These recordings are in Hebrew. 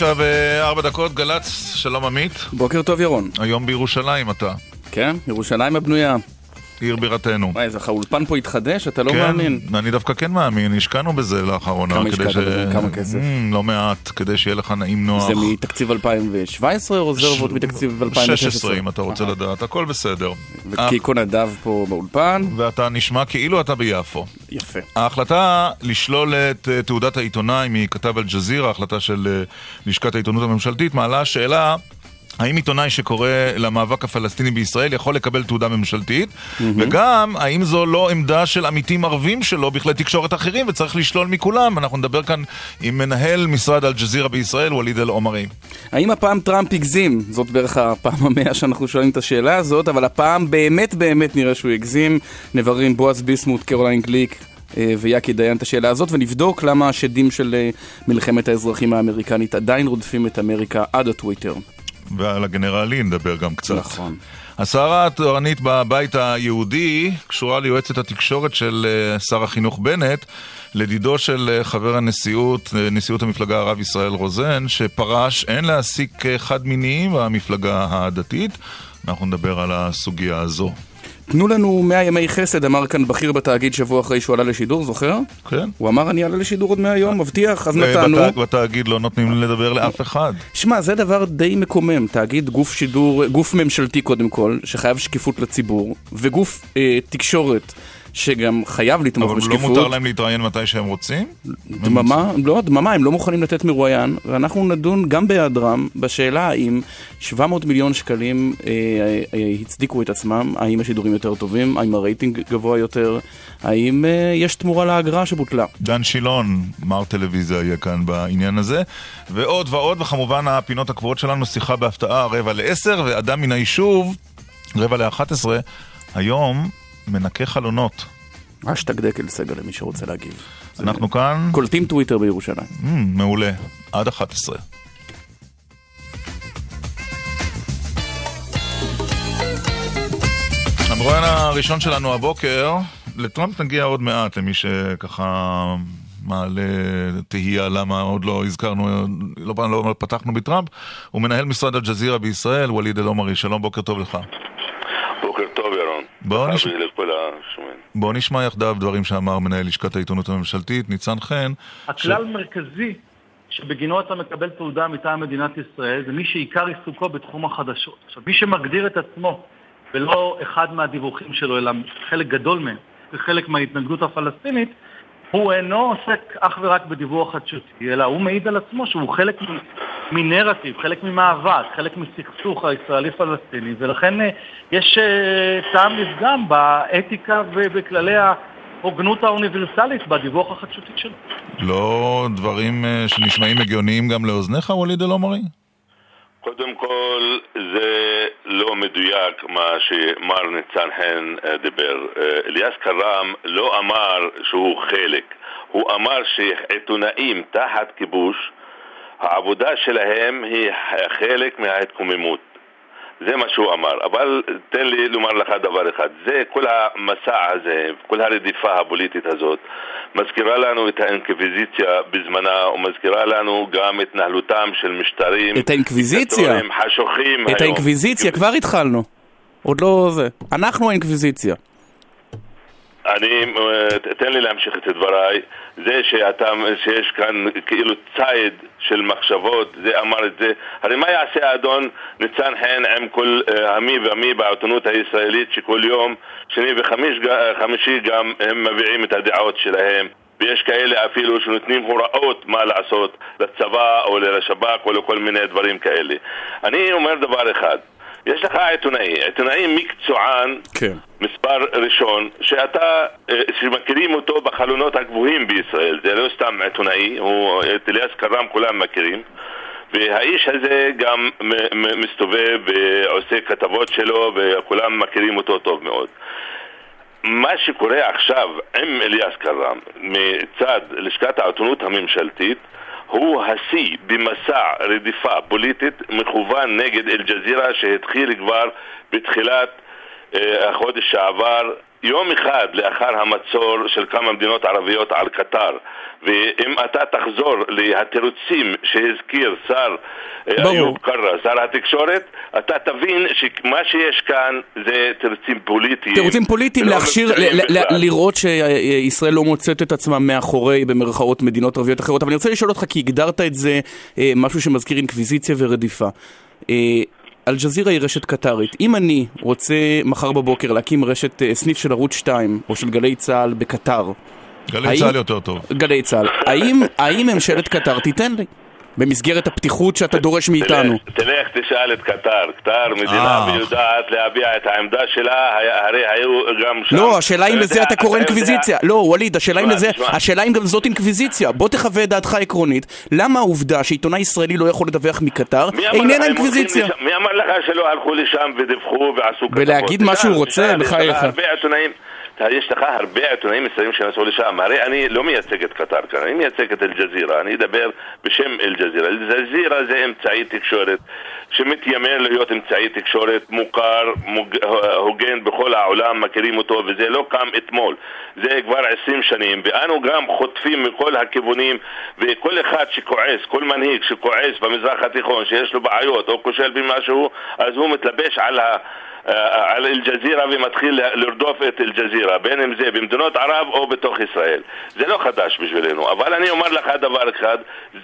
תשע וארבע דקות, גל"צ, שלום עמית. בוקר טוב ירון. היום בירושלים אתה. כן, ירושלים הבנויה. עיר בירתנו. וואי, איך האולפן פה התחדש? אתה לא כן, מאמין. אני דווקא כן מאמין, השקענו בזה לאחרונה. כמה השקעת בזה? כמה כסף? Mm, לא מעט, כדי שיהיה לך נעים נוח. זה מתקציב 2017 או רזרבות ש- מתקציב 2016? 16 אם אתה רוצה לדעת, הכל בסדר. וקיקו נדב פה באולפן. ואתה נשמע כאילו אתה ביפו. יפה. ההחלטה לשלול את אה, תעודת העיתונאי מכתב אל-ג'זירה, החלטה של אה, לשכת העיתונות הממשלתית, מעלה שאלה האם עיתונאי שקורא למאבק הפלסטיני בישראל יכול לקבל תעודה ממשלתית, וגם האם זו לא עמדה של עמיתים ערבים שלו בכלי תקשורת אחרים וצריך לשלול מכולם. אנחנו נדבר כאן עם מנהל משרד אל-ג'זירה בישראל, ווליד אל-עומרי. האם הפעם טראמפ הגזים? זאת בערך הפעם המאה שאנחנו שואלים את השאלה הזאת, אבל הפעם באמת באמת נראה שהוא הגזים. נברר עם בועז ביסמוט, קרוליין גליק. אה, ויאקי דיין את השאלה הזאת, ונבדוק למה השדים של אה, מלחמת האזרחים האמריקנית עדיין רודפים את אמריקה עד הטוויטר. ועל הגנרלי נדבר גם קצת. נכון. השרה התורנית בבית היהודי קשורה ליועצת התקשורת של אה, שר החינוך בנט, לדידו של אה, חבר הנשיאות, אה, נשיאות המפלגה הרב ישראל רוזן, שפרש, אין להעסיק חד-מיניים במפלגה הדתית. אנחנו נדבר על הסוגיה הזו. תנו לנו 100 ימי חסד, אמר כאן בכיר בתאגיד שבוע אחרי שהוא עלה לשידור, זוכר? כן? הוא אמר אני אעלה לשידור עוד 100 יום, מבטיח, אז אה, נתנו. בת- בתאגיד לא נותנים לדבר לאף אחד. שמע, זה דבר די מקומם. תאגיד גוף שידור, גוף ממשלתי קודם כל, שחייב שקיפות לציבור, וגוף אה, תקשורת שגם חייב לתמוך אבל לא בשקיפות. מותר להם להתראיין מתי שהם רוצים? דממה, לא, דממה, הם לא מוכנים לתת מרואיין, ואנחנו נדון גם בהיעדרם בשאלה האם 700 מיליון שקלים אה, אה, הצדיקו את עצמם, האם השידורים יותר טובים, האם הרייטינג גבוה יותר, האם אה, יש תמורה לאגרה שבוטלה. דן שילון, מר טלוויזיה, יהיה כאן בעניין הזה. ועוד ועוד, וכמובן הפינות הקבועות שלנו, שיחה בהפתעה, רבע לעשר, ואדם מן היישוב, רבע לאחת עשרה, היום מנקה חלונות. אשטג דקל סגל למי שרוצה להגיב. אנחנו כאן, קולטים טוויטר בירושלים. Mm, מעולה, עד 11. המרואיין הראשון שלנו הבוקר, לטראמפ נגיע עוד מעט, למי שככה מעלה תהייה למה עוד לא הזכרנו, לא, לא פתחנו בטראמפ, הוא מנהל משרד אל-ג'זירה בישראל, ווליד אל-עומרי, שלום, בוקר טוב לך. טוב, ירון. בוא נשמע. בואו יחדיו דברים שאמר מנהל לשכת העיתונות הממשלתית, ניצן חן. הכלל מרכזי שבגינו אתה מקבל תעודה מטעם מדינת ישראל זה מי שעיקר עיסוקו בתחום החדשות. עכשיו, מי שמגדיר את עצמו, ולא אחד מהדיווחים שלו, אלא חלק גדול מהם, וחלק מההתנגדות הפלסטינית, הוא אינו עוסק אך ורק בדיווח חדשותי, אלא הוא מעיד על עצמו שהוא חלק מנרטיב, חלק ממאבק, חלק מסכסוך הישראלי-פלסטיני, ולכן אה, יש אה, טעם לפגם באתיקה ובכללי ההוגנות האוניברסלית בדיווח החדשותי שלו. לא דברים אה, שנשמעים הגיוניים גם לאוזניך, ווליד אל-עומרי? קודם כל, זה לא מדויק מה שמר ניצן חן דיבר. אליאס קרם לא אמר שהוא חלק. הוא אמר שעיתונאים תחת כיבוש, העבודה שלהם היא חלק מההתקוממות. זה מה שהוא אמר, אבל תן לי לומר לך דבר אחד, זה כל המסע הזה, כל הרדיפה הפוליטית הזאת, מזכירה לנו את האינקוויזיציה בזמנה, ומזכירה לנו גם התנהלותם של משטרים את האינקוויזיציה? חשוכים את היום. האינקוויזיציה כבר התחלנו. עוד לא זה. אנחנו האינקוויזיציה. אני, אה, תן לי להמשיך את דבריי. זה שאתה, שיש כאן כאילו ציד של מחשבות, זה אמר את זה. הרי מה יעשה האדון ניצן חן עם כל אה, המי והמי בעיתונות הישראלית שכל יום, שני וחמישי גם הם מביעים את הדעות שלהם. ויש כאלה אפילו שנותנים הוראות מה לעשות לצבא או לשב"כ או לכל מיני דברים כאלה. אני אומר דבר אחד, יש לך עיתונאי, עיתונאי מקצוען, כן. מספר ראשון, שאתה, אה, שמכירים אותו בחלונות הגבוהים בישראל, זה לא סתם עיתונאי, הוא, את אליאס קרם כולם מכירים, והאיש הזה גם מסתובב ועושה כתבות שלו וכולם מכירים אותו טוב מאוד. מה שקורה עכשיו עם אליאס קרם מצד לשכת העיתונות הממשלתית הוא השיא במסע רדיפה פוליטית מכוון נגד אל-ג'זירה שהתחיל כבר בתחילת אה, החודש שעבר יום אחד לאחר המצור של כמה מדינות ערביות על קטר ואם אתה תחזור לתירוצים שהזכיר שר אה, איוב קרא, שר התקשורת, אתה תבין שמה שיש כאן זה תירוצים פוליטיים. תירוצים פוליטיים להכשיר, לראות שישראל לא מוצאת את עצמה מאחורי, במרכאות, מדינות ערביות אחרות. אבל אני רוצה לשאול אותך, כי הגדרת את זה אה, משהו שמזכיר אינקוויזיציה ורדיפה. אה, אל-ג'זירה היא רשת קטרית. אם אני רוצה מחר בבוקר להקים רשת סניף של ערוץ 2 או של גלי צה"ל בקטר, גלי צה"ל יותר טוב. גלי צה"ל. האם ממשלת קטר תיתן לי? במסגרת הפתיחות שאתה דורש מאיתנו. תלך, תשאל את קטר. קטר מדינה ויודעת אה. להביע את העמדה שלה, הרי היו גם שם... לא, השאלה אם לזה אתה קורא אינקוויזיציה. לא, ווליד, השאלה אם גם זאת אינקוויזיציה. בוא תחווה את דעתך העקרונית. למה העובדה שעיתונאי ישראלי לא יכול לדווח מקטר איננה אינקוויזיציה? מי אמר לך שלא הלכו לשם ודיווחו ועשו כתבות? ולהגיד מה שהוא רוצה, בחייך. יש לך הרבה עיתונאים ישראלים שנסעו לשם. הרי אני לא מייצג את קטר כאן, אני מייצג את אל-ג'זירה. אני אדבר בשם אל-ג'זירה. אל-ג'זירה זה אמצעי תקשורת שמתיימר להיות אמצעי תקשורת מוכר, מוג... הוגן בכל העולם, מכירים אותו, וזה לא קם אתמול. זה כבר עשרים שנים, ואנו גם חוטפים מכל הכיוונים, וכל אחד שכועס, כל מנהיג שכועס במזרח התיכון, שיש לו בעיות או כושל במשהו, אז הוא מתלבש על ה... אה, על אל-ג'זירה ומתחיל לרדוף את אל-ג'זירה, בין אם זה במדינות ערב או בתוך ישראל. זה לא חדש בשבילנו, אבל אני אומר לך דבר אחד,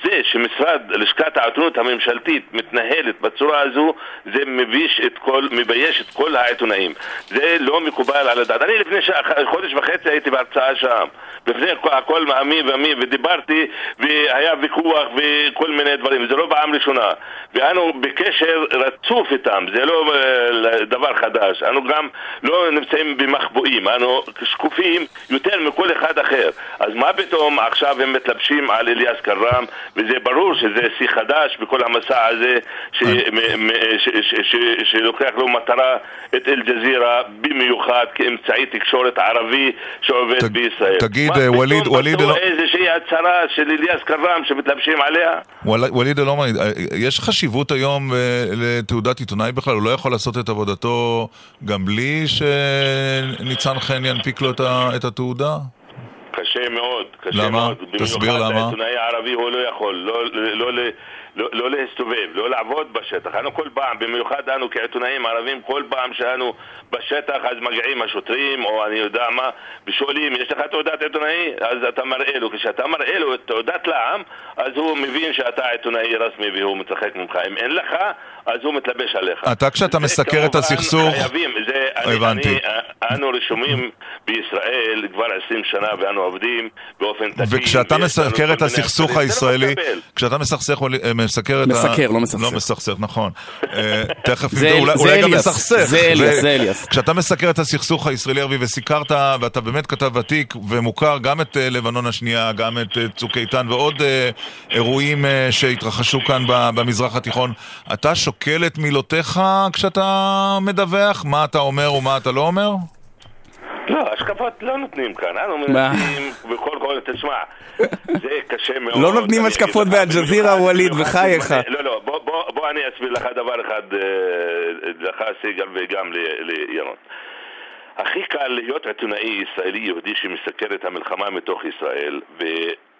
זה שמשרד, לשכת העיתונות הממשלתית מתנהלת בצורה הזו, זה מביש את כל, מבייש את כל העיתונאים. זה לא מקובל על הדעת. אני לפני ש... חודש וחצי הייתי בהרצאה שם, לפני הכל מעמי ומי, ודיברתי, והיה ויכוח וכל מיני דברים. זה לא פעם ראשונה. ואנו בקשר רצוף איתם, זה לא אה, דבר... דבר חדש. אנו גם לא נמצאים במחבואים, אנו שקופים יותר מכל אחד אחר. אז מה פתאום עכשיו הם מתלבשים על אליאס קרם, וזה ברור שזה שיא חדש בכל המסע הזה שלוקח לו מטרה את אל-ג'זירה במיוחד כאמצעי תקשורת ערבי שעובד בישראל. תגיד, ווליד, ווליד... מה פתאום איזושהי הצהרה של אליאס קרם שמתלבשים עליה? ווליד אלומרי, יש חשיבות היום אה, לתעודת עיתונאי בכלל? הוא לא יכול לעשות את עבודתו גם בלי שניצן חן ינפיק לו את התעודה? קשה מאוד, קשה למה? מאוד. תסביר למה. במיוחד העיתונאי הערבי הוא לא יכול, לא, לא, לא, לא, לא להסתובב, לא לעבוד בשטח. אנו כל פעם, במיוחד אנו כעיתונאים ערבים, כל פעם שאנו בשטח אז מגיעים השוטרים, או אני יודע מה, ושואלים, יש לך תעודת עיתונאי? אז אתה מראה לו. כשאתה מראה לו את תעודת לעם, אז הוא מבין שאתה עיתונאי רסמי והוא מצחק ממך. אם אין לך, אז הוא מתלבש עליך. אתה כשאתה מסקר את הסכסוך... חייבים, זה... הבנתי. אני, אנו רשומים בישראל כבר 20 שנה ואנו עובדים באופן תקין. וכשאתה מסקר את הסכסוך לא הישראלי, כשאתה מסכסך מסקר את ה... מסקר, לא מסכסך. לא מסכסך, נכון. אה, תכף אולי גם מסכסך. זה אליאס, זה אליאס. כשאתה מסקר את הסכסוך הישראלי-ערבי וסיקרת, ואתה באמת כתב ותיק ומוכר גם את אה, לבנון השנייה, גם את אה, צוק איתן ועוד אירועים שהתרחשו כאן במזרח התיכון, אתה שוקל את מילותיך כשאתה מדווח? מה אתה אומר ומה אתה לא אומר? לא, השקפות לא נותנים כאן, אנו מנסים בכל כל, תשמע, זה קשה מאוד. לא נותנים השקפות באלג'זירה, ווליד, בחייך. לא, לא, בוא אני אסביר לך דבר אחד, אה, לך סיגל וגם לירון. הכי קל להיות עיתונאי ישראלי יהודי שמסקר את המלחמה מתוך ישראל,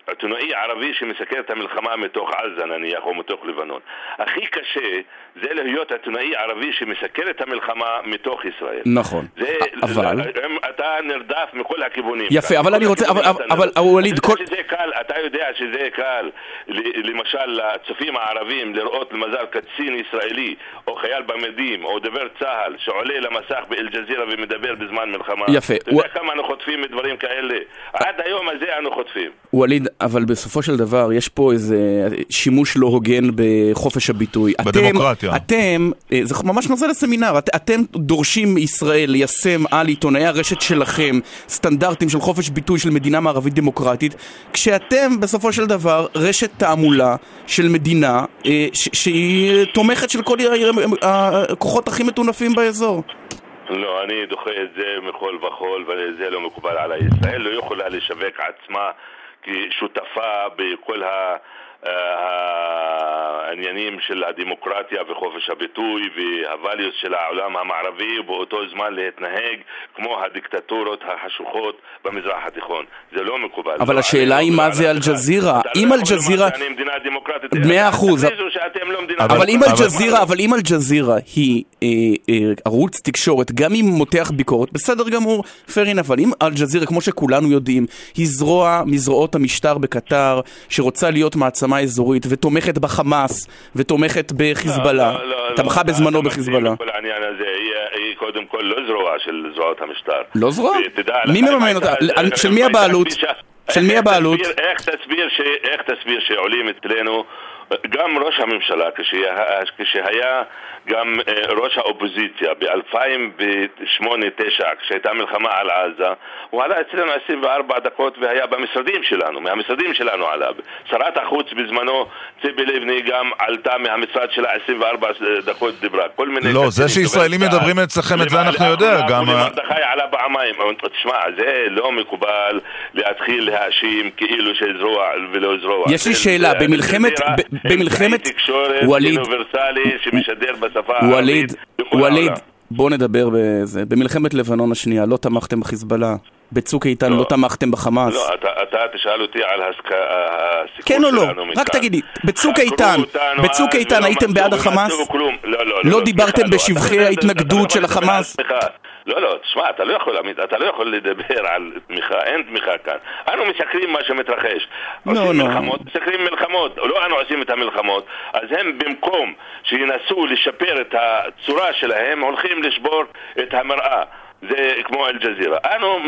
עיתונאי ערבי שמסקר את המלחמה מתוך עזה נניח, או מתוך לבנון. הכי קשה זה להיות עיתונאי ערבי שמסקר את המלחמה מתוך ישראל. נכון, זה, אבל... זה, אתה נרדף מכל הכיוונים. יפה, אבל אני רוצה, אבל, אבל ווליד, כל... שזה קל, אתה יודע שזה קל, למשל לצופים הערבים לראות למזל קצין ישראלי, או חייל במדים, או דובר צה"ל, שעולה למסך באל-ג'זירה ומדבר בזמן מלחמה. יפה. אתה יודע כמה אנו חוטפים מדברים כאלה? עד היום הזה אנו חוטפים. ווליד, אבל בסופו של דבר יש פה איזה שימוש לא הוגן בחופש הביטוי. בדמוקרטיה. אתם, אתם אה, זה ממש נושא לסמינר, את, אתם דורשים מישראל ליישם על עיתונאי הרשת שלכם סטנדרטים של חופש ביטוי של מדינה מערבית דמוקרטית, כשאתם בסופו של דבר רשת תעמולה של מדינה אה, ש- שהיא תומכת של כל הכוחות הכי מטונפים באזור. לא, אני דוחה את זה מכל וכול, וזה לא מקובל עליי. ישראל לא יכולה לשווק עצמה כשותפה בכל ה... העניינים של הדמוקרטיה וחופש הביטוי והווליוס של העולם המערבי ובאותו זמן להתנהג כמו הדיקטטורות החשוכות במזרח התיכון. זה לא מקובל. אבל לא, השאלה היא לא מה זה. אל-ג'זירה. לא אם אל-ג'זירה- מדינה דמוקרטית. מאה אחוז. אבל אם. אל-ג'זירה, אבל אם אל-ג'זירה היא אה, אה, ערוץ תקשורת, גם אם מותח ביקורת, בסדר גמור, fair enough, אבל אם אל-ג'זירה, כמו שכולנו יודעים, היא זרוע מזרועות המשטר בקטר, שרוצה להיות מעצמה אזורית, ותומכת בחמאס, ותומכת בחיזבאללה, לא, לא, לא, תמכה לא, בזמנו בחיזבאללה. העניין הזה, היא, היא קודם כל לא זרוע של זרועות המשטר. לא זרוע? מי מממן אותה? על- של מי הבעלות? של מי הבעלות? איך תסביר שעולים אצלנו גם ראש הממשלה, כשהיה גם אה, ראש האופוזיציה ב-2008-2009, כשהייתה מלחמה על עזה, הוא עלה אצלנו 24 דקות והיה במשרדים שלנו, מהמשרדים שלנו עלה. שרת החוץ בזמנו, ציפי לבני, גם עלתה מהמשרד שלה 24 דקות דיברה. כל מיני... לא, זה שישראלים דובר צה"ל. מדברים אצלכם, את זה אנחנו יודע, אחרונה, גם ולמרדכי עלה פעמיים. תשמע, זה לא מקובל להתחיל להאשים כאילו שזרוע ולא זרוע. יש לי שאלה, במלחמת- במלחמת- תקשורת ווליד- אוניברסלי שמשדר בשפה ווליד, הערבית בכל ווליד, העולם. בוא נדבר בזה. במלחמת לבנון השנייה לא תמכתם בחיזבאללה. בצוק איתן לא. לא תמכתם בחמאס. לא, אתה, אתה תשאל אותי על הסק... הסיכון כן או לא? רק תגידי, בצוק איתן, בצוק אז איתן ולא הייתם בעד החמאס? לא, לא, לא לא, דיברתם לא. בשבחי אתה- אתה- ההתנגדות של לא החמאס? לא, לא, תשמע, אתה לא יכול, אתה לא יכול לדבר על תמיכה, אין תמיכה כאן. אנו מסקרים מה שמתרחש. לא, עושים לא. מלחמות, מסקרים מלחמות. לא אנו עושים את המלחמות. אז הם במקום שינסו לשפר את הצורה שלהם, הולכים לשבור את המראה. זה כמו אל-ג'זירה. אנו,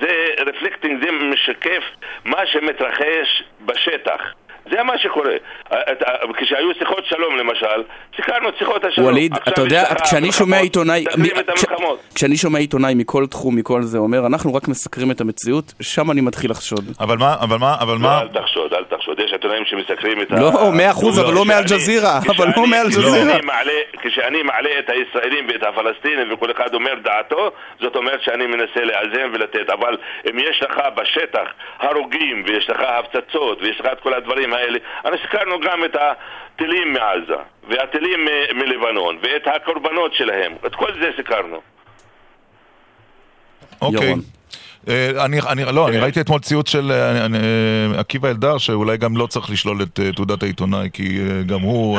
זה רפלקטינג, זה משקף מה שמתרחש בשטח. זה מה שקורה. את- כשהיו שיחות שלום למשל, סיכרנו את שיחות השלום. ווליד, אתה יודע, כשאני שומע עיתונאי. כשאני שומע עיתונאי מכל תחום, מכל זה, אומר, אנחנו רק מסקרים את המציאות, שם אני מתחיל לחשוד. אבל מה, אבל מה, אבל לא, מה, אל תחשוד, אל תחשוד. יש עיתונאים שמסקרים את לא, מאה אחוז, אבל לא מאל-ג'זירה, אבל לא מאל-ג'זירה. כשאני מעלה- את הישראלים ואת הפלסטינים וכל אחד אומר דעתו, זאת אומרת שאני מנסה לאזן ולתת. אבל אם יש לך בשטח הרוגים ויש לך הפצצות ויש לך את כל הדברים האלה, אנחנו סיקרנו גם את הטילים מעזה והטילים מ- מלבנון ואת הקורבנות שלהם. את כל זה סיקרנו. אוקיי. ירון. אה, אני, אני, לא, אני כן. ראיתי אתמול ציוץ של אה, אני- אה, עקיבא אלדר, שאולי גם לא צריך לשלול את תעודת העיתונאי, כי גם הוא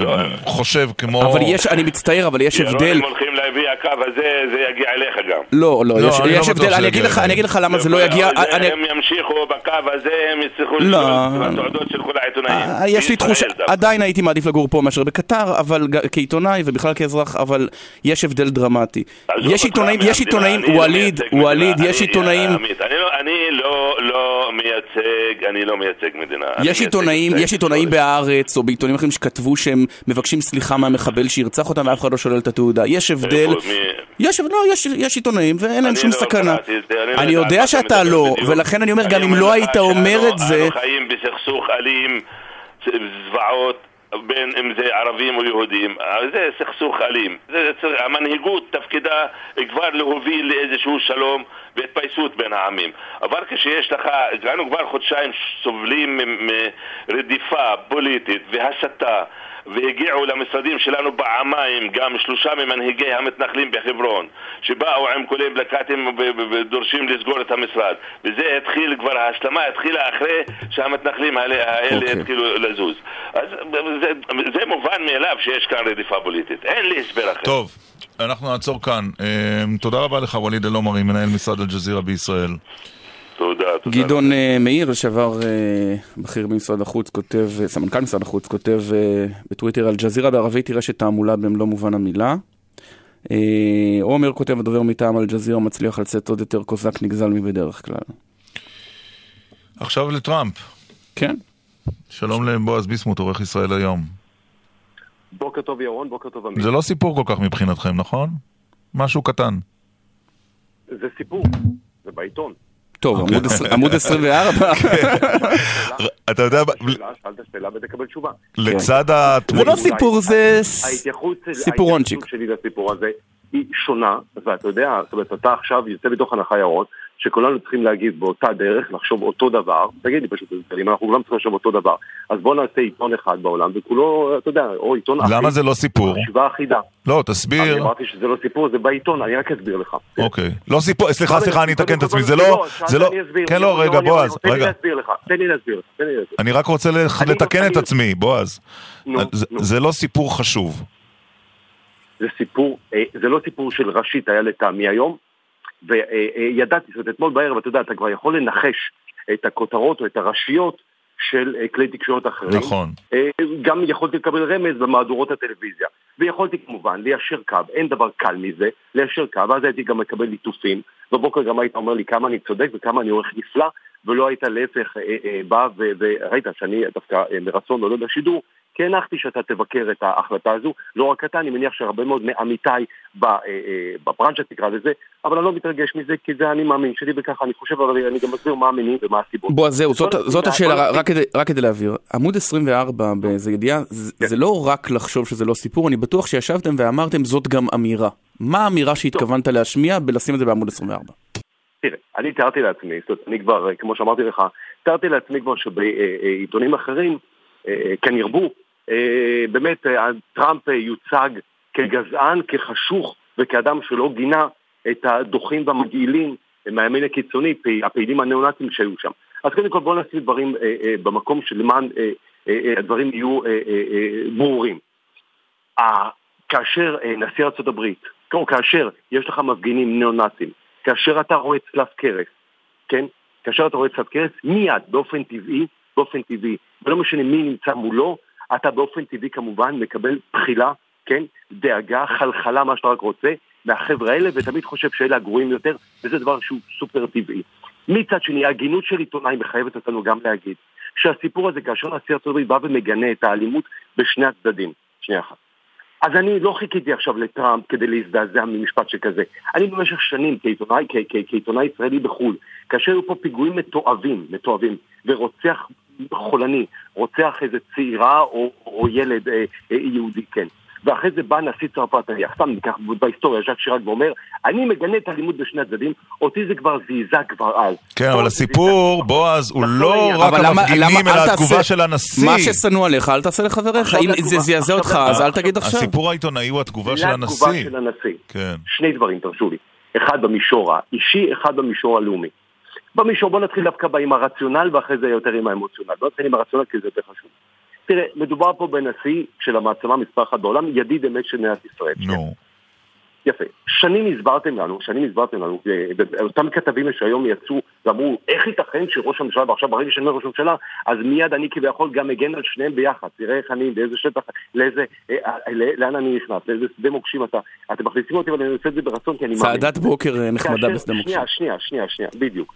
לא. חושב כמו... אבל יש, אני מצטער, אבל יש הבדל. להביא הקו הזה, זה יגיע אליך גם. לא, לא, לא, יש אני לא יש בטוח הבדל, אני אגיד לך. אני אגיד לך למה זה לא יגיע, אבל אני- הם ימשיכו בקו הזה, הם יצטרכו לא. לשלול את התעודות של כל העיתונאים. אה, יש לי תחושה. עדיין הייתי מעדיף לגור פה מאשר בקטר, אבל כעיתונאי ובכלל כאזרח, אבל יש הבדל דרמטי. יש עיתונאים, יש עיתונאים, לא ווליד, ווליד. יש אני- עיתונאים, אני לא- אני לא לא מייצג, אני לא מייצג מדינה. יש עיתונאים, יש עיתונאים. בהארץ או בעיתונים אחרים שכתבו שהם מבקשים סליחה מהמחבל שירצח אותם ואף אחד לא שולל את התעודה. יש הבדל, איפה, מי- יש, לא, יש, יש עיתונאים ואין להם שום לא סכנה. זה, אני לא אני יודע שאתה לא, בדיוק. ולכן אני אומר, גם אני אם לא היית אומר את זה, אנו חיים בסכסוך אלים, זוועות. בין אם זה ערבים או יהודים, זה סכסוך אלים. זה, זה, המנהיגות תפקידה כבר להוביל לאיזשהו שלום והתפייסות בין העמים. אבל כשיש לך, אנו כבר חודשיים סובלים מרדיפה פוליטית והסתה והגיעו למשרדים שלנו פעמיים גם שלושה ממנהיגי המתנחלים בחברון שבאו עם קולי פלקטים ודורשים לסגור את המשרד וזה התחיל כבר, ההשלמה התחילה אחרי שהמתנחלים האלה, האלה אוקיי. התחילו לזוז אז זה, זה מובן מאליו שיש כאן רדיפה פוליטית אין לי הסבר אחר טוב, אנחנו נעצור כאן. אה, תודה רבה לך, ווליד אל-עומרי, מנהל משרד אל-ג'זירה בישראל. תודה, תודה גדעון אה, מאיר, לשעבר אה, בכיר במשרד החוץ, כותב, אה, סמנכ"ל משרד החוץ, כותב בטוויטר, אל-ג'זירה בערבית היא רשת תעמולה במלוא מובן המילה. עומר כותב, הדובר מטעם אל-ג'זירה מצליח לצאת עוד יותר קוזק נגזל מבדרך כלל. עכשיו לטראמפ. כן. שלום לבועז ביסמוט, עורך ישראל היום. בוקר טוב ירון, בוקר טוב עמית. זה לא סיפור כל כך מבחינתכם, נכון? משהו קטן. זה סיפור, זה בעיתון. טוב, עמוד עשר- עמוד 24. אתה יודע, שאלה, שאלת שאלה ותקבל תשובה. לצד זה התמונות... לא סיפור, זה סיפורונצ'יק. ההתייחסות שלי לסיפור הזה היא שונה, ואתה יודע, זאת אומרת, אתה עכשיו יוצא מתוך הנחה ירון, שכולנו צריכים להגיד באותה דרך, לחשוב אותו דבר, תגיד לי פשוט, אם אנחנו כולם צריכים לחשוב אותו דבר, אז בוא נעשה עיתון אחד בעולם, וכולו, אתה יודע, או עיתון אחיד, למה זה לא סיפור? חשיבה אחידה. לא, אני תסביר. אמרתי שזה לא סיפור, זה בעיתון, אני רק אסביר לך. אוקיי. לא סיפור, סליחה, סליחה, אני אתקן את עצמי. זה לא, שאלת, זה לא, אני. כן, לא, ירון, רגע, בועז, תן לי רגע. להסביר לך, תן לי להסביר לך, תן לי להסביר. אני רק רוצה אני- לתקן את אני- עצמי, בועז. זה- נו. זה לא סיפור חשוב. זה סיפור, אה, זה לא סיפור של ראשית היה לטעמי היום, וידעתי, זאת אומרת, אתמול בערב, אתה יודע, אתה כבר יכול לנחש את הכותרות או את הראשיות של אה, כלי תקשורת אחרים. נכון. אה, גם יכולתי לקבל רמז במהדורות הטלוויזיה. ויכולתי כמובן ליישר קו, אין דבר קל מזה, ליישר קו, ואז הייתי גם מקבל ליטופים. בבוקר גם היית אומר לי כמה אני צודק וכמה אני עורך נפלא, ולא היית להפך אה, בא וראית שאני דווקא מרצון עולה בשידור, כי הנחתי שאתה תבקר את ההחלטה הזו. לא רק אתה, אני מניח שהרבה מאוד מעמיתיי אה, אה, בברנצ'ה תקרא לזה, אבל אני לא מתרגש מזה, כי זה אני מאמין שלי וככה אני חושב, אבל אני גם מסביר מה המניעים ומה הסיבות. בוא, זהו, זאת, זאת השאלה, רק נתחיל- כדי, רק כדי להבהיר. עמוד 24 באיזה ידיעה, זה, כן. זה לא רק לחשוב שזה לא סיפור, אני בטוח שישבתם ואמרתם זאת גם אמירה. מה האמירה שהתכוונת להשמיע בלשים את זה בעמוד 24? תראה, אני תיארתי לעצמי, זאת אומרת, אני כבר, אה, כמו שאמרתי לך, תיארתי לעצמי כבר שבעיתונים אחרים, כאן ירבו, באמת אה, טראמפ אה, יוצג כגזען, כחשוך וכאדם שלא גינה את הדוחים והמגעילים אה, מהימין הקיצוני, הפעילים הניאו-נאצים שהיו שם. אז קודם כל בואו נשים דברים אה, אה, במקום שלמען אה, אה, אה, הדברים יהיו אה, אה, אה, ברורים. כאשר אה, נשיא הברית, או כאשר יש לך מפגינים ניאו-נאצים, כאשר אתה רואה צלב קרס, כן? כאשר אתה רואה צלב קרס, מיד, באופן טבעי, באופן טבעי, ולא משנה מי נמצא מולו, אתה באופן טבעי כמובן מקבל בחילה, כן? דאגה, חלחלה, מה שאתה רק רוצה, מהחבר'ה האלה, ותמיד חושב שאלה הגרועים יותר, וזה דבר שהוא סופר טבעי. מצד שני, ההגינות של עיתונאי מחייבת אותנו גם להגיד שהסיפור הזה, כאשר נשיא ארצות הברית בא ומגנה את האלימות בשני הצדדים, שנייה אחת. אז אני לא חיכיתי עכשיו לטראמפ כדי להזדעזע ממשפט שכזה. אני במשך שנים כעיתונאי, כעיתונאי ישראלי בחו"ל, כאשר היו פה פיגועים מתועבים, מתועבים, ורוצח חולני, רוצח איזה צעירה או, או ילד אה, אה, יהודי, כן. ואחרי זה בא נשיא צרפת, אני סתם ניקח בהיסטוריה, ז'אק שיראק ואומר, אני מגנה את האלימות בשני הצדדים, אותי זה כבר זעזע כבר אז. כן, אבל הסיפור. בועז, הוא נחזור לא. רק המפגינים, אלא אל התגובה של הנשיא. מה ששנוא עליך, אל תעשה לחבריך. אם זה זעזע אותך, אז אל. תגיד עכשיו. הסיפור העיתונאי הוא התגובה של לתגובה הנשיא. של הנשיא. כן. שני דברים, תרשו לי. אחד במישור האישי, אחד במישור הלאומי. במישור, בוא נתחיל דווקא עם הרציונל ואחרי זה יותר עם האמוציונל. בוא נתחיל עם הרציונל כי זה יותר חשוב. תראה, מדובר פה בנשיא של המעצמה מספר אחת בעולם, ידיד אמת של מדינת ישראל. נו. יפה. שנים הסברתם לנו, שנים הסברתם לנו, אה, אותם כתבים שהיום יצאו ואמרו, איך ייתכן שראש הממשלה, ועכשיו ברגע שאני אומר ראש הממשלה, אז מיד אני כביכול גם מגן על שניהם ביחד. תראה איך אני, באיזה שטח, לאיזה, אה, אה, לאן אני נכנס, לאיזה שדה מוקשים אתה. אתם מכניסים אותי, אבל אני עושה את זה ברצון, כי אני מאמין. צעדת בוקר נחמדה בשדה מוקשים. שנייה, שנייה, שנייה, שנייה, בדיוק.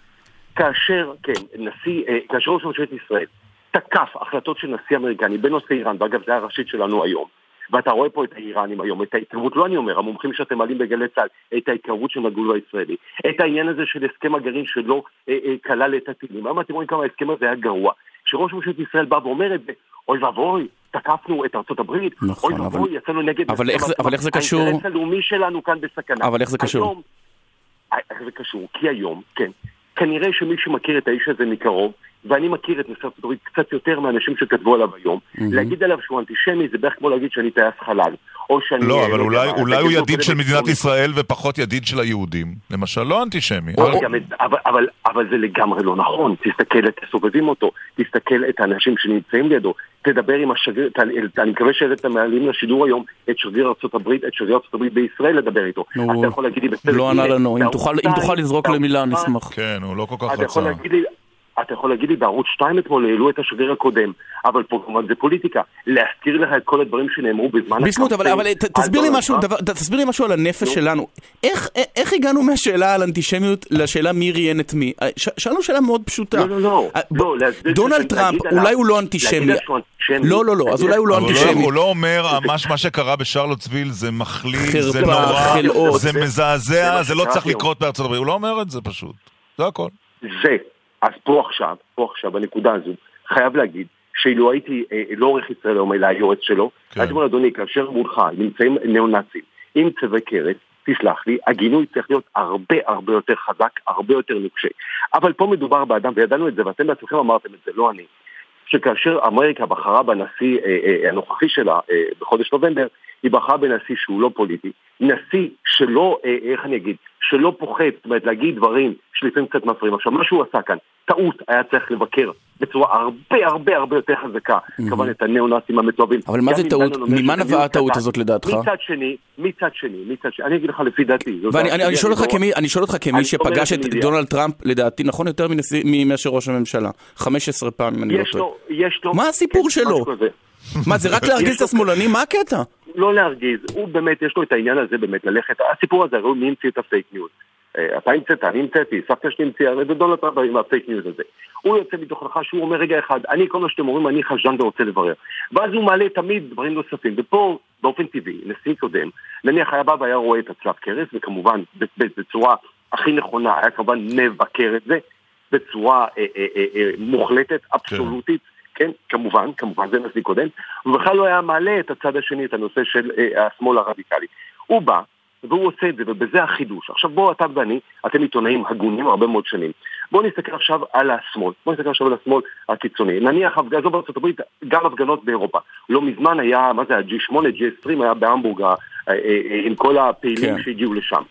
כאשר, כן, נשיא, אה, כאשר ראש ממשלת ישראל תקף החלטות של נשיא אמריקני בנושא איראן, ואגב זה הראשית שלנו היום, ואתה רואה פה את האיראנים היום, את ההתקרבות, לא אני אומר, המומחים שאתם מעלים בגלי צה"ל, את ההתקרבות של הגבול הישראלי, את העניין הזה של הסכם הגרעין שלא אה, אה, כלל את הטילים. היום אתם רואים כמה ההסכם הזה היה גרוע. כשראש ממשלת ישראל בא ואומר את זה, אוי ואבוי, תקפנו את ארצות הברית, נכון, אוי אבל- ואבוי, יצאנו נגד... אבל איך זה- אבל איך זה קשור- האינטרס הלאומי שלנו כאן בסכנה. אבל איך זה קשור? היום, אה, איך זה קשור? כי היום, כן, כנראה שמי שמכיר את האיש הזה מקרוב, ואני מכיר את נשיא ארצות הברית קצת יותר מהאנשים שכתבו עליו היום, להגיד עליו שהוא אנטישמי זה בערך כמו להגיד שאני טייס חלל. או שאני... לא, אה, אבל יודע אולי אולי הוא לו ידיד של מדינת. ישראל ופחות ידיד של היהודים. למשל, לא אנטישמי. או- אבל- אבל- אבל- אבל זה לגמרי לא נכון, תסתכל, תסובבים אותו, תסתכל את האנשים שנמצאים לידו, תדבר עם השגריר, ת- אני מקווה שאתם מעלים לשידור היום את שגריר ארה"ב, את שגריר ארה"ב בישראל לדבר איתו. נו, אתה יכול להגיד לי בסדר, לא ענה לנו, אם תוכל- לזרוק למילה שתיים, נשמח. כן, הוא לא כל כך רצה. אתה יכול להגיד לי, בערוץ 2 אתמול העלו את השגריר הקודם, אבל פה כמובן זה פוליטיקה. להזכיר לך את כל הדברים שנאמרו בזמן ביסמוט, אבל, אבל ת, תסביר, לי משהו, דבר, תסביר לי משהו על הנפש נו. שלנו. איך, איך הגענו מהשאלה על אנטישמיות לשאלה מי ראיין את מי? ש, שאלנו שאלה מאוד פשוטה. לא, לא, לא. לא דונלד טראמפ, אולי הוא לא אנטישמי. לא, לא, לא, אז אולי הוא לא אנטישמי. הוא לא אומר, מה שקרה בשרלוטסוויל זה מחליף, זה נורא, זה מזעזע, זה לא צריך לקרות בארצות הברית. הוא לא אומר את זה פשוט. זה הכל. זה. אז פה עכשיו, פה עכשיו, בנקודה הזו, חייב להגיד שאילו הייתי אה, לא עורך ישראל היום, אלא היועץ שלו, כן. הייתי אומר, אדוני, כאשר מולך נמצאים ניאו-נאצים עם צווי קרס, תסלח לי, הגינוי צריך להיות הרבה הרבה יותר חזק, הרבה יותר נוקשה. אבל פה מדובר באדם, וידענו את זה, ואתם בעצמכם אמרתם את זה, לא אני, שכאשר אמריקה בחרה בנשיא אה, אה, הנוכחי שלה אה, בחודש נובמבר, היא בחרה בנשיא שהוא לא פוליטי, נשיא שלא, אה, איך אני אגיד, שלא פוחד, זאת אומרת להגיד דברים שלפעמים קצת מפריעים. עכשיו, מה שהוא עשה כאן, טעות היה צריך לבקר בצורה הרבה הרבה הרבה יותר חזקה, כמובן את הניאו-נאצים המתועבים. אבל מה זה טעות? ממה נבעה הטעות הזאת לדעתך? מצד שני, מצד שני, מצד שני, אני אגיד לך לפי דעתי. ואני שואל אותך כמי שפגש את דונלד טראמפ, לדעתי, נכון יותר מאשר ראש הממשלה. 15 פעמים, אני לא טועה. יש לו... מה הסיפור שלו? מה, זה רק להרגיז את השמאלנים? מה הקטע? לא להרגיז, הוא באמת, יש לו את העניין הזה באמת ללכת, הסיפור הזה, הרי מי המציא את הפייק ניוז? אה, אתה המצאת, אני המצאתי, סבתא שלי המציאה, זה דונלד טראמפ עם הפייק ניוז הזה. הוא יוצא מתוך הנחה שהוא אומר רגע אחד, אני כל מה שאתם אומרים, אני חשדן ורוצה לברר. ואז הוא מעלה תמיד דברים נוספים, ופה באופן טבעי, נשיא קודם, נניח היה בא והיה רואה את הצלב קרס, וכמובן בצורה הכי נכונה, היה כמובן מבקר את זה, בצורה אה, אה, אה, אה, מוחלטת, אבסולוטית. כן. כן, כמובן, כמובן זה נשיא קודם, הוא בכלל לא היה מעלה את הצד השני, את הנושא של אה, השמאל הרדיקלי. הוא בא, והוא עושה את זה, ובזה החידוש. עכשיו בואו אתה ואני, אתם עיתונאים הגונים הרבה מאוד שנים. בואו נסתכל עכשיו על השמאל, בואו נסתכל עכשיו על השמאל הקיצוני. נניח, עזוב בארצות הברית, גם הפגנות באירופה. לא מזמן היה, מה זה, ה-G8, G20 היה בהמבורג אה, אה, אה, עם כל הפעילים כן. שהגיעו לשם.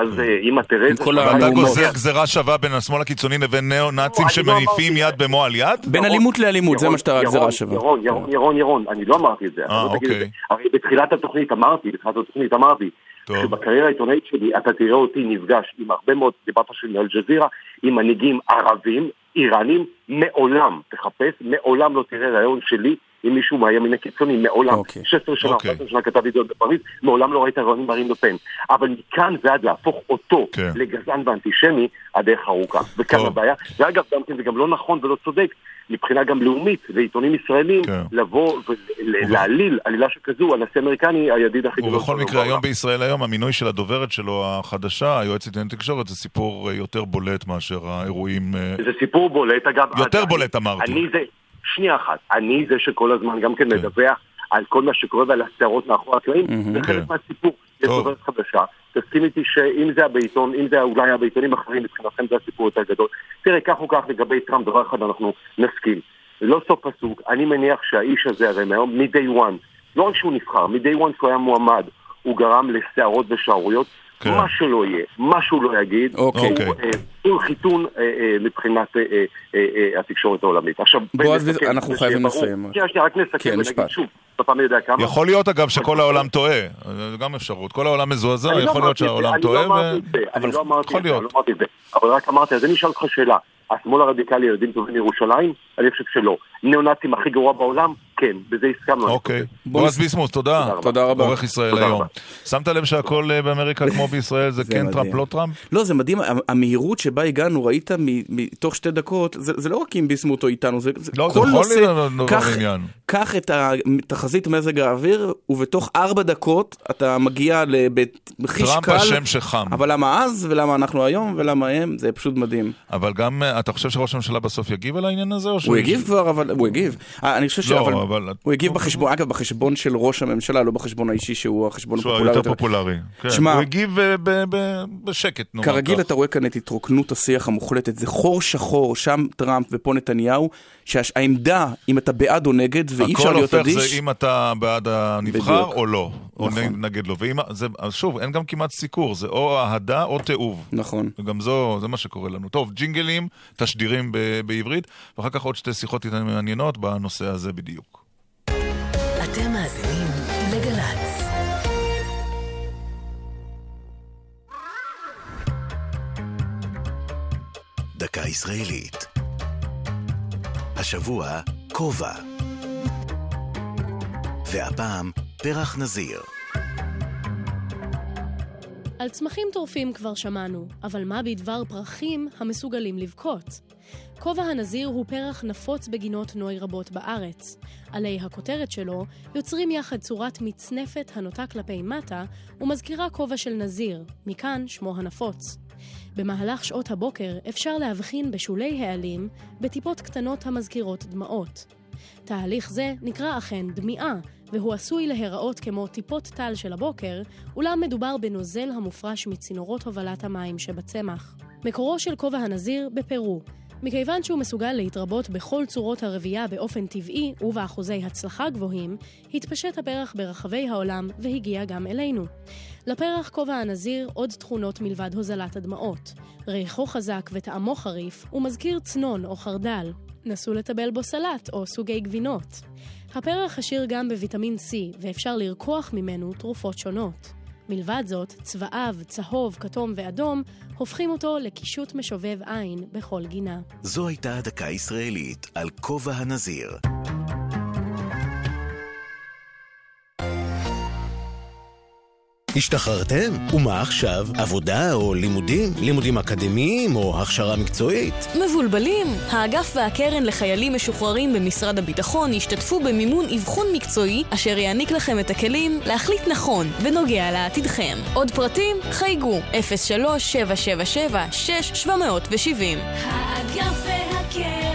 אז אה, אם תראה... אתה גוזר גזירה שווה בין השמאל הקיצוני לבין ניאו-נאצים לא שמניפים יד במו על יד? בין אלימות לאלימות, זה מה שאתה גזירה שווה. ירון, ירון, ירון, ירון, אני לא אמרתי את זה. אה, אוקיי. הרי בתחילת התוכנית אמרתי, בתחילת התוכנית אמרתי, שבקריירה העיתונאית שלי אתה תראה אותי נפגש עם הרבה מאוד, דיברת של אל-ג'זירה, עם מנהיגים ערבים, איראנים, מעולם, תחפש, מעולם לא תראה רעיון שלי עם מישהו מהימין הקיצוני, מעולם. אוקיי. 16 שנה, 14 אוקיי. שנה כתב ידיעות בפריז, מעולם לא ראית מרין לופן. אבל מכאן ועד להפוך אותו כן. לגזען ואנטישמי, הדרך ארוכה. וכאן הבעיה, ואגב, גם כן זה גם לא נכון ולא צודק, מבחינה גם לאומית, לעיתונים ישראלים, כן. לבוא ולהעליל עלילה שכזו על הנשיא האמריקני, הידיד הכי גדול. ובכל מקרה, היום בישראל היום, המינוי של הדוברת שלו החדשה, היועצת לענייני תקשורת, זה סיפור יותר בולט מאשר האירועים... אה, זה סיפור בולט, אגב. יותר בולט אמרתי. אני זה... שנייה אחת, אני זה שכל הזמן גם כן, כן. מדווח על כל מה שקורה ועל הסערות מאחורי הקלעים, זה חלק כן. מהסיפור. יש דוברת חדשה, תסכים איתי שאם זה היה בעיתון, אם זה אולי היה בעיתונים אחרים, מבחינתכם זה הסיפור יותר גדול. תראה, כך או כך לגבי טראמפ, דבר אחד אנחנו נסכים. לא סוף פסוק, אני מניח שהאיש הזה הרי מהיום, מ-day one, לא רק שהוא נבחר, מ-day one שהוא היה מועמד, הוא גרם לסערות ושערוריות. כן. מה שלא יהיה, מה שהוא לא יגיד, אוקיי. הוא אה, חיתון אה, אה, מבחינת התקשורת העולמית. עכשיו, בועז, אנחנו חייבים לסיים. שנייה, שנייה, רק נסכם כן, ונגיד שוב. יכול להיות אגב שכל העולם טועה, זו גם אפשרות. כל העולם מזועזע, לא יכול להיות שהעולם טועה. אני לא אמרתי את זה, אני לא אמרתי את זה, אבל רק אמרתי, אז אני אשאל אותך שאלה. השמאל הרדיקלי ילדים טובים מירושלים? אני חושב שלא. ניאו-נאצים הכי גרוע בעולם? כן, בזה הסכמנו. אוקיי. בועז ביסמוס, תודה. תודה רבה. עורך ישראל היום. שמת לב שהכל אה, באמריקה כמו בישראל זה כן טראמפ, לא טראמפ? לא, זה מדהים, המהירות שבה הגענו, ראית מתוך שתי דקות, זה לא רק עם ביסמוט או איתנו, זה לא, כל נושא, קח את תחזית מזג האוויר, ובתוך ארבע דקות אתה מגיע לחיש קל. טראמפ השם שחם. אבל למה אז, ולמה אנחנו היום, ולמה הם, זה פשוט מדהים. אבל גם, אה, אתה חושב שראש הממשלה בסוף יגיב על העניין הזה? הוא הגיב כבר, אבל הוא הגיב. אה, אני חושב ש... לא, אבל... הוא הגיב בחשבון, אגב, בחשבון של ראש הממשלה, לא בחשבון האישי שהוא החשבון הפופולרי. שהוא יותר פופולרי. כן. שמה, הוא הגיב אה, בשקט, נאמר כרגיל אתה רואה כאן את התרוקנות השיח המוחלטת, זה חור שחור, שם טראמפ ופה נתניהו, שהעמדה, אם אתה בעד או נגד, ואי אפשר להיות אדיש... הכל הופך זה אם אתה בעד הנבחר או לא, או נכון. נגד לו. ואם, זה, שוב, אין גם כמעט סיקור, זה או אהדה או תיעוב. נכון. וגם זו, זה מה שקורה לנו. טוב, ג'ינגלים, תשדירים בעברית, ואחר כך עוד שתי שיחות איתנו מעניינות בנושא הזה בדיוק. אתם מאזינים לגל"צ. דקה ישראלית. השבוע, כובע. והפעם, פרח נזיר. על צמחים טורפים כבר שמענו, אבל מה בדבר פרחים המסוגלים לבכות? כובע הנזיר הוא פרח נפוץ בגינות נוי רבות בארץ. עלי הכותרת שלו יוצרים יחד צורת מצנפת הנוטה כלפי מטה ומזכירה כובע של נזיר, מכאן שמו הנפוץ. במהלך שעות הבוקר אפשר להבחין בשולי העלים בטיפות קטנות המזכירות דמעות. תהליך זה נקרא אכן דמיעה, והוא עשוי להיראות כמו טיפות טל של הבוקר, אולם מדובר בנוזל המופרש מצינורות הובלת המים שבצמח. מקורו של כובע הנזיר בפרו. מכיוון שהוא מסוגל להתרבות בכל צורות הרבייה באופן טבעי ובאחוזי הצלחה גבוהים, התפשט הפרח ברחבי העולם והגיע גם אלינו. לפרח כובע הנזיר עוד תכונות מלבד הוזלת הדמעות. ריחו חזק וטעמו חריף, ומזכיר צנון או חרדל. נסו לטבל בו סלט או סוגי גבינות. הפרח עשיר גם בוויטמין C, ואפשר לרקוח ממנו תרופות שונות. מלבד זאת, צבעיו, צהוב, כתום ואדום, הופכים אותו לקישוט משובב עין בכל גינה. זו הייתה דקה ישראלית על כובע הנזיר. השתחררתם? ומה עכשיו? עבודה או לימודים? לימודים אקדמיים או הכשרה מקצועית? מבולבלים? האגף והקרן לחיילים משוחררים במשרד הביטחון ישתתפו במימון אבחון מקצועי אשר יעניק לכם את הכלים להחליט נכון בנוגע לעתידכם. עוד פרטים? חייגו 03-777-6770 האגף והקרן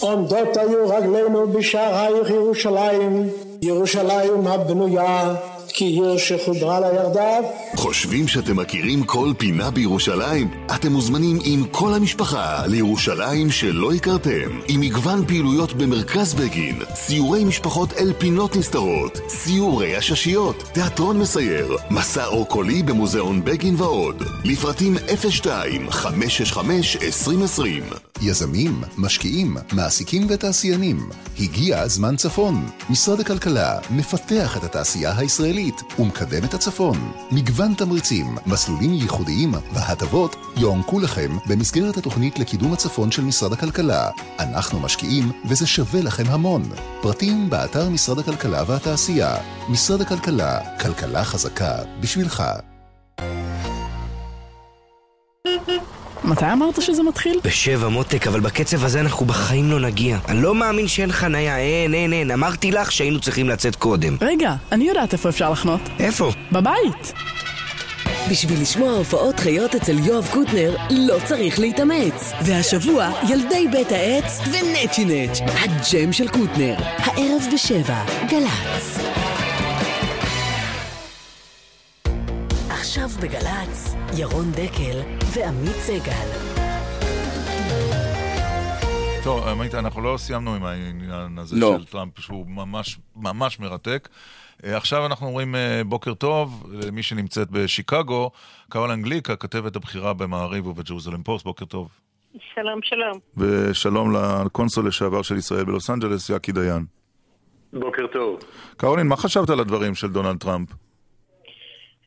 עומדות היו רגלינו בשערייך ירושלים, ירושלים הבנויה כי עיר שחוברה לה. חושבים שאתם מכירים כל פינה בירושלים? אתם מוזמנים עם כל המשפחה לירושלים שלא הכרתם, עם מגוון פעילויות במרכז בגין, ציורי משפחות אל פינות נסתרות, ציורי הששיות, תיאטרון מסייר, מסע אור קולי במוזיאון בגין ועוד. לפרטים 02-565-2020 יזמים, משקיעים, מעסיקים ותעשיינים. הגיע זמן צפון. משרד הכלכלה מפתח את התעשייה הישראלית ומקדם את הצפון. מגוון תמריצים, מסלולים ייחודיים והטבות יוענקו לכם במסגרת התוכנית לקידום הצפון של משרד הכלכלה. אנחנו משקיעים וזה שווה לכם המון. פרטים באתר משרד הכלכלה והתעשייה. משרד הכלכלה, כלכלה חזקה בשבילך. מתי אמרת שזה מתחיל? בשבע מותק, אבל בקצב הזה אנחנו בחיים לא נגיע. אני לא מאמין שאין חניה, אין, אין, אין. אמרתי לך שהיינו צריכים לצאת קודם. רגע, אני יודעת איפה אפשר לחנות. איפה? בבית. בשביל לשמוע הופעות חיות אצל יואב קוטנר, לא צריך להתאמץ. והשבוע, ילדי בית העץ ונצ'י נץ', הג'ם של קוטנר. הערב בשבע, גל"צ. עכשיו בגל"צ, ירון דקל ועמית סגל. טוב, עמית, אנחנו לא סיימנו עם העניין הזה לא. של טראמפ, שהוא ממש ממש מרתק. אה, עכשיו אנחנו אומרים אה, בוקר טוב למי שנמצאת בשיקגו, קרולין גליק, הכתבת הבכירה במעריב ובג'רוזלם פוסט, בוקר טוב. שלום, שלום. ושלום לקונסול לשעבר של ישראל בלוס אנג'לס, יקי דיין. בוקר טוב. קרולין, מה חשבת על הדברים של דונלד טראמפ?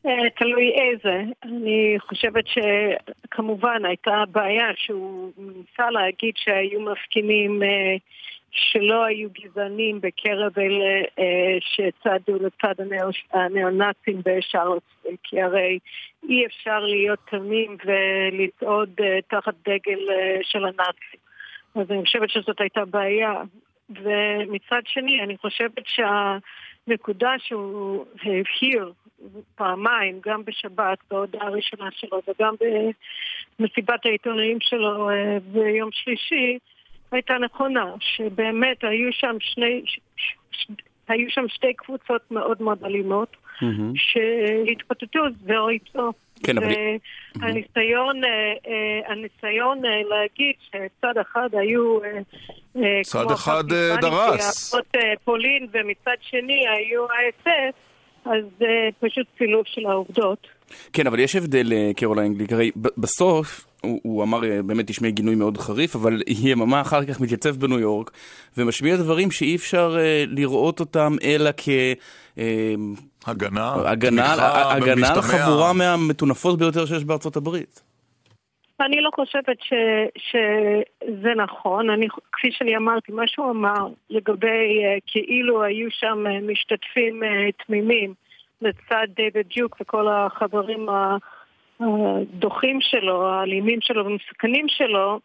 אה, תלוי איזה. אני חושבת שכמובן הייתה בעיה שהוא ניסה להגיד שהיו מפגינים אה, שלא היו גזענים בקרב אלה אה, שצעדו לצד הנאו- הניאו-נאצים בשארלסוויל, כי הרי אי אפשר להיות תמים ולצעוד תחת דגל של הנאצים. אז אני חושבת שזאת הייתה בעיה. ומצד שני, אני חושבת שהנקודה שהוא הבהיר פעמיים, גם בשבת, בהודעה הראשונה שלו וגם במסיבת העיתונאים שלו אה, ביום שלישי, הייתה נכונה, שבאמת היו שם שני, ש, ש, היו שם שתי קבוצות מאוד מאוד אלימות, שהתפוצצו זו איתו. כן, אבל... והניסיון, אה, אה, הניסיון אה, להגיד שצד אחד היו צד אחד, דרס. פולין ומצד שני היו האס-אס, אז זה פשוט סילוב של העובדות. כן, אבל יש הבדל, אה, קרוליין גליק, הרי בסוף... הוא, הוא אמר, אה, באמת תשמעי גינוי מאוד חריף, אבל יממה אחר כך מתייצב בניו יורק ומשמיע דברים שאי אפשר אה, לראות אותם אלא כ... אה, הגנה, הגנה, תמיכה הגנה על. חבורה מהמטונפות ביותר שיש בארצות הברית. אני לא חושבת ש, שזה נכון. אני, כפי שאני אמרתי, מה שהוא אמר לגבי uh, כאילו היו שם uh, משתתפים uh, תמימים לצד דיוויד דיוק וכל החברים הדוחים שלו, האלימים שלו והמסוכנים שלו,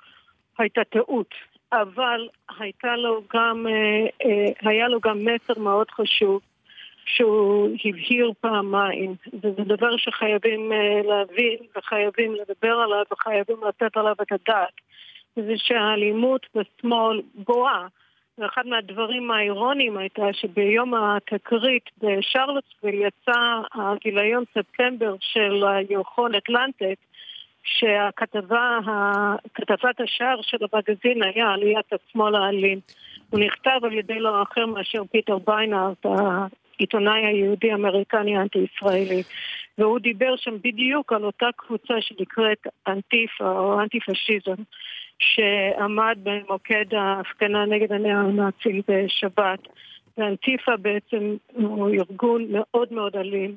הייתה טעות. אבל הייתה לו גם, היה לו גם מסר מאוד חשוב. שהוא הבהיר פעמיים, וזה דבר שחייבים uh, להבין וחייבים לדבר עליו וחייבים לתת עליו את הדעת. זה שהאלימות בשמאל גואה. ואחד מהדברים האירוניים הייתה שביום התקרית בשרלוטסוויל יצא הגיליון ספטמבר של הירחון אטלנטית שהכתבה, השער של המגזין היה עליית השמאל האלים. הוא נכתב על ידי לא אחר מאשר פיטר ביינארט, העיתונאי היהודי-אמריקני האנטי-ישראלי. והוא דיבר שם בדיוק על אותה קבוצה שנקראת אנטיפה או אנטי-פשיזם, שעמד במוקד ההפגנה נגד הנאו-נאצים בשבת. ואנטיפה בעצם הוא ארגון מאוד מאוד אלים,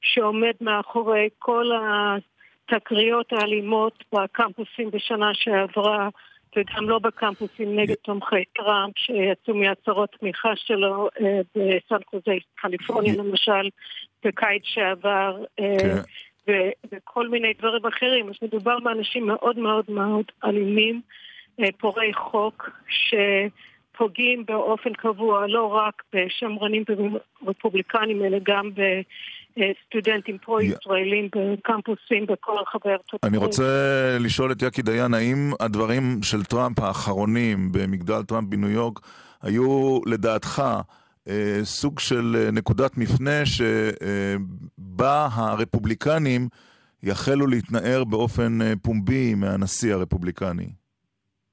שעומד מאחורי כל התקריות האלימות בקמפוסים בשנה שעברה, וגם לא בקמפוסים נגד תומכי טראמפ שיצאו מהצהרות תמיכה שלו אה, בסן חוזה, קליפורניה למשל, בקיץ שעבר, אה, כן. וכל מיני דברים אחרים. אז מדובר באנשים מאוד מאוד מאוד אלימים, אה, פורעי חוק, שפוגעים באופן קבוע לא רק בשמרנים ורפובליקנים, אלא גם בסטודנטים פרו-ישראלים בקמפוסים בכל רחבי ארצות אני הברית. רוצה לשאול את יקי דיין, האם הדברים של טראמפ האחרונים במגדל טראמפ בניו יורק היו לדעתך אה, סוג של אה, נקודת מפנה שבה הרפובליקנים יחלו להתנער באופן אה, פומבי מהנשיא הרפובליקני?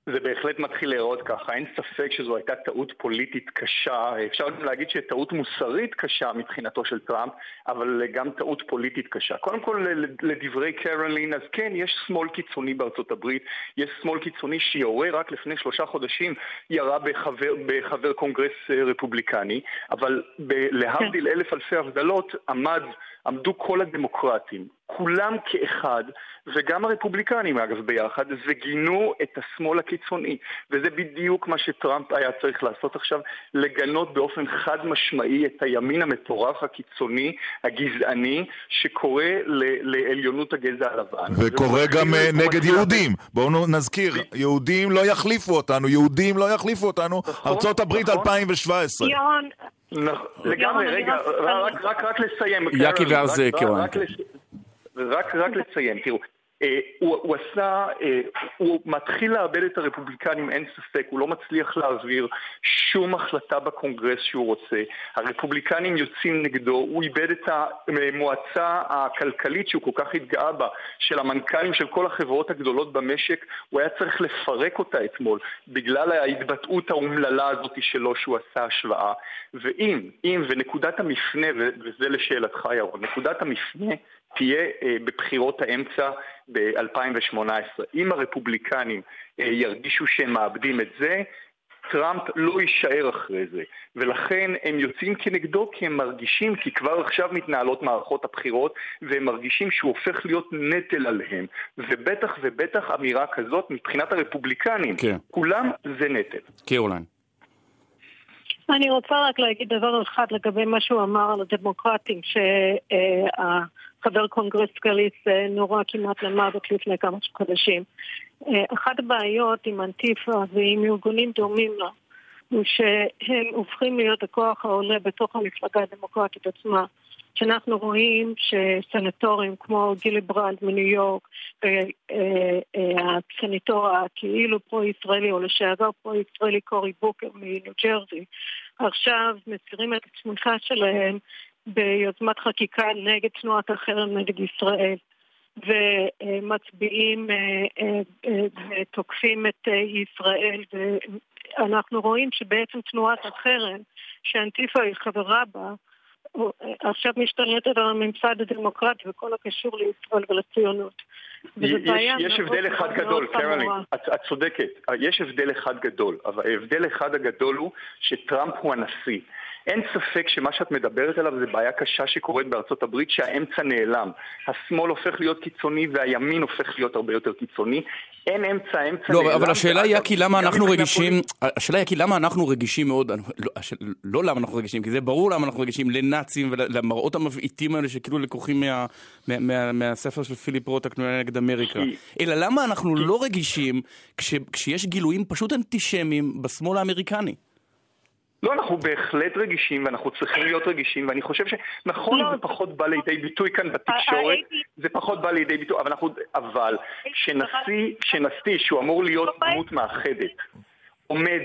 זה בהחלט מתחיל להיראות ככה, אין ספק שזו הייתה טעות פוליטית קשה, אפשר גם להגיד שטעות מוסרית קשה מבחינתו של טראמפ, אבל גם טעות פוליטית קשה. קודם כל, לדברי קרולין, אז כן, יש שמאל קיצוני בארצות הברית, יש שמאל קיצוני שיורה רק לפני שלושה חודשים, ירה בחבר, בחבר קונגרס אה, רפובליקני, אבל ב- להבדיל אלף אלפי הבדלות, עמד, עמדו כל הדמוקרטים, כולם כאחד, וגם הרפובליקנים אגב ביחד, וגינו את השמאל הקיצוני. וזה בדיוק מה שטראמפ היה צריך לעשות עכשיו, לגנות באופן חד משמעי את הימין המטורף הקיצוני, הגזעני, שקורא ל- לעליונות הגזע הלבן. וקורא גם אה, נגד יהודים. בואו נזכיר, יהודים לא יחליפו אותנו, יהודים לא יחליפו אותנו, ארצות הברית 2017. ירון, נכון, לגמרי, ירון, רגע, רק- לסיים. יקי קרולין, ואז, רק- קרולין, רק. לס- רק, רק לציין, תראו, הוא, הוא עשה, אה, הוא מתחיל לאבד את הרפובליקנים, אין ספק, הוא לא מצליח להעביר שום החלטה בקונגרס שהוא רוצה. הרפובליקנים יוצאים נגדו, הוא איבד את המועצה הכלכלית שהוא כל כך התגאה בה, של המנכ"לים של כל החברות הגדולות במשק, הוא היה צריך לפרק אותה אתמול, בגלל ההתבטאות האומללה הזאת שלו שהוא עשה השוואה. ואם, אם, ונקודת המפנה, וזה לשאלתך ירון, נקודת המפנה תהיה אה, בבחירות האמצע ב-2018. אם הרפובליקנים אה, ירגישו שהם מאבדים את זה, טראמפ לא יישאר אחרי זה, ולכן הם יוצאים כנגדו כי הם מרגישים, כי כבר עכשיו מתנהלות מערכות הבחירות, והם מרגישים שהוא הופך להיות נטל עליהם. ובטח ובטח אמירה כזאת מבחינת הרפובליקנים, כן. כולם זה נטל. קרוליין. אני רוצה רק להגיד דבר אחד לגבי מה שהוא אמר על הדמוקרטים, שחבר קונגרס סקליס אה, נורה כמעט למוות לפני כמה חודשים. אה, אחת הבעיות עם אנטיפה ועם ארגונים דומים לה, הוא שהם הופכים להיות הכוח העולה בתוך המפלגה הדמוקרטית עצמה. שאנחנו רואים שסנטורים כמו גיליברנד מניו יורק, והסנטור הכאילו פרו-ישראלי או לשעבר פרו-ישראלי קורי בוקר מניו ג'רזי, עכשיו מסירים את התמיכה שלהם ביוזמת חקיקה נגד תנועת החרם נגד ישראל. ומצביעים ותוקפים את ישראל ואנחנו רואים שבעצם תנועת החרם שאנטיפה היא חברה בה עכשיו משתלטת על הממסד הדמוקרטי וכל הקשור לישראל ולציונות. יש, יש הבדל אחד גדול. קרולין, את, את צודקת, יש הבדל אחד גדול, אבל ההבדל אחד הגדול הוא שטראמפ הוא הנשיא. אין ספק שמה שאת מדברת עליו זה בעיה קשה שקורית בארצות הברית שהאמצע נעלם. השמאל הופך להיות קיצוני והימין הופך להיות הרבה יותר קיצוני. אין אמצע, האמצע לא, נעלם. אבל השאלה היא, כי למה אנחנו רגישים, השאלה היא, כי למה אנחנו רגישים מאוד, לא, לא למה אנחנו רגישים, כי זה ברור למה אנחנו רגישים לנאצים ולמראות המבעיטים האלה שכאילו לקוחים מה- מה- מה- מהספר של פיליפ רוט, הכנועה נגד אמריקה. אלא למה אנחנו לא רגישים כש- כשיש גילויים פשוט אנטישמיים בשמאל האמריקני? לא, אנחנו בהחלט רגישים ואנחנו צריכים להיות רגישים ואני חושב שנכון לא, זה פחות בא לידי ביטוי כאן בתקשורת, זה פחות בא לידי ביטוי, אבל אנחנו, אבל שנשיא, שנשיא שהוא אמור להיות דמות מאחדת עומד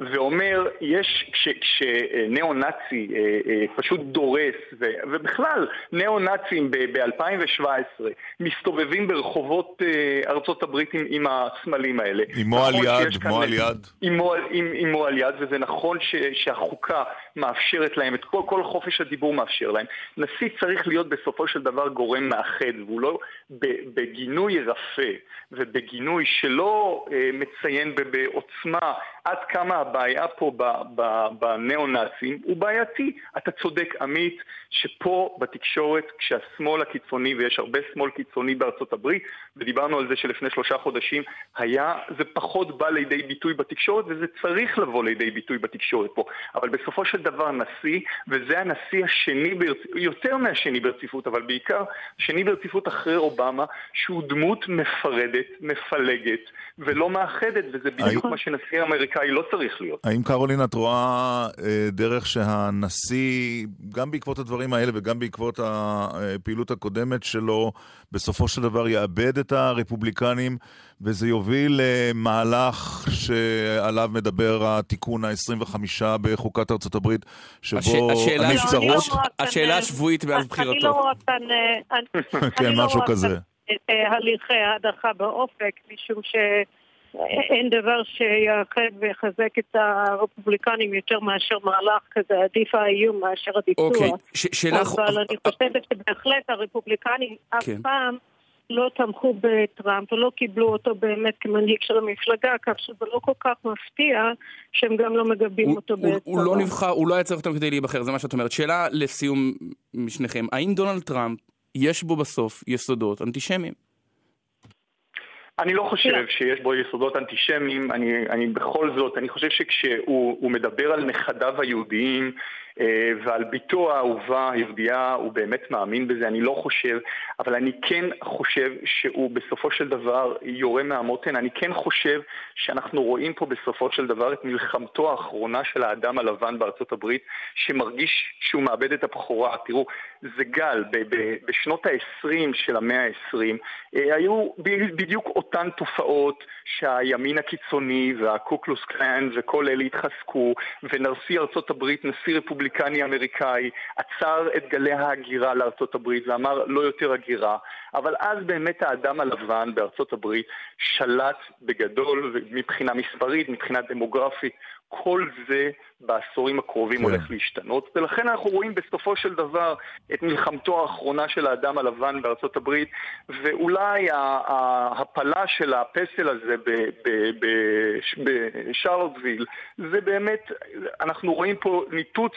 ואומר, יש, כש- כשניאו-נאצי אה, אה, פשוט דורס, ו- ובכלל ניאו-נאצים ב-2017 מסתובבים ברחובות אה, ארצות הברית עם, עם הסמלים האלה. עמו על נכון יד, שיש כאן- עמו על יד. עמו עם- עמו על יד, וזה נכון ש, שהחוקה מאפשרת להם, את כל, כל חופש הדיבור מאפשר להם. נשיא צריך להיות בסופו של דבר גורם מאחד, והוא לא בגינוי רפה ובגינוי שלא אה, מציין בעוצמה עד כמה הבעיה פה ב- ב- בניאו-נאצים הוא בעייתי. אתה צודק, עמית, שפה בתקשורת, כשהשמאל הקיצוני, ויש הרבה שמאל קיצוני בארצות הברית, ודיברנו על זה שלפני שלושה חודשים, היה, זה פחות בא לידי ביטוי בתקשורת, וזה צריך לבוא לידי ביטוי בתקשורת פה. אבל בסופו של דבר נשיא, וזה הנשיא השני, ברצ... יותר מהשני ברציפות, אבל בעיקר שני ברציפות אחרי אובמה, שהוא דמות מפרדת, מפלגת, ולא מאחדת, וזה בדיוק מה שנשיא האמריקאי לא צריך להיות. האם קרולין את רואה אה, דרך שהנשיא, גם בעקבות הדברים האלה וגם בעקבות הפעילות הקודמת שלו, בסופו של דבר יאבד את הרפובליקנים וזה יוביל למהלך שעליו מדבר התיקון ה-25 בחוקת ארצות הברית, שבו הש- הנבצרות... לא השאלה אה, השבועית מאז אני לא בחירתו. רואה כאן, אה, אני- כן, לא משהו כזה. אה, הליכי הדחה באופק, משום שאין דבר שיאחד ויחזק את הרפובליקנים יותר מאשר מהלך כזה, עדיף האיום מאשר הביצוע. אוקיי, ש- שאלה... אבל אני חושבת שבהחלט הרפובליקנים אף כן. פעם לא תמכו בטראמפ ולא קיבלו אותו באמת כמנהיג של המפלגה, כך שזה לא כל כך מפתיע שהם גם לא מגבים אותו הוא, הוא בצבא. לא נבחר, הוא לא היה צריך אותם כדי להיבחר, זה מה שאת אומרת. שאלה לסיום משניכם, האם דונלד טראמפ, יש בו בסוף יסודות אנטישמיים? אני לא חושב שיש בו יסודות אנטישמיים, אני, אני בכל זאת, אני חושב שכשהוא הוא מדבר על נכדיו היהודיים ועל בתו האהובה היהודייה, הוא באמת מאמין בזה, אני לא חושב, אבל אני כן חושב שהוא בסופו של דבר יורה מהמותן, אני כן חושב שאנחנו רואים פה בסופו של דבר את מלחמתו האחרונה של האדם הלבן בארצות הברית, שמרגיש שהוא מאבד את הבכורה. תראו, זה גל, ב- ב- בשנות ה-20 של המאה ה-20 אה, היו בדיוק אותן תופעות שהימין הקיצוני והקוקלוס קלאן וכל אלה התחזקו, ונשיא ארצות הברית, נשיא רפובליקני אמריקאי, עצר את גלי ההגירה לארצות הברית ואמר לא יותר הגירה, אבל אז באמת האדם הלבן בארצות הברית שלט בגדול מבחינה מספרית, מבחינה דמוגרפית, כל זה בעשורים הקרובים כן. הולך להשתנות, ולכן אנחנו רואים בסופו של דבר את מלחמתו האחרונה של האדם הלבן בארצות הברית, ואולי ההפלה של הפסל הזה ב- ב- ב- בשרלוטסוויל, זה באמת, אנחנו רואים פה ניתוץ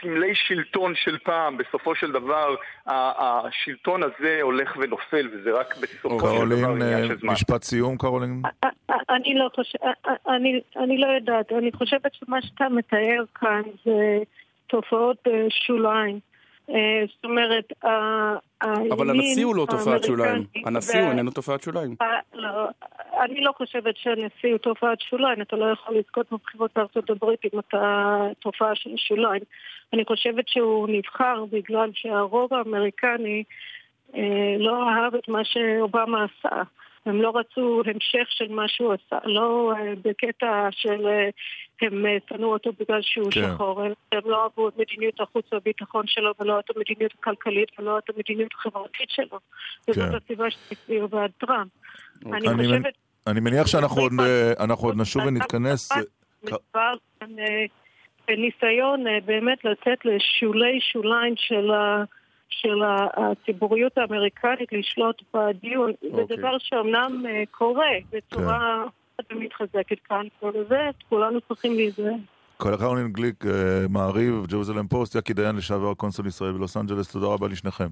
סמלי שלטון של פעם, בסופו של דבר השלטון הזה הולך ונופל, וזה רק בסופו של דבר קרולין, עניין אה, של זמן. משפט סיום, קרולין? אני לא חושבת, אני, אני לא יודעת, אני חושבת שמה שאתה מתאר כאן זה תופעות בשוליים. אה, זאת אומרת, אבל הנשיא הוא לא תופעת שוליים. הנשיא הוא איננו תופעת שוליים. אה, לא, אני לא חושבת שהנשיא הוא תופעת שוליים, אתה לא יכול לזכות בבחירות בארצות הברית אם אתה תופעה של שוליים. אני חושבת שהוא נבחר בגלל שהרוב האמריקני אה, לא אהב את מה שאובמה עשה. הם לא רצו המשך של מה שהוא עשה, לא אה, בקטע של אה, הם אה, שנאו אותו בגלל שהוא כן. שחור, הם לא אהבו את מדיניות החוץ והביטחון שלו ולא את המדיניות הכלכלית ולא את המדיניות החברתית שלו. וזאת כן. הסיבה שהצביעו בעד טראמפ. אני אני מנ- חושבת אני מניח שאנחנו עוד, אה, אנחנו עוד נשוב ונתכנס. מדובר אה, בניסיון אה, באמת לצאת לשולי שוליים של, ה, של הציבוריות האמריקנית לשלוט בדיון. זה אוקיי. דבר שאומנם אה, קורה בצורה כן. מתחזקת כאן, כל זה, כולנו צריכים להיזהר. כל הקרולין גליק, אה, מעריב, ג'רוזלם פוסט, יקי דיין לשעבר קונסול ישראל בלוס אנג'לס, תודה רבה לשניכם.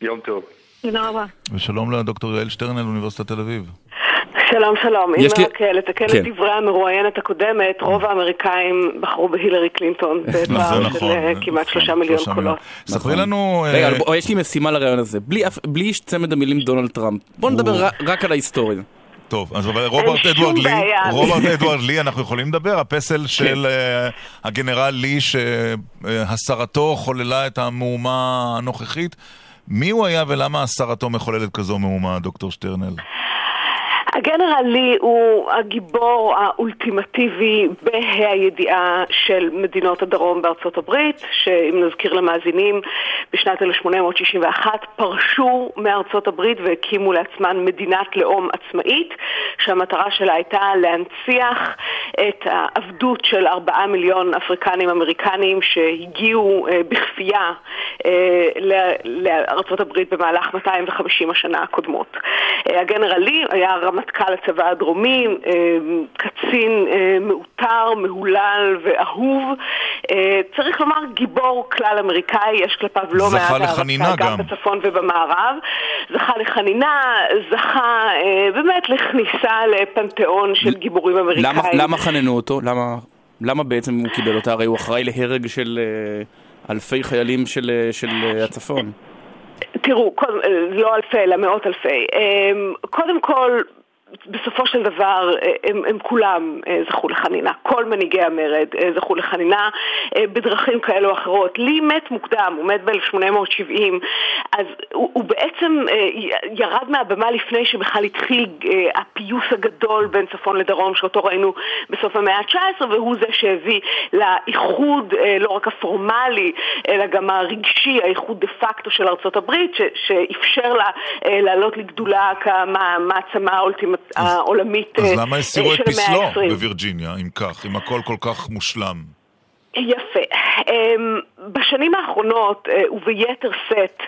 יום טוב. תודה רבה. ושלום לדוקטור יעל שטרנל, אוניברסיטת תל אביב. שלום שלום, אם יש לי- רק אה, לתקן כן. את דברי המרואיינת הקודמת, רוב האמריקאים בחרו בהילרי קלינטון בפער נכון, של אה, כמעט שלושה מיליון שלושה קולות. ספרי לנו... אה, רגע, בוא, יש לי משימה לרעיון הזה. בלי בלי צמד המילים דונלד טראמפ. בוא נדבר רק על ההיסטוריה. טוב, אז אבל רוברט אדוארד לי. רוברט אדוארד לי, אנחנו יכולים לדבר, הפסל של אה, הגנרל לי, שהסרתו חוללה את המהומה הנוכחית. מי הוא היה ולמה הסרתו מחוללת כזו מהומה, דוקטור שטרנל? הגנרל לי הוא הגיבור האולטימטיבי בה"א הידיעה של מדינות הדרום בארצות הברית, שאם נזכיר למאזינים, בשנת 1861 פרשו מארצות הברית והקימו לעצמן מדינת לאום עצמאית, שהמטרה שלה הייתה להנציח את העבדות של ארבעה מיליון אפריקנים אמריקנים שהגיעו אה, בכפייה אה, לארצות הברית במהלך 250 השנה הקודמות. אה, הגנרל לי היה רמטכ"ל הצבא הדרומי, אה, קצין אה, מעוטר, מהולל ואהוב. אה, צריך לומר גיבור כלל אמריקאי, יש כלפיו לא זכה מעט לחנינה הערצה, גם. גם בצפון ובמערב. זכה לחנינה, זכה באמת לכניסה לפנתיאון של גיבורים אמריקאים. למה, למה חננו אותו? למה, למה בעצם הוא קיבל אותה? הרי הוא אחראי להרג של אלפי חיילים של, של הצפון. תראו, לא אלפי, אלא מאות אלפי. אמ, קודם כל, בסופו של דבר אה, הם, הם כולם אה, זכו לחנינה, כל מנהיגי המרד אה, זכו לחנינה בדרכים כאלו או אחרות. לי מת מוקדם, הוא מת ב-1870, אז הוא, הוא בעצם ירד מהבמה לפני שבכלל התחיל הפיוס הגדול בין צפון לדרום שאותו ראינו בסוף המאה ה-19 והוא זה שהביא לאיחוד לא רק הפורמלי אלא גם הרגשי, האיחוד דה פקטו של ארצות הברית ש- שאפשר לה לעלות לגדולה כמעצמה האולטימט- העולמית אז אה, למה הסירו אה, את של המאה פסלו ה-20. בווירג'יניה, אם כך, אם הכל כל כך מושלם? יפה. אמ, בשנים האחרונות, אה, וביתר שאת,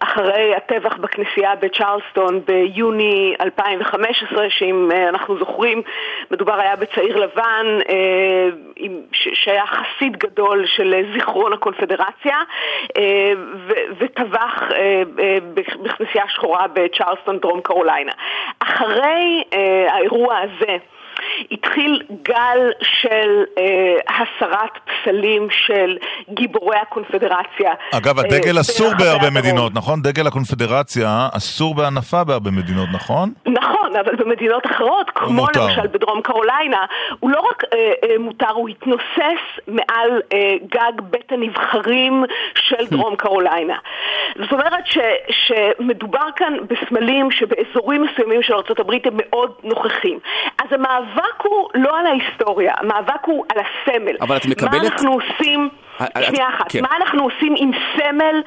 אחרי הטבח בכנסייה בצ'רלסטון ביוני 2015, שאם אה, אנחנו זוכרים, מדובר היה בצעיר לבן אה, שהיה חסיד גדול של זיכרון הקונפדרציה, וטבח בכ- בכנסייה שחורה בצ'רלסטון, דרום קרוליינה. אחרי האירוע הזה, התחיל גל של אה, הסרת פסלים של גיבורי הקונפדרציה. אגב, אה, הדגל אסור ברחבי בהרבה הדרום. מדינות, נכון? דגל הקונפדרציה אסור בהנפה בהרבה מדינות, נכון? נכון, אבל במדינות אחרות, כמו מותר. למשל בדרום קרוליינה, הוא לא רק אה, אה, מותר, הוא התנוסס מעל אה, גג בית הנבחרים של דרום קרוליינה. זאת אומרת ש, שמדובר כאן בסמלים שבאזורים מסוימים של ארה"ב הם מאוד נוכחים. אז המאבק הוא לא על ההיסטוריה, המאבק הוא על הסמל. אבל את מקבלת- מה אנחנו עושים... אה, אה, שנייה אחת, כן. מה אנחנו עושים עם סמל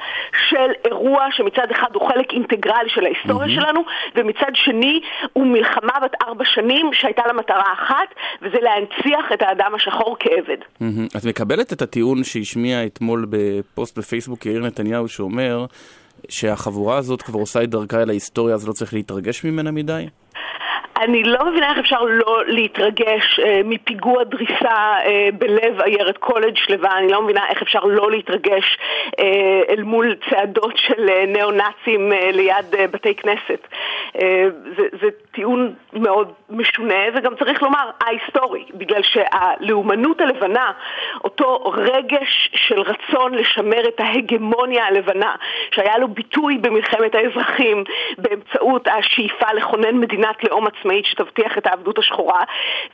של אירוע שמצד אחד הוא חלק אינטגרלי של ההיסטוריה מהמם. שלנו, ומצד שני הוא מלחמה בת ארבע שנים שהייתה לה מטרה אחת, וזה להנציח את האדם השחור כעבד. מהמם. את מקבלת את הטיעון שהשמיע אתמול בפוסט בפייסבוק יאיר נתניהו שאומר שהחבורה הזאת כבר עושה את דרכה אל ההיסטוריה אז לא צריך להתרגש ממנה מדי? אני לא מבינה איך אפשר לא להתרגש אה, מפיגוע דריסה אה, בלב עיירת קולג' שלווה, אני לא מבינה איך אפשר לא להתרגש אה, אל מול צעדות של אה, ניאו-נאצים אה, ליד אה, בתי כנסת. אה, זה, זה טיעון מאוד משונה, וגם צריך לומר ההיסטורי, בגלל שהלאומנות הלבנה, אותו רגש של רצון לשמר את ההגמוניה הלבנה, שהיה לו ביטוי במלחמת האזרחים באמצעות השאיפה לכונן מדינת לאום עצמאית שתבטיח את העבדות השחורה,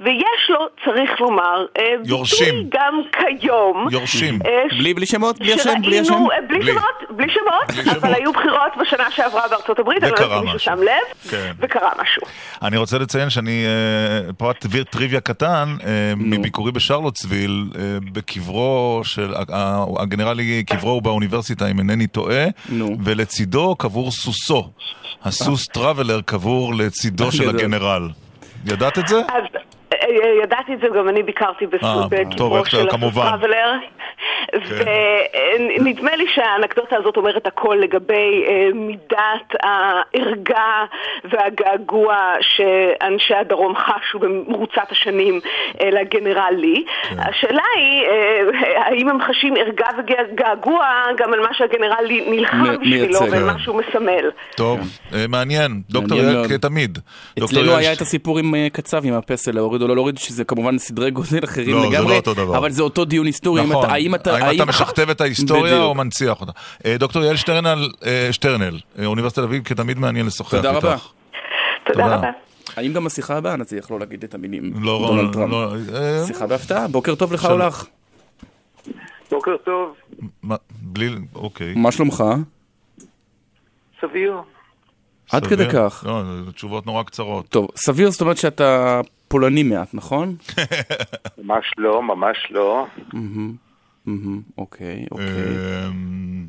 ויש לו, צריך לומר, אה, יורשים. ביטוי גם כיום. יורשים. אה, בלי, בלי שמות? בלי השם? בלי שראינו- השם? אה, בלי בלי. שמות, בלי שמות, אבל היו בחירות בשנה שעברה בארצות הברית, אני לא וקרה יודעת אם מישהו משהו. שם לב, כן. וקרה משהו. אני רוצה לציין שאני, פרט טריוויה קטן, מביקורי בשרלוטסוויל, בקברו של, ה- הגנרל קברו הוא באוניברסיטה, אם אינני טועה, ולצידו קבור סוסו. הסוס טראבלר קבור לצידו של גדול. הגנרל. ידעת את זה? אז ידעתי את זה, גם אני ביקרתי אה, בקברו איך- של כמובן. טראבלר. ונדמה לי שהאנקדוטה הזאת אומרת הכל לגבי אה, מידת הערגה והגעגוע שאנשי הדרום חשו במרוצת השנים אה, לגנרל לי. כן. השאלה היא, אה, האם הם חשים ערגה וגעגוע גם על מה שהגנרל לי נלחם בשבילו. ועל מה שהוא מסמל. טוב, אה, מעניין. דוקטור. כתמיד. דוקטור אצלנו יעל היה את הסיפור עם אה, קצב, עם הפסל, להוריד או לא להוריד, שזה כמובן סדרי גודל אחרים לא, זה לגמרי, לא אותו דבר. אבל זה אותו דיון היסטורי. האם נכון, אתה- האם אתה... האם אתה משכתב את ההיסטוריה בדיוק. או מנציח אותה? אה, דוקטור יעל שטרנל, אה, שטרנל, אה, אוניברסיטת תל אביב, כתמיד מעניין לשוחח איתך. תודה רבה. תודה רבה. האם גם בשיחה הבאה נצליח לא להגיד את המילים לא, דונלד לא, טראמפ? לא, שיחה בהפתעה, בוקר טוב לך. או לך. בוקר טוב, מה, בלי, אוקיי. מה שלומך? סביר. עד סביר? כדי כך. לא, זה תשובות נורא קצרות. טוב, סביר זאת אומרת שאתה פולני מעט, נכון? ממש לא, ממש לא. אוקיי, אוקיי. אמ,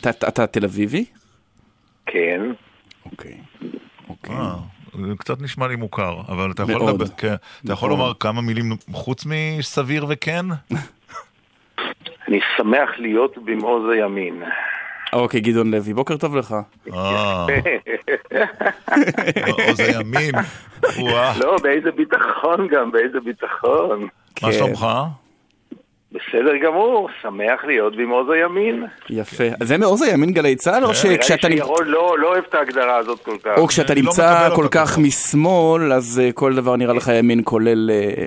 אתה- תל אביבי? כן. אוקיי. אה, זה קצת נשמע לי מוכר, אבל אתה יכול. לדבר, כן, אתה יכול מאוד. לומר כמה מילים חוץ מסביר וכן? אני שמח להיות במעוז הימין. אוקיי, גדעון לוי, בוקר טוב לך. אה, עוז הימין. לא, באיזה ביטחון גם, באיזה ביטחון. מה כן. שלומך? בסדר גמור, שמח להיות במעוז הימין. יפה. זה מעוז הימין גלי צה"ל, או לי שכשאתה נמצא... שירון לא לא אוהב את ההגדרה הזאת כל כך. או כשאתה נמצא כל כך משמאל, אז אה, כל דבר נראה לך ימין כולל... אה,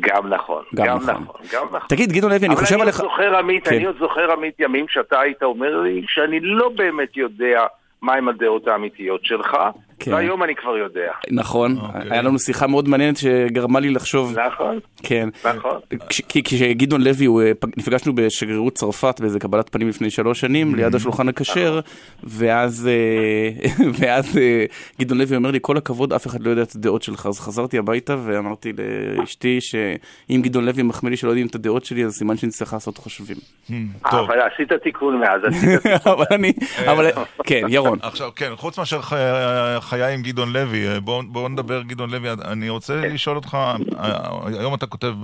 גם נכון, גם גם נכון. נכון, גם נכון. תגיד, גדעון לוי, אני חושב אבל עליך... אני עוד זוכר, עמית, כן. אני עוד זוכר, עמית, ימים שאתה היית אומר לי שאני לא באמת יודע מהם הדעות האמיתיות שלך, כן. והיום אני כבר יודע. נכון, היה לנו שיחה מאוד מעניינת שגרמה לי לחשוב... נכון. כן. נכון. כש- כי כשגדעון לוי, הוא, אה, פג- נפגשנו בשגרירות צרפת באיזה קבלת פנים לפני שלוש שנים, ליד השולחן הכשר, ואז אה, ואז אה, גדעון לוי אומר לי, כל הכבוד, אף אחד לא יודע את הדעות שלך. אז חזרתי הביתה ואמרתי לאשתי שאם גדעון לוי מחמיא לי שלא יודעים את הדעות שלי, אז סימן שנצטרך לעשות חושבים. אבל עשית תיקון מאז, עשית תיקון. אבל אני, אבל כן, ירון. עכשיו, כן, חוץ מאשר חיי עם גדעון לוי, אה, בואו בוא נדבר, גדעון לוי, אני רוצה כן. לשאול אותך, אה, היום אתה כותב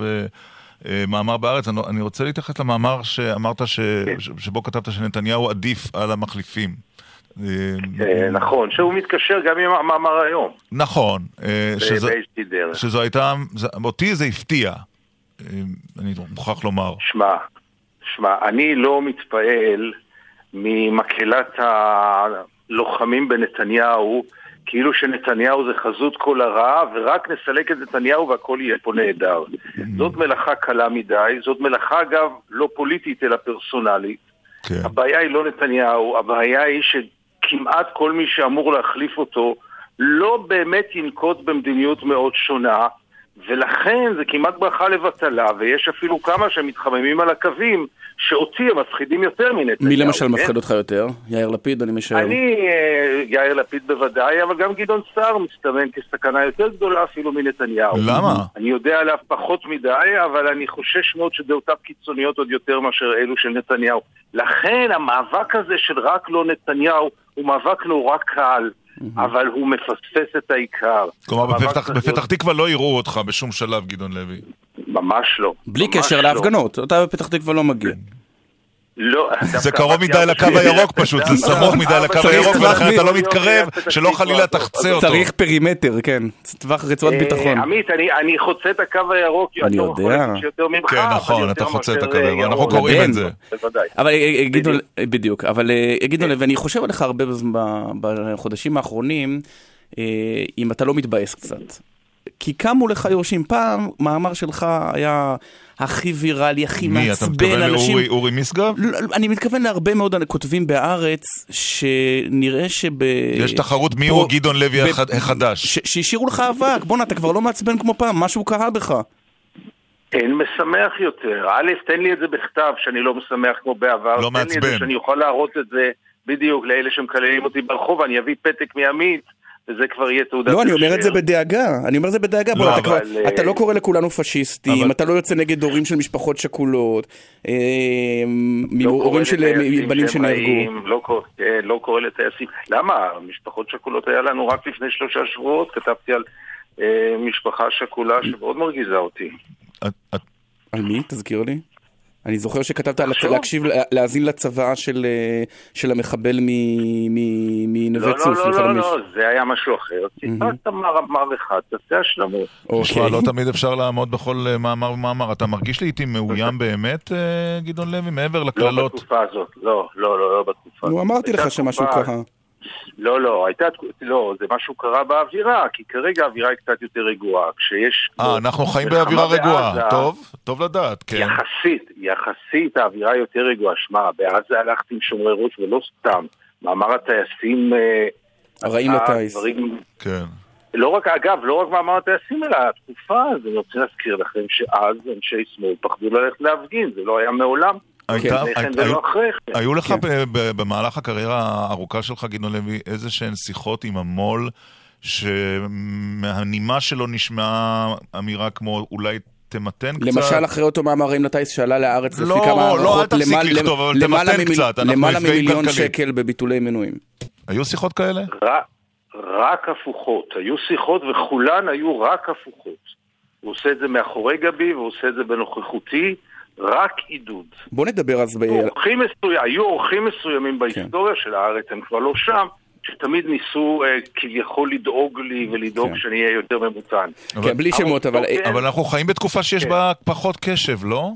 אה, מאמר בארץ, אני- אני רוצה להתייחס למאמר שאמרת ש- כן. ש- שבו כתבת שנתניהו עדיף על המחליפים. נכון, שהוא מתקשר גם עם המאמר היום. נכון, שזו- הייתה, אותי זה הפתיע, אני מוכרח לומר. שמע, שמע, אני לא מתפעל ממקהלת הלוחמים בנתניהו, כאילו שנתניהו זה חזות כל הרע, ורק נסלק את נתניהו והכל יהיה פה נהדר. זאת מלאכה קלה מדי, זאת מלאכה אגב לא פוליטית אלא פרסונלית. כן. הבעיה היא לא נתניהו, הבעיה היא שכמעט כל מי שאמור להחליף אותו לא באמת ינקוט במדיניות מאוד שונה, ולכן זה כמעט ברכה לבטלה, ויש אפילו כמה שמתחממים על הקווים, שאותי הם מפחידים יותר מנתניהו. מי למשל כן? מפחיד אותך יותר? יאיר לפיד, אני משער. אני, אה, יאיר לפיד בוודאי, אבל גם גדעון סער מסתמן כסכנה יותר גדולה אפילו מנתניהו. למה? אני יודע עליו פחות מדי, אבל אני חושש מאוד שדעותיו קיצוניות עוד יותר מאשר אלו של נתניהו. לכן המאבק הזה של רק לא נתניהו הוא מאבק נורא קל, אבל הוא מפספס את העיקר. כלומר, בפתח- צריך בפתח להיות- תקווה לא יראו אותך בשום שלב, גדעון לוי. ממש לא. בלי ממש קשר לא. להפגנות, אתה בפתח תקווה לא מגיע. לא, זה קרוב מדי לקו הירוק פשוט, זה סמוך מדי לקו הירוק ולכן אתה לא מ- מתקרב, שלא חלילה תחצה אותו. צריך פרימטר, כן. טווח רצועת אה, ביטחון. עמית, אני- אני חוצה את הקו הירוק אני יותר יודע. ממך, כן, נכון, אתה חוצה את הקו הירוק, אה, אנחנו ירון. קוראים כן. את זה. בוודאי. אבל אה, גדעון, בדיוק, אבל גדעון לוי, אני חושב עליך הרבה בחודשים האחרונים, אם אתה לא מתבאס קצת. כי קמו לך יורשים. פעם, מאמר שלך היה הכי ויראלי, הכי מי, אתה מעצבן, מתכוון אנשים... לאורי אורי משגב? לא, אני מתכוון להרבה מאוד כותבים בארץ, שנראה שב... יש תחרות מי פה- הוא גדעון לוי ב- החד- החדש. שהשאירו לך אבק, בואנה, אתה כבר לא מעצבן כמו פעם, משהו קרה בך. אין משמח יותר. א', תן לי את זה בכתב, שאני לא משמח כמו בעבר. לא תן לי את מעצבן. זה שאני אוכל להראות את זה בדיוק לאלה שמקללים אותי ברחוב, אני אביא פתק מעמית, וזה כבר יהיה תעודת לא, אני אומר את זה. בדאגה, אני אומר את זה בדאגה, בוא, לא, אתה, כבר, אבל, אה, אתה לא קורא לכולנו פשיסטים, אבל- אתה לא יוצא נגד הורים של משפחות שכולות, אה, לא הורים של לטייסים בנים שנהרגו. לא קורא- כן, לא קורא לטייסים. למה? משפחות שכולות היה לנו רק לפני שלושה שבועות, כתבתי על אה, משפחה שכולה שמאוד מרגיזה אותי. על מי? תזכיר לי. אני זוכר שכתבת על-. להקשיב, להאזין לצוואה של, אה, של המחבל מ- מ- מנווה לא, צוף, לא, לא, לא, מחלמיש. לא, זה היה משהו אחר. ציטטת מאמר אחד, תעשה השלמות. תשמע, לא תמיד אפשר לעמוד בכל אה, מאמר ומאמר. אתה מרגיש לעיתים מאוים באמת, אה, גדעון לוי, מעבר לא לקללות? בתקופה הזאת, לא, לא, לא, לא בתקופה הזאת. נו, אמרתי לך שמשהו קרה. לא, לא, הייתה, לא, זה משהו קרה באווירה, כי כרגע האווירה היא קצת יותר רגועה. כשיש... אה, אנחנו חיים באווירה רגועה. בעזה, טוב, טוב לדעת, כן. יחסית, יחסית האווירה יותר רגועה. שמע, בעזה הלכתי עם שומרי ראש ולא סתם. מאמר הטייסים... אה, הרעים. דברים- כן. לא רק, אגב, לא רק מאמר הטייסים, אלא התקופה, אז אני רוצה להזכיר לכם שאז אנשי שמאל פחדו ללכת להפגין, זה לא היה מעולם. הייתה- כן היו- אחרי כן. היו לך ב- ב- במהלך הקריירה הארוכה שלך, גדעון לוי, איזה שהן שיחות עם המו"ל, שמהנימה שלו נשמעה אמירה כמו אולי תמתן קצת? למשל אחרי אותו מאמר רעים לטיס שעלה לארץ לא, לפי כמה לא, אל הערכות, תפסיק למעלה- לכתוב, אבל למעלה תמתן קצת, אנחנו למעלה ממיליון. שקל בביטולי מנויים. היו שיחות כאלה? רק, רק הפוכות. היו שיחות וכולן היו רק הפוכות. הוא עושה את זה מאחורי גבי והוא עושה את זה בנוכחותי, רק עידוד. בוא נדבר אז ב... אורחים מסוים, היו אורחים מסוימים כן. בהיסטוריה של הארץ, הם כבר לא שם, שתמיד ניסו אה, כביכול לדאוג לי ולדאוג שאני אהיה יותר ממותן. כן, בלי שמות, אבל... אבל אנחנו חיים בתקופה שיש כן. בה פחות קשב, לא?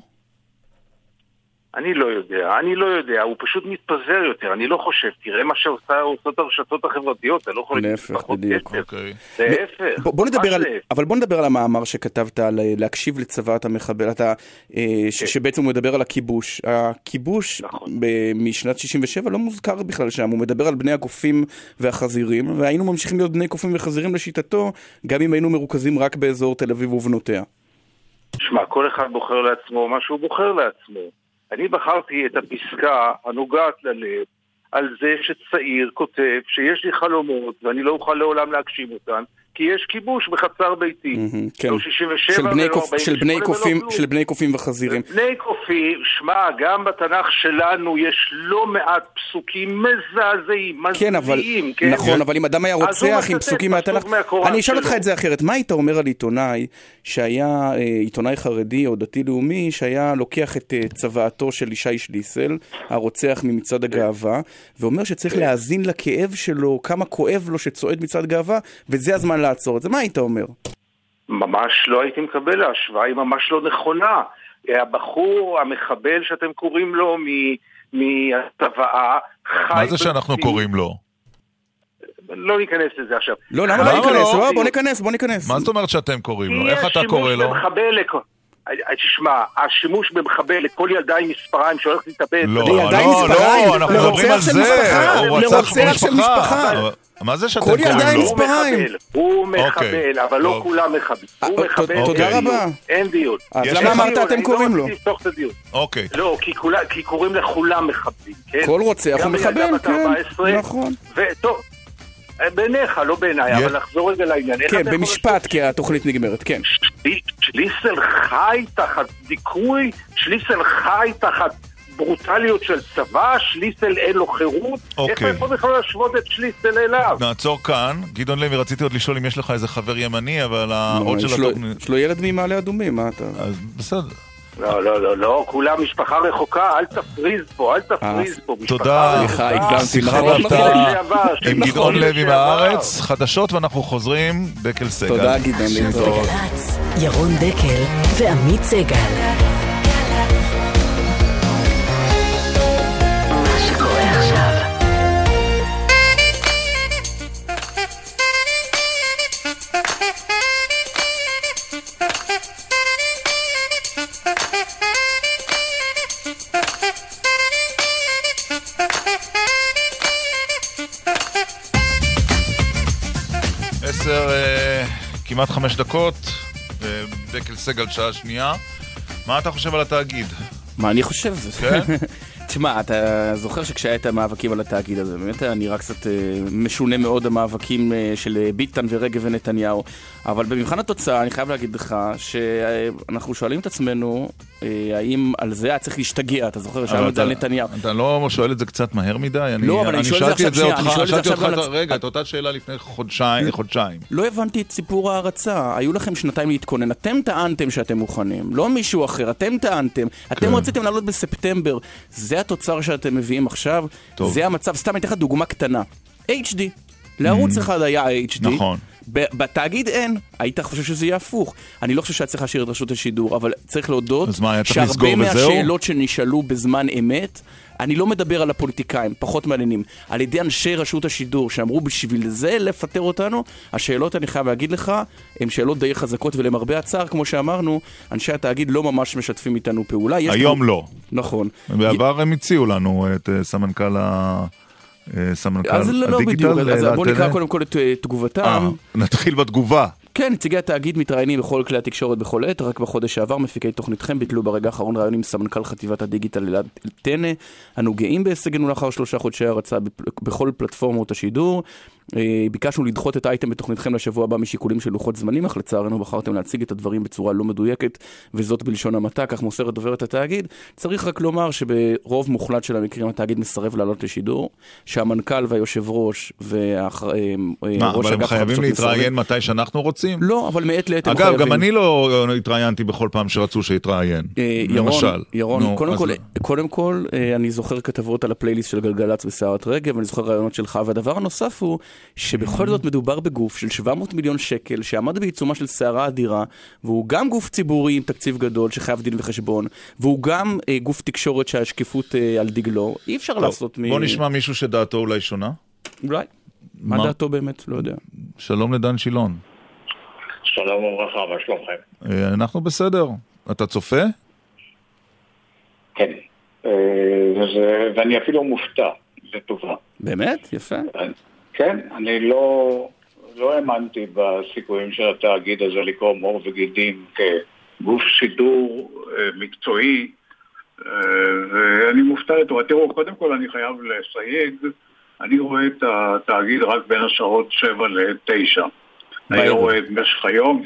אני לא יודע, אני לא יודע, הוא פשוט מתפזר יותר, אני לא חושב, תראה מה שעושה- עושות הרשתות החברתיות, אתה לא יכול להגיד פחות. כסף. להפך. בוא, בוא נדבר מה על? אבל בוא נדבר על המאמר שכתבת על אה, להקשיב לצוואת המחבל, אתה, אה, ש, שבעצם הוא מדבר על הכיבוש. הכיבוש ב- משנת 67 לא מוזכר בכלל שם, הוא מדבר על בני הקופים והחזירים, והיינו ממשיכים להיות בני קופים וחזירים לשיטתו, גם אם היינו מרוכזים רק באזור תל אביב ובנותיה. שמע, כל אחד בוחר לעצמו מה שהוא בוחר לעצמו. אני בחרתי את הפסקה הנוגעת ללב על זה שצעיר כותב שיש לי חלומות ואני לא אוכל לעולם להגשים אותן כי יש כיבוש בחצר ביתי. מהמם, כן. לא 67 של בני, ולא קופ, של, 48 בני קופים. של בני קופים וחזירים. בני קופים, שמע, גם בתנ"ך שלנו יש לא מעט פסוקים מזעזעים, כן, אבל, כן? נכון, אבל אם אדם היה רוצח עם פסוקים פסוק מהתנ"ך, אני אשאל אותך. את זה אחרת, מה היית אומר על עיתונאי שהיה אה, עיתונאי חרדי או דתי-לאומי, שהיה לוקח את אה, צוואתו של ישי שליסל, הרוצח ממצעד הגאווה, ואומר שצריך להאזין לכאב שלו, כמה כואב לו שצועד מצעד גאווה, וזה הזמן לעצור את זה, מה היית אומר? ממש לא הייתי מקבל, ההשוואה היא ממש לא נכונה. הבחור, המחבל שאתם קוראים לו מהצוואה, חי... מה זה שאנחנו. קוראים לו? לא ניכנס לזה עכשיו. לא, למה לא ניכנס? במציאות. לא, בוא ניכנס, בוא ניכנס. מה זאת אומרת שאתם קוראים לו? איך אתה קורא שימוש לו? במחבל לכל... תשמע, השימוש במחבל לכל ילדה עם מספריים שהולכת להתאבד. לא, לא, מספריים, לא, אנחנו מדברים על זה. הוא רצח לרוצח של משפחה. מה זה שאתם כל קוראים לו? ילדה עם הוא מספריים. מחבל, הוא אוקיי, מחבל, אבל לא. כולם מחבלים. הוא אה, מחבל, תודה דיון, רבה. אין דיון. אז למה אמרת אתם אני קוראים לא לו? רציתי לפתוח את הדיון. אוקיי. לא, כי קוראים לכולם מחבלים, כן? כל רוצח הוא גם ילדה מחבל, בת כן, 14, נכון. וטוב, בעיניך, לא בעיניי, אבל נחזור רגע לעניין. איך כן, במשפט, כי התוכנית נגמרת, כן. שלי- שליסל חי תחת דיכוי, שליסל חי תחת ברוטליות של צבא, שליסל אין לו חירות. איך אוקיי. אתה יכול בכלל להשוות את שליסל אליו? נעצור כאן. גדעון לוי, רציתי עוד לשאול אם יש לך איזה חבר ימני, אבל העוד של יש לו- התוכנית... יש לו ילד ממעלה אדומים, מה אתה... אז בסדר. לא, לא, לא, לא, כולם משפחה רחוקה, אל תפריז פה, אל תפריז פה. משפחה תודה. רחוקה. שיחה נכון, בהפתעה לשעבר, עם נכון, גדעון לוי. מהארץ, חדשות ואנחנו חוזרים, דקל סגל. תודה, גדעון לוי. ירון דקל ועמית סגל. כמעט חמש דקות, דקל סגל שעה שנייה. מה אתה חושב על התאגיד? מה אני חושב? כן? תשמע, אתה זוכר שכשהיה את המאבקים על התאגיד הזה, באמת היה נראה קצת אה, משונה מאוד המאבקים אה, של אה, ביטן ורגב ונתניהו, אבל במבחן התוצאה אני חייב להגיד לך שאנחנו שואלים את עצמנו האם על זה היה צריך להשתגע, אתה זוכר? שאלנו את זה על נתניהו. אתה לא שואל את זה קצת מהר מדי? לא, אבל אני שואל את זה עכשיו, שנייה, אני שאלתי אותך, רגע, את אותה שאלה לפני חודשיים, חודשיים. לא הבנתי את סיפור ההרצה, היו לכם שנתיים להתכונן, אתם טענתם שאתם מוכנים, לא מישהו אחר, אתם טענתם, אתם כן. רציתם לעלות בספטמבר, זה התוצר שאתם מביאים עכשיו. זה המצב, סתם אני אתן לך דוגמה קטנה, HD, לערוץ אחד היה HD, Mm. נכון. בתאגיד אין, היית חושב שזה יהיה הפוך. אני לא חושב שהיה צריך להשאיר את רשות השידור, אבל צריך להודות מה, צריך שהרבה לסגור וזהו? מהשאלות שנשאלו בזמן אמת, אני לא מדבר על הפוליטיקאים, פחות מעניינים, על ידי אנשי רשות השידור שאמרו בשביל זה לפטר אותנו, השאלות, אני חייב להגיד לך, הן שאלות די חזקות, ולמרבה הצער, כמו שאמרנו, אנשי התאגיד לא ממש משתפים איתנו פעולה. היום לנו- לא. נכון. בעבר הם הציעו לנו את אה, סמנכ"ל ה... אה, סמנכ"ל אז לא, לא הדיגיטל. בדיוק, אז לטלא. נקרא קודם כל את אה, תגובתם. אה, נתחיל בתגובה. כן, נציגי התאגיד מתראיינים בכל כלי התקשורת בכל עת, רק בחודש שעבר מפיקי תוכניתכם ביטלו ברגע האחרון ראיון עם סמנכ"ל חטיבת הדיגיטל אלעד טנא. אנו גאים בהישגנו לאחר שלושה חודשי הרצה בכל פלטפורמות השידור. אה, ביקשנו לדחות את האייטם בתוכניתכם לשבוע הבא משיקולים של לוחות זמנים, אך לצערנו בחרתם להציג את הדברים בצורה לא מדויקת, וזאת בלשון המעטה, כך מוסרת דוברת התאגיד. צריך רק לומר שברוב מוחלט של המקרים התאגיד מסרב לעלות לשידור, שהמנכ"ל והיושב ראש והראש מה, אבל הם חייבים להתראיין. מתי שאנחנו רוצים? לא, אבל מעת לעת הם אגב, חייבים. גם אני לא התראיינתי בכל פעם שרצו שיתראיין. אה, ירון, למשל. ירון, קודם כל, אה, אני זוכר כתבות על הפלייליסט של גלגלצ וסערת רגב, אני זוכר רעיונות שלך, והדבר הנוסף הוא שבכל זאת מדובר בגוף של 700 מיליון שקל, שעמד בעיצומה של סערה אדירה, והוא גם גוף ציבורי עם תקציב גדול שחייב דין וחשבון, והוא גם אה, גוף תקשורת שהשקיפות אה, על דגלו, אי אפשר טוב, לעשות מ... בוא נשמע מישהו שדעתו אולי שונה. אולי. מה מה? דעתו באמת? לא יודע. שלום לדן שילון. שלום וברכה, מה שלומכם? אה, אנחנו בסדר. אתה צופה? כן. אה, וזה- ואני אפילו מופתע, לטובה. באמת? יפה. כן, אני לא, לא האמנתי בסיכויים של התאגיד הזה לקרום עור וגידים כגוף שידור אה, מקצועי, אה, ואני מופתע לטובה. תראו, קודם כל אני חייב לסייג, אני רואה את התאגיד רק בין השעות 7 ל-9. אני. לא רואה את משך היום,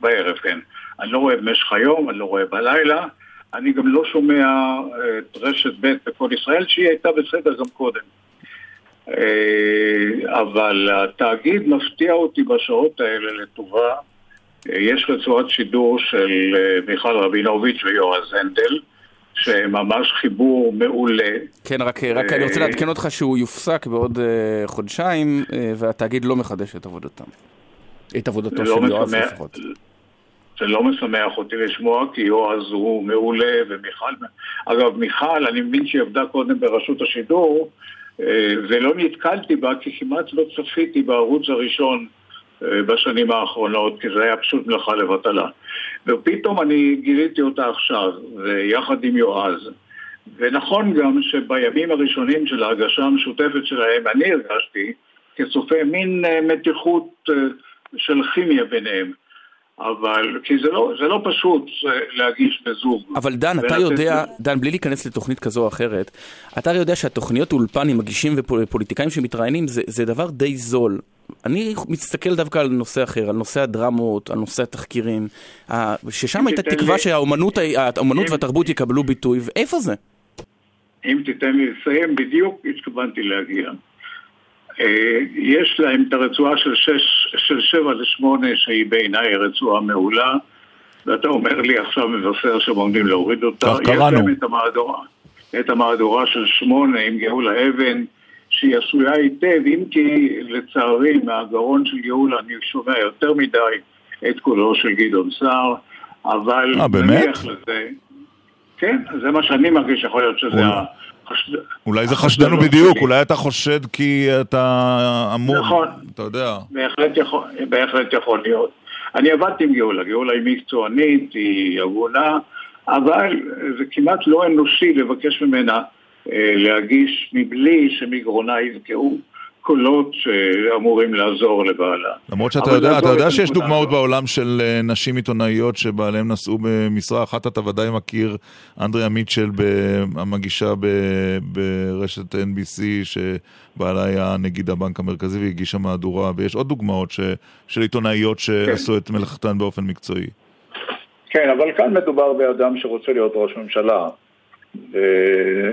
בערב, כן. אני לא רואה את משך היום, אני לא רואה בלילה. אני גם לא שומע אה, את רשת ב' בכל ישראל, שהיא הייתה בסדר גם קודם. אה, אבל התאגיד מפתיע אותי בשעות האלה לטובה. אה, יש רצועת שידור של אה, מיכל רבינוביץ' ויועז הנדל, שממש חיבור מעולה. כן, רק, רק אני רוצה לעדכן אותך שהוא יופסק בעוד חודשיים, והתאגיד לא מחדש את עבודתם. את עבודתו של לא יועז לפחות. זה לא משמח אותי לשמוע, כי יועז הוא מעולה ומיכל... אגב, מיכל, אני מבין שהיא עבדה קודם ברשות השידור, ולא נתקלתי בה, כי כמעט לא צפיתי בערוץ הראשון אה, בשנים האחרונות, כי זה היה פשוט מלאכה לבטלה. ופתאום אני גיליתי אותה עכשיו, ויחד עם יועז. ונכון גם שבימים הראשונים של ההגשה המשותפת שלהם, אני הרגשתי כצופה מין אה, מתיחות אה, של כימיה ביניהם. אבל, כי זה לא, זה לא פשוט אה, להגיש בזוג. אבל דן, אתה יודע, דן, בלי להיכנס לתוכנית כזו או אחרת, אתה הרי יודע שהתוכניות אולפן עם מגישים ופוליטיקאים שמתראיינים זה, זה דבר די זול. אני מסתכל דווקא על נושא אחר, על נושא הדרמות, על נושא התחקירים, ששם הייתה תקווה לי- שהאומנות האומנות אם- והתרבות יקבלו ביטוי, ואיפה זה? אם תיתן לי לסיים, בדיוק התכוונתי להגיע. אה, יש להם את הרצועה של, שש, של שבע לשמונה, שהיא בעיניי רצועה מעולה, ואתה אומר לי עכשיו מבשר שהם עומדים להוריד אותה. כך יש קראנו. להם את המהדורה, את המהדורה של שמונה עם גאולה אבן, שהיא עשויה היטב, אם כי לצערי מהגרון של גאולה אני שומע יותר מדי את קולו של גדעון סער, אבל אה, באמת? לזה, כן, זה מה שאני מרגיש, יכול להיות שזה החשד... אולי זה חשדנו בדיוק, שלי. אולי אתה חושד כי אתה אמור... נכון. אתה יודע. בהחלט יכול, בהחלט יכול להיות. אני עבדתי עם גאולה, גאולה היא מקצוענית, היא הגונה, אבל זה כמעט לא אנושי לבקש ממנה אה, להגיש מבלי שמגרונה יבקעו, קולות שאמורים לעזור לבעלה. למרות שאתה יודע, אתה לעזוב יודע שיש דוגמאות הזאת. בעולם של אה, נשים עיתונאיות שבעליהם נשאו במשרה אחת, אתה ודאי מכיר אנדריה מיטשל, המגישה ברשת NBC, שבעלה היה נגיד הבנק המרכזי והגישה מהדורה, ויש עוד דוגמאות ש- של עיתונאיות שעשו את מלאכתן באופן מקצועי. כן, אבל כאן מדובר באדם שרוצה להיות ראש ממשלה. ו-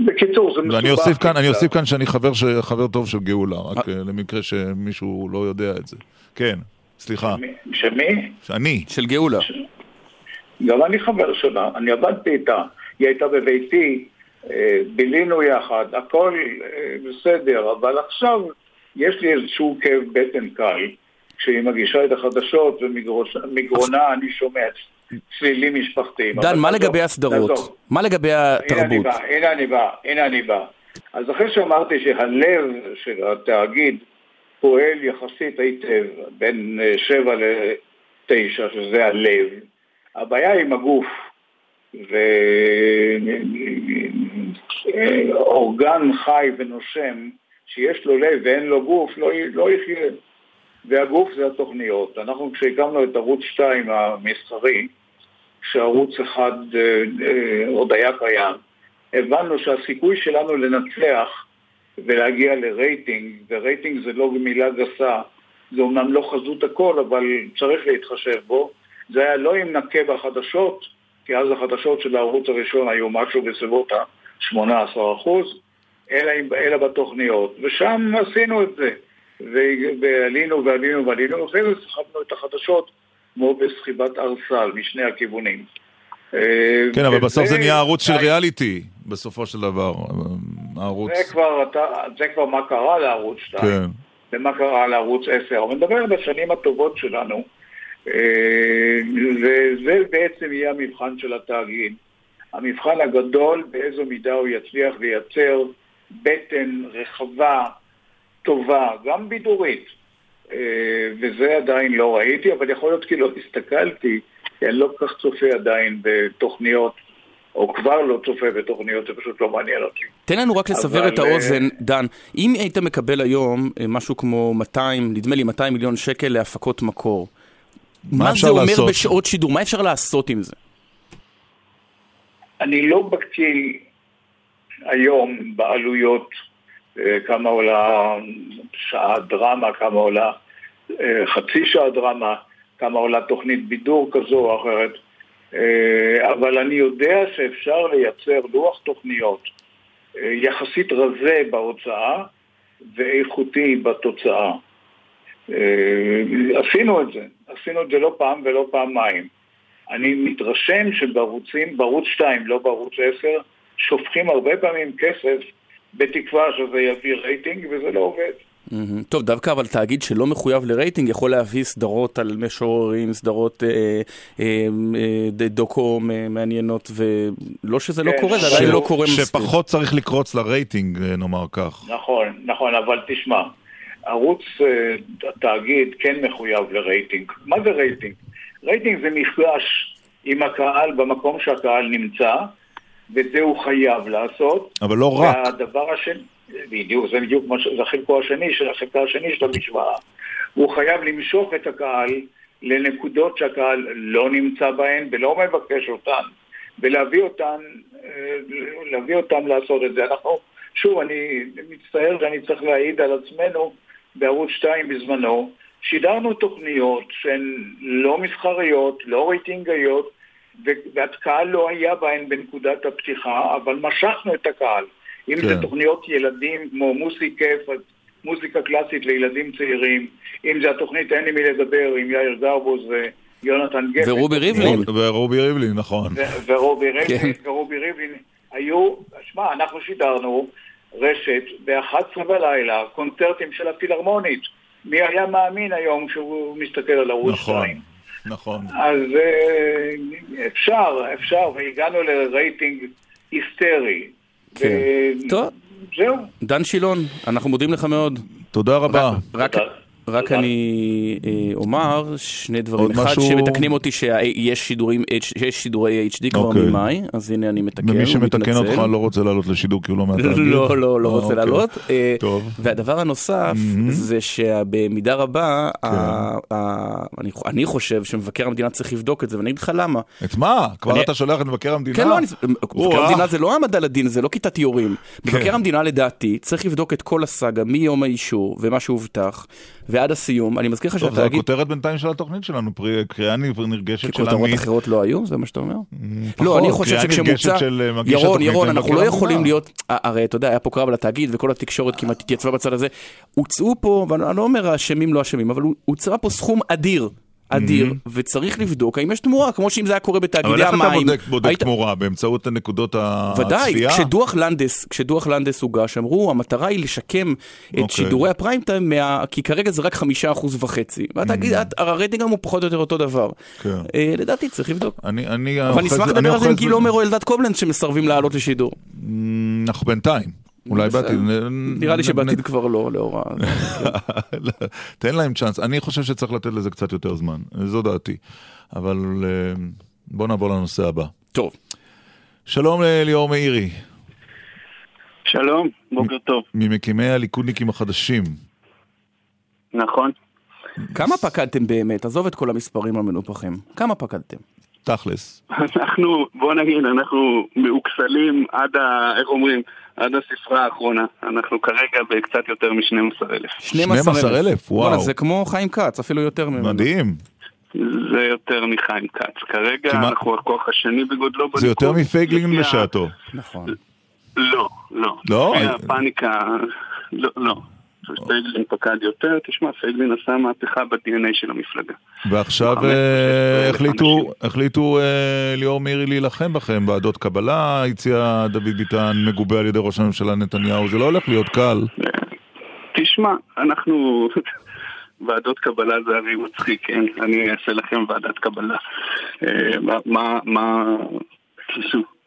בקיצור, זה מסובך. ואני אוסיף כאן, אני. אוסיף כאן שאני חבר, ש- חבר טוב של גאולה, רק אה, למקרה שמישהו לא יודע את זה. כן, סליחה. שמי? שאני. של גאולה. גם אני חבר שלה, אני עבדתי איתה, היא הייתה בביתי, אה, בילינו יחד, הכל אה, בסדר, אבל עכשיו יש לי איזשהו כאב בטן קל, כשהיא מגישה את החדשות ומגרונה אני שומע צלילים משפחתיים. דן, מה לגבי הסדרות? מה לגבי התרבות? הנה אני בא, הנה אני בא. אז אחרי שאמרתי שהלב של התאגיד פועל יחסית היטב, בין אה, שבע לתשע, שזה הלב, הבעיה עם הגוף. ואורגן חי ונושם שיש לו לב ואין לו גוף לא, לא יחיה. והגוף זה התוכניות. אנחנו כשהקמנו את ערוץ 2 המסחרי, כשערוץ אחד אה, אה, עוד היה קיים, הבנו שהסיכוי שלנו לנצח ולהגיע לרייטינג, ורייטינג זה לא מילה גסה, זה אומנם לא חזות הכל, אבל צריך להתחשב בו, זה היה לא אם נכה בחדשות, כי אז החדשות של הערוץ הראשון היו משהו בסביבות ה-18 אחוז, אלא, אם- אלא בתוכניות, ושם עשינו את זה, ו- ועלינו ועלינו ועלינו, ואחרי זה סחבנו את החדשות כמו בסחיבת ארסל משני הכיוונים. אה, כן, אבל בסוף זה נהיה ערוץ של ריאליטי, בסופו של דבר. הערוץ... זה כבר, אתה, זה כבר מה קרה לערוץ 2, כן. ומה קרה לערוץ 10, אבל נדבר בשנים הטובות שלנו, אה, וזה בעצם יהיה המבחן של התאגיד. המבחן הגדול, באיזו מידה הוא יצליח לייצר בטן רחבה, טובה, גם בידורית. אה, וזה עדיין לא ראיתי, אבל יכול להיות כי לא הסתכלתי, כי אני לא כל כך צופה עדיין בתוכניות, או כבר לא צופה בתוכניות, זה פשוט לא מעניין אותי. תן לנו רק לסבר אבל, את האוזן, דן, אם היית מקבל היום אה, משהו כמו 200, נדמה לי 200 מיליון שקל להפקות מקור, מה מה זה אומר לעשות? בשעות שידור? מה אפשר לעשות עם זה? אני לא בקיא היום בעלויות, אה, כמה עולה שעה דרמה, כמה עולה אה, חצי שעה דרמה, כמה עולה תוכנית בידור כזו או אחרת, אה, אבל אני יודע שאפשר לייצר לוח תוכניות אה, יחסית רזה בהוצאה ואיכותי בתוצאה. אה, עשינו את זה, עשינו את זה לא פעם ולא פעמיים. אני מתרשם שבערוצים, בערוץ 2, לא בערוץ 10, שופכים הרבה פעמים כסף בתקווה שזה יביא רייטינג, וזה לא עובד. מהמם. טוב, דווקא אבל תאגיד שלא מחויב לרייטינג יכול להביא סדרות על משוררים, סדרות אה, אה, אה, דוקו אה, מעניינות, ולא שזה לא כן, קורה, זה עדיין לא קורה מספיק. שפחות צריך לקרוץ לרייטינג, אה, נאמר כך. נכון, נכון, אבל תשמע, ערוץ אה, התאגיד כן מחויב לרייטינג. מה זה רייטינג? רייטינג זה מפגש עם הקהל במקום שהקהל נמצא, וזה הוא חייב לעשות. אבל לא רק. והדבר השני, בדיוק, זה בדיוק מה ש... זה חלקו השני של החלק השני של המשוואה. הוא חייב למשוך את הקהל לנקודות שהקהל לא נמצא בהן ולא מבקש אותן, ולהביא אותן, אה, להביא אותם לעשות את זה. אנחנו, שוב, אני מצטער שאני צריך להעיד על עצמנו בערוץ 2 בזמנו, שידרנו תוכניות שהן לא מסחריות, לא רייטינגיות, והקהל לא היה בהן בנקודת הפתיחה, אבל משכנו את הקהל. אם כן. זה תוכניות ילדים כמו מוסיקה, מוזיקה קלאסית לילדים צעירים, אם זה התוכנית אין לי מי לדבר עם יאיר גרבוז ויונתן גפן. ורובי ריבלין. ורובי ריבלין, נכון. ורובי ריבלין, כן. ורובי ריבלין היו, שמע, אנחנו שידרנו רשת ב-11 בלילה, קונצרטים של הפילהרמונית. מי היה מאמין היום שהוא מסתכל על ערוץ 2? נכון. אז אה, אפשר, אפשר, והגענו לרייטינג היסטרי. כן. ו- טוב. זהו. דן שילון, אנחנו מודים לך מאוד. תודה רבה. רק, רק אני אה, אומר שני דברים. אחד, משהו? שמתקנים אותי שיש שידורים, שיש שידורי HD כבר אוקיי. ממאי, אז הנה אני מתקן, ומי שמתקן. אותך לא רוצה לעלות לשידור כי הוא לא מהתאגיד? לא, לא, לא אה, רוצה אוקיי. לעלות. אה, טוב. והדבר הנוסף זה שבמידה רבה, כן. ה- ה- אני- אני חושב שמבקר המדינה צריך לבדוק את זה, ואני אגיד לך למה. את מה? כבר אני- אתה שולח את מבקר המדינה? כן, לא, אני- מבקר. המדינה זה לא העמדה לדין, זה לא כיתת יורים. כן. מבקר המדינה לדעתי צריך לבדוק את כל הסאגה מיום האישור ומה שהובטח ועד הסיום. אני מזכיר לך טוב, זו. הכותרת בינתיים של התוכנית שלנו, פרי- קריאה נרגשת כי של כותרות עמית. אחרות לא היו? זה מה שאתה אומר? פחות, לא, אני חושב שכשמוצע... אה, ירון, ירון, אנחנו לא. יכולים להיות... ה- הרי אתה יודע, היה פה קרב על התאגיד וכל התקשורת כמעט התייצבה בצד הזה. הוצאו פה, ואני לא אומר אשמים לא אשמים, אבל הוצא פה סכום אדיר. אדיר, וצריך לבדוק האם יש תמורה, כמו שאם זה היה קורה אבל בתאגידי איך אתה המים. בודק, בודק היית- תמורה? באמצעות נקודות ודאי, הצפייה? כשדוח לנדס, כשדוח לנדס הוגש, אמרו, המטרה היא לשקם את אוקיי. שידורי הפריים טיים, מה... כי כרגע זה רק חמישה אחוז וחצי. והתאגיד, הרייטינג גם הוא פחות או יותר אותו דבר. כן. אה, לדעתי צריך לבדוק. אני, אני אבל אני לדבר על זה עם גיל. עומר או אלדד קובלנץ שמסרבים לעלות לשידור. אנחנו בינתיים. אולי. בעתיד. נראה לי שבעתיד כבר לא, לאור ה... תן להם צ'אנס. אני חושב שצריך לתת לזה קצת יותר זמן. זו דעתי. אבל אה, בוא נעבור לנושא הבא. טוב. שלום לליאור מאירי. שלום, בוקר טוב. ממקימי הליכודניקים החדשים. נכון. כמה פקדתם באמת? עזוב את כל המספרים המנופחים. כמה פקדתם? תכלס. אנחנו, בוא נגיד, אנחנו מאוכסלים עד ה... איך אומרים? עד הספרה האחרונה. אנחנו כרגע בקצת יותר מ-12,000. 12,000? וואו. וואלה, זה כמו חיים כץ, אפילו יותר ממנו. מדהים. זה יותר מחיים כץ. כרגע כמעט- אנחנו הכוח השני בגודלו בליכוד. זה יותר מפייגלין בשעתו. נכון. לא, לא. לא? לפי הפאניקה, לא, לא. פייגלין פקד יותר, תשמע, פייגלין עשה מהפכה ב-DNA של המפלגה. ועכשיו אה, החליטו, החליטו אה, ליאור מאירי להילחם בכם, ועדות קבלה, הציע דוד ביטן, מגובה על ידי ראש הממשלה נתניהו, זה לא הולך להיות קל. תשמע, אנחנו... ועדות קבלה זה הרי מצחיק, כן? אני אעשה לכם ועדת קבלה. אה, מה- מה,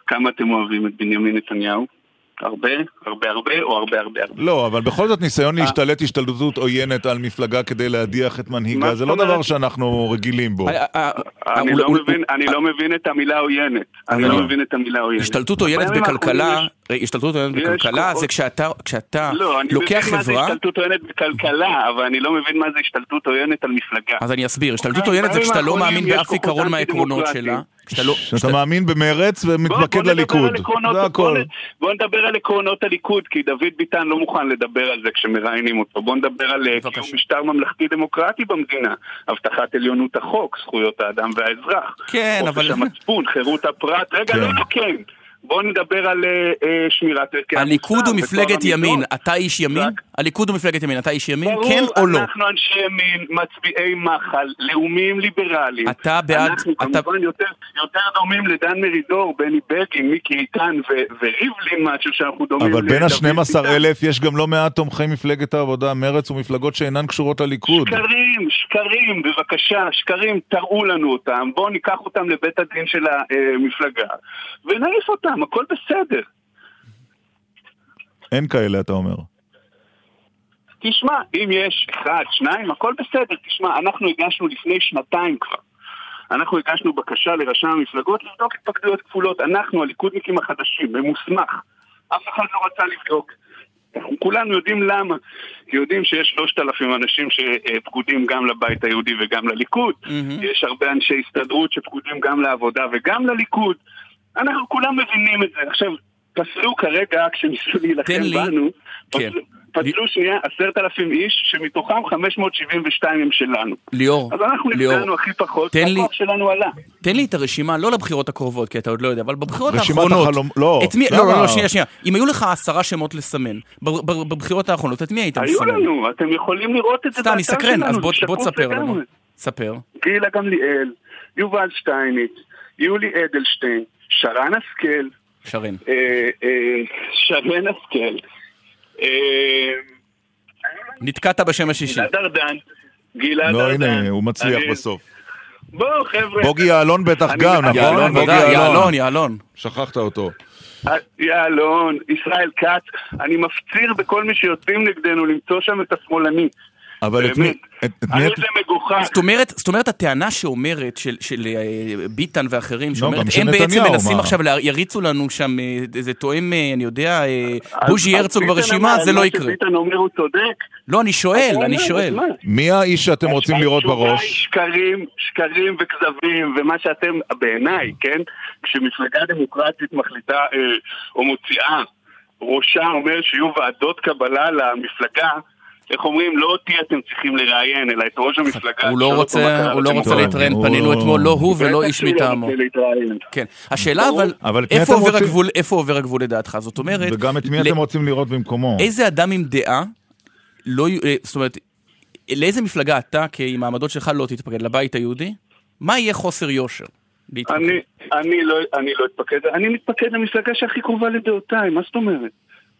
כמה אתם אוהבים את בנימין נתניהו? הרבה? הרבה הרבה או הרבה הרבה הרבה? לא, אבל בכל זאת ניסיון להשתלט השתלטות עוינת על מפלגה כדי להדיח את מנהיגה, זה לא? דבר שאנחנו רגילים בו. אני לא מבין- אני לא מבין את המילה עוינת. אני לא מבין את המילה עוינת. השתלטות עוינת בכלכלה, השתלטות עוינת בכלכלה זה כשאתה כשאתה לא, אני לוקח מבין מה זה חברה, השתלטות עוינת בכלכלה, אבל אני לא מבין מה זה השתלטות עוינת על מפלגה. אז אני אסביר, השתלטות בימים עוינת זה כשאתה לא מאמין באף עיקרון מהעקרונות. שלה, כשאתה לא... שאתה מאמין במרץ ומתמקד לליכוד, זה הכל. בוא נדבר על עקרונות הליכוד, כי דוד ביטן לא מוכן לדבר על זה כשמראיינים אותו. בוא נדבר על אה, קיום משטר ממלכתי דמוקרטי במדינה, הבטחת עליונות החוק, זכויות האדם והאזרח. כן, חופש אבל- המצפון, חירות הפרט. רגע, כן. לא, לא, כן. בוא נדבר על אה, אה, שמירת ערכי הליכוד הוא מפלגת ימין. אתה איש ימין? הליכוד הוא מפלגת ימין, אתה איש ימין? כן או לא? אנחנו אנשי ימין, מצביעי מחל, לאומיים ליברליים. אתה בעד- אנחנו אתה- כמובן יותר, יותר דומים לדן מרידור, בני בגין, מיקי איתן ו- וריבלין, משהו שאנחנו דומים אבל בין לדוד ה-12 אלף יש גם לא מעט תומכי מפלגת העבודה, מרץ ומפלגות שאינן קשורות לליכוד. שקרים, שקרים, בבקשה, שקרים, תראו לנו אותם, בואו ניקח אותם לבית הדין של המפלגה ונעיף אותם, הכל בסדר. אין כאלה, אתה אומר. תשמע, אם יש אחד, שניים, הכל בסדר. תשמע, אנחנו הגשנו לפני שנתיים כבר. אנחנו הגשנו בקשה לרשם המפלגות לבדוק התפקדויות כפולות. אנחנו, הליכודניקים החדשים, במוסמך. אף אחד לא רצה לבדוק. אנחנו כולנו יודעים למה. כי יודעים שיש שלושת אלפים אנשים שפקודים גם לבית היהודי וגם לליכוד. יש הרבה אנשי הסתדרות שפקודים גם לעבודה וגם לליכוד. אנחנו כולם מבינים את זה. עכשיו, פסלו כרגע, כשניסו להילחם בנו, כן. פסלו- פסלו שנייה עשרת אלפים איש, שמתוכם 572 הם שלנו. ליאור, אז אנחנו נפגענו הכי פחות, והכוח שלנו עלה. תן לי את הרשימה, לא לבחירות הקרובות, כי אתה עוד לא יודע, אבל בבחירות רשימת האחרונות... החלום- לא, את מי, לא? לא, לא, שנייה, שנייה. אם היו לך עשרה שמות לסמן, בבחירות האחרונות, את מי היית היו מסמן? לנו, אתם יכולים לראות את זה סתם, באתר מסקרן, שלנו, אז זה בוא בוא תספר לנו. ספר. גילה גמליאל, יובל שטייניץ, יולי אדלשטיין, שרן השכל, שרן. אה, אה, שרן השכל, אה, נתקעת בשם השישי. גלעד ארדן, גלעד לא, ארדן. הנה, הוא מצליח אני- בסוף. בואו חבר'ה. בוגי יעלון בטח גם, נכון? יעלון, בוגי יעלון, יעלון. שכחת אותו. יעלון, ישראל כץ, אני מפציר בכל מי שיוצאים נגדנו למצוא שם את השמאלני. אבל את מי, באמת. את, את הרי. זה מגוחך. זאת אומרת, זאת אומרת, הטענה שאומרת, של, של אה, ביטן ואחרים, שאומרת, גם של הם בעצם מנסים מה? עכשיו, לה- יריצו לנו שם אה, איזה תואם, אה, אני יודע, אה, בוז'י הרצוג ביטן ברשימה, זה לא מה יקרה. שביטן אומר הוא צודק. לא, אני שואל, אני שואל. מי האיש שאתם רוצים לראות התשובה היא בראש? שקרים, שקרים וכזבים, ומה שאתם, בעיניי, כן? כשמפלגה דמוקרטית מחליטה אה, או מוציאה, ראשה אומר שיהיו ועדות קבלה למפלגה, איך אומרים, לא אותי אתם צריכים לראיין, אלא את ראש המפלגה. הוא לא רוצה, הוא לא רוצה. להתראיין, פנינו אתמול, לא הוא ולא איש לא מטעמו. כן. השאלה אבל, איפה עובר הגבול, איפה עובר הגבול לדעתך? זאת אומרת, וגם את מי אתם רוצים לראות במקומו? איזה אדם עם דעה, לא, אה, זאת אומרת, לאיזה מפלגה אתה, כי עם העמדות שלך לא תתפקד, לבית היהודי? מה יהיה חוסר יושר? אני, אני, לא, אני לא אתפקד, אני מתפקד למפלגה שהכי קרובה לדעותיי, מה זאת אומרת?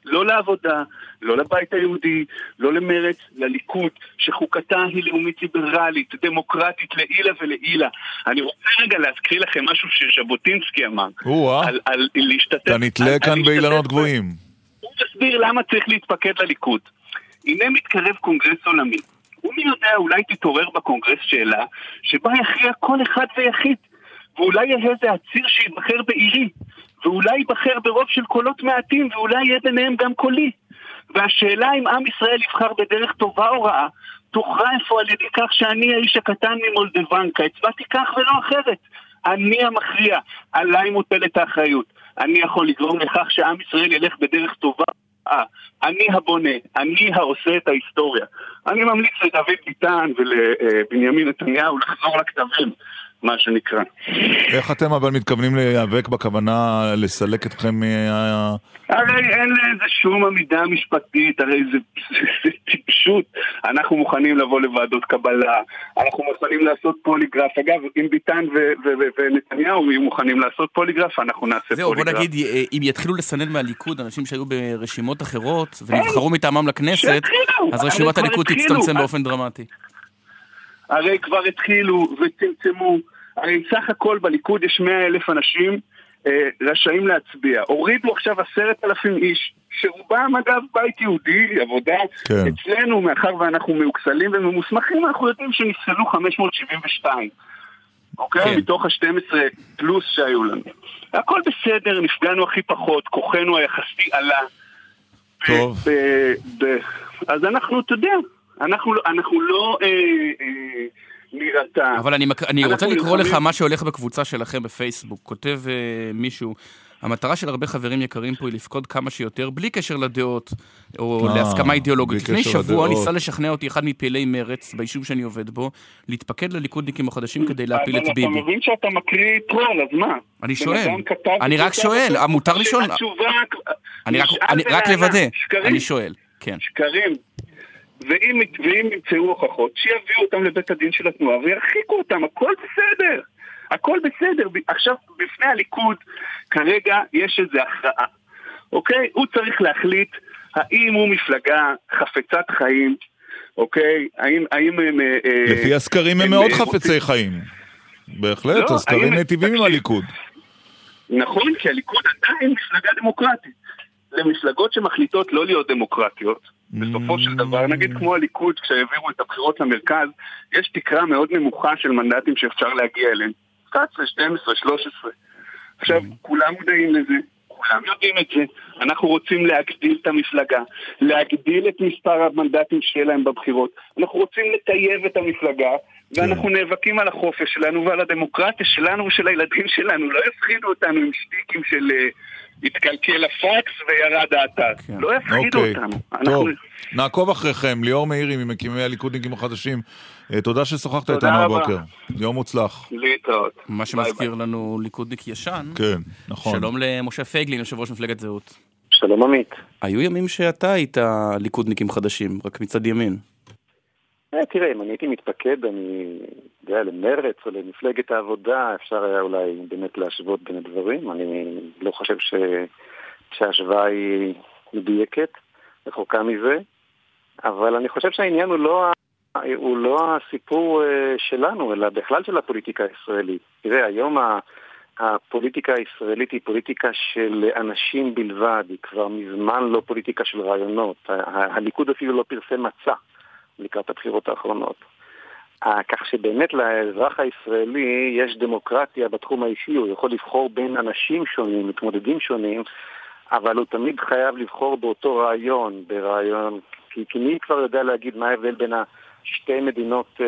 לא לעבודה, לא לבית היהודי, לא למרצ, לליכוד, שחוקתה היא לאומית ליברלית, דמוקרטית לעילה ולעילה. אני רוצה רגע להזכיר לכם משהו שז'בוטינסקי אמר. או-אה. על, על להשתתף... אתה נתלה כאן באילנות גבוהים. הוא מסביר למה צריך להתפקד לליכוד. הנה מתקרב קונגרס עולמי. ומי יודע, אולי תתעורר בקונגרס שאלה שבה יכריע כל אחד ויחיד. ואולי יהיה איזה עציר שייבחר בעירי. ואולי ייבחר ברוב של קולות מעטים, ואולי יהיה ביניהם גם קולי. והשאלה אם עם ישראל יבחר בדרך טובה או רעה, תוכרע אפוא על ידי כך שאני האיש הקטן ממולדבנקה, הצבעתי כך ולא אחרת. אני המכריע, עליי מוטלת האחריות. אני יכול לגרום לכך שעם ישראל ילך בדרך טובה. אני הבונה, אני העושה את ההיסטוריה. אני ממליץ לדוד ביטן ולבנימין נתניהו לחזור לכתבים, מה שנקרא. איך אתם אבל מתכוונים להיאבק בכוונה לסלק אתכם מה... הרי אין לזה שום עמידה משפטית, הרי זה, טיפשות. אנחנו מוכנים לבוא לוועדות קבלה, אנחנו מוכנים לעשות פוליגרף. אגב, אם ביטן ו- ו- ו- ונתניהו יהיו מוכנים לעשות פוליגרף, אנחנו נעשה זהו, בוא פוליגרף. נגיד, אה, אם יתחילו לסנן מהליכוד אנשים שהיו ברשימות אחרות ונבחרו מטעמם לכנסת, אז רשימת הליכוד. תצטמצם באופן דרמטי. הרי כבר התחילו וצמצמו. הרי סך הכל בליכוד יש 100 אלף אנשים אה, רשאים להצביע. הורידו עכשיו עשרת אלפים איש, שרובם אגב בית יהודי, עבודה. כן. אצלנו, מאחר ואנחנו מאוכסלים וממוסמכים, אנחנו יודעים שנפסלו 572. אוקיי? כן. מתוך ה-12 פלוס שהיו לנו. הכל בסדר, נפגענו הכי פחות, כוחנו היחסי עלה. טוב. ב- ב- אז אנחנו, אתה יודע, אנחנו, לא- אנחנו לא אה, אה, נירתע. אבל אני, מק... אני רוצה לקרוא לך מה שהולך בקבוצה שלכם בפייסבוק. כותב uh, מישהו, המטרה של הרבה חברים יקרים פה היא לפקוד כמה שיותר, בלי קשר לדעות או אה, להסכמה אידיאולוגית. לפני שבוע לדעות. ניסה לשכנע אותי אחד מפעילי מרץ ביישוב שאני עובד בו, להתפקד לליכודניקים החדשים כדי להפיל את אבל ביבי. אתה מבין שאתה מקריא טרול, אז מה? אני שואל. אני רק שואל, אה, מותר לשאול? אני רק. לוודא. אני שואל. כן. שקרים. ואם, ואם ימצאו הוכחות, שיביאו אותם לבית הדין של התנועה וירחיקו אותם, הכל בסדר. הכל בסדר. עכשיו, בפני הליכוד, כרגע יש איזו הכרעה. אוקיי? הוא צריך להחליט האם הוא מפלגה חפצת חיים, אוקיי? האם, האם הם... אה, אה, לפי הסקרים הם הם, מאוד אה, חפצי חיים. בהחלט, לא, הסקרים מיטיבים עם הליכוד. נכון, כי הליכוד עדיין מפלגה דמוקרטית. למפלגות שמחליטות לא להיות דמוקרטיות, בסופו של דבר, נגיד כמו הליכוד, כשהעבירו את הבחירות למרכז, יש תקרה מאוד נמוכה של מנדטים שאפשר להגיע אליהם. 11, 12, 13. עכשיו, כולם מודעים לזה, כולם יודעים את זה. אנחנו רוצים להגדיל את המפלגה, להגדיל את מספר המנדטים שיהיה להם בבחירות. אנחנו רוצים לטייב את המפלגה, ואנחנו נאבקים על החופש שלנו ועל הדמוקרטיה שלנו ושל הילדים שלנו. לא יפחידו אותנו עם שטיקים של אה, התקלקל הפקס וירד האתר. לא יפחידו אוקיי, אותנו. טוב. אנחנו... נעקוב אחריכם. ליאור מאירי ממקימי הליכודניקים החדשים. אה, תודה ששוחחת איתנו. הבוקר. יום מוצלח. להתראות. מה שמזכיר לנו ליכודניק ישן. כן, נכון. שלום למשה פייגלין, יושב ראש מפלגת זהות. שלום עמית. היו ימים שאתה היית ליכודניקים חדשים, רק מצד ימין. אה, תראה, אם אני הייתי מתפקד, אני יודע, למרץ או למפלגת העבודה, אפשר היה אולי באמת להשוות בין הדברים. אני לא חושב ש... שההשוואה היא מדויקת, רחוקה מזה, אבל אני חושב שהעניין הוא לא, הוא לא הסיפור אה, שלנו, אלא בכלל של הפוליטיקה הישראלית. תראה, היום. הפוליטיקה הישראלית היא פוליטיקה של אנשים בלבד, היא כבר מזמן לא פוליטיקה של רעיונות. הליכוד אפילו לא פרסם מצע. לקראת הבחירות האחרונות. אה, כך שבאמת לאזרח הישראלי יש דמוקרטיה בתחום האישי, הוא יכול לבחור בין אנשים שונים, מתמודדים שונים, אבל הוא תמיד חייב לבחור באותו רעיון, ברעיון, כי, כי מי כבר יודע להגיד מה ההבדל בין שתי מדינות uh,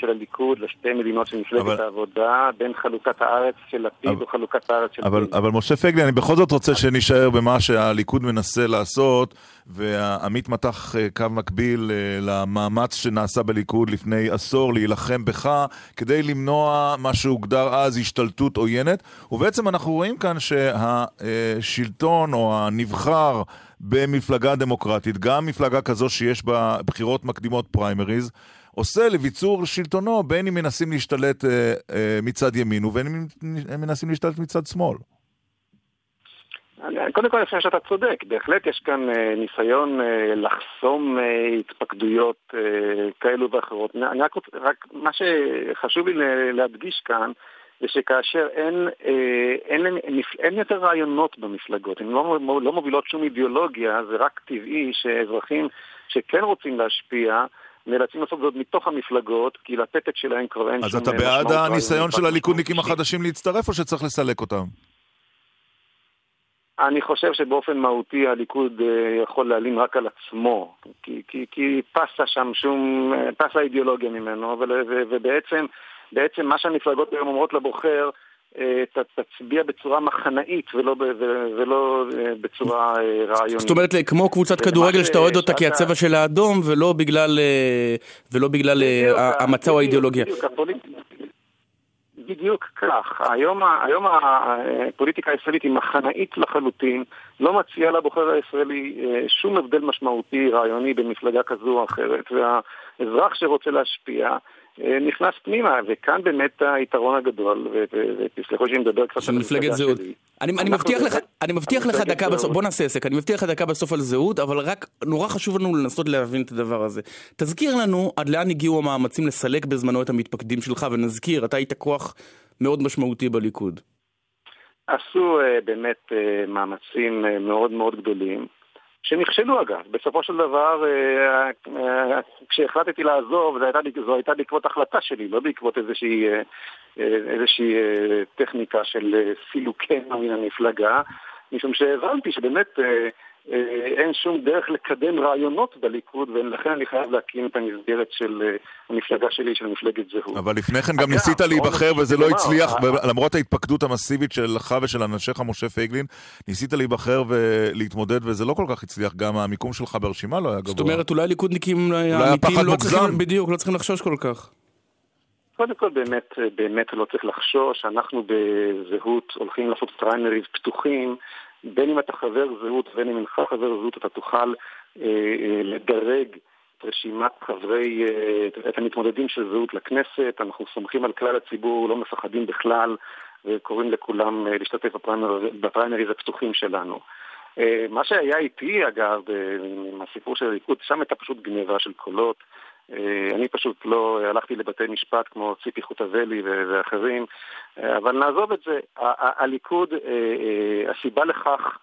של הליכוד לשתי מדינות של מפלגת אבל... העבודה, בין חלוקת הארץ של לפיד אבל... או חלוקת הארץ של... אבל, אבל משה פייגלין, אני בכל זאת רוצה שנישאר במה שהליכוד מנסה לעשות, ועמית מתח uh, קו מקביל uh, למאמץ שנעשה בליכוד לפני עשור להילחם בך, כדי למנוע מה שהוגדר אז השתלטות עוינת, ובעצם אנחנו רואים כאן שהשלטון או הנבחר במפלגה דמוקרטית, גם מפלגה כזו שיש בה בחירות מקדימות פריימריז, עושה לביצור שלטונו, בין אם מנסים להשתלט אה, אה, מצד ימין ובין אם מנסים להשתלט מצד שמאל. קודם כל אני חושב שאתה צודק, בהחלט יש כאן אה, ניסיון אה, לחסום אה, התפקדויות כאלו ואחרות. אני רק, רק מה שחשוב לי להדגיש כאן, זה שכאשר אין, אין, אין, אין יותר רעיונות במפלגות, הן לא, לא מובילות שום אידיאולוגיה, זה רק טבעי שאזרחים שכן רוצים להשפיע, נאלצים לעשות זאת מתוך המפלגות, כי לפתק שלהם כבר אין שום... אז אתה בעד הניסיון של הליכודניקים החדשים להצטרף, או שצריך לסלק אותם? אני חושב שבאופן מהותי הליכוד אה, יכול להלין רק על עצמו, כי, כי, כי פסה שם שום, אה, פסה אידיאולוגיה ממנו, ובעצם בעצם מה שהמפלגות היום אומרות לבוחר, אה, תצביע בצורה מחנאית ולא, ולא בצורה רעיונית. זאת אומרת, כמו קבוצת כדורגל שאתה אוהד אותה כי הצבע של האדום ולא בגלל, ולא בגלל המצע או האידיאולוגיה. בדיוק כך. היום, היום הפוליטיקה הישראלית היא מחנאית לחלוטין, לא מציעה לבוחר הישראלי שום הבדל משמעותי רעיוני במפלגה כזו או אחרת, והאזרח שרוצה להשפיע אה, נכנס פנימה, וכאן באמת היתרון הגדול, ותסלחו שאני מדבר קצת על מפלגת זהות. אני, אני מבטיח לך, אני מבטיח לך דקה בסוף, בוא נעשה עסק, אני מבטיח לך דקה בסוף על זהות, אבל רק נורא חשוב לנו לנסות להבין את הדבר הזה. תזכיר לנו עד לאן הגיעו המאמצים לסלק בזמנו את המתפקדים שלך, ונזכיר, אתה היית כוח מאוד משמעותי בליכוד. עשו uh, באמת uh, מאמצים uh, מאוד מאוד גדולים. שנכשלו אגב. בסופו של דבר, אה, אה, כשהחלטתי לעזוב, זו הייתה, זו הייתה בעקבות החלטה שלי, לא בעקבות איזושהי, אה, איזושהי טכניקה של סילוקנו מן המפלגה, משום שהבנתי שבאמת אה, אין שום דרך לקדם רעיונות בליכוד, ולכן אני חייב להקים את המסגרת של אה, המפלגה שלי, של מפלגת זהות. אבל לפני כן גם ניסית להיבחר וזה לא הצליח, למרות ההתפקדות המסיבית שלך ושל אנשיך, משה פייגלין, ניסית להיבחר ולהתמודד וזה לא כל כך הצליח, גם המיקום שלך ברשימה לא היה גבוה. זאת אומרת, אולי ליכודניקים האמיתיים לא צריכים, בדיוק, לא צריכים לחשוש כל כך. קודם כל באמת, באמת לא צריך לחשוש, אנחנו בזהות הולכים לעשות פריימריז פתוחים בין אם אתה חבר זהות ובין אם אינך חבר זהות, אתה תוכל אה, אה, לדרג את רשימת חברי, אה, את המתמודדים של זהות לכנסת. אנחנו סומכים על כלל הציבור, לא מפחדים בכלל, וקוראים לכולם להשתתף בפריימריז הפתוחים שלנו. מה שהיה איתי, אגב, עם הסיפור של הליכוד, שם הייתה פשוט גניבה של קולות. אה, אני פשוט לא הלכתי לבתי משפט כמו ציפי חוטובלי ואחרים, אה, אבל נעזוב את זה. הליכוד, אה, הסיבה לכך,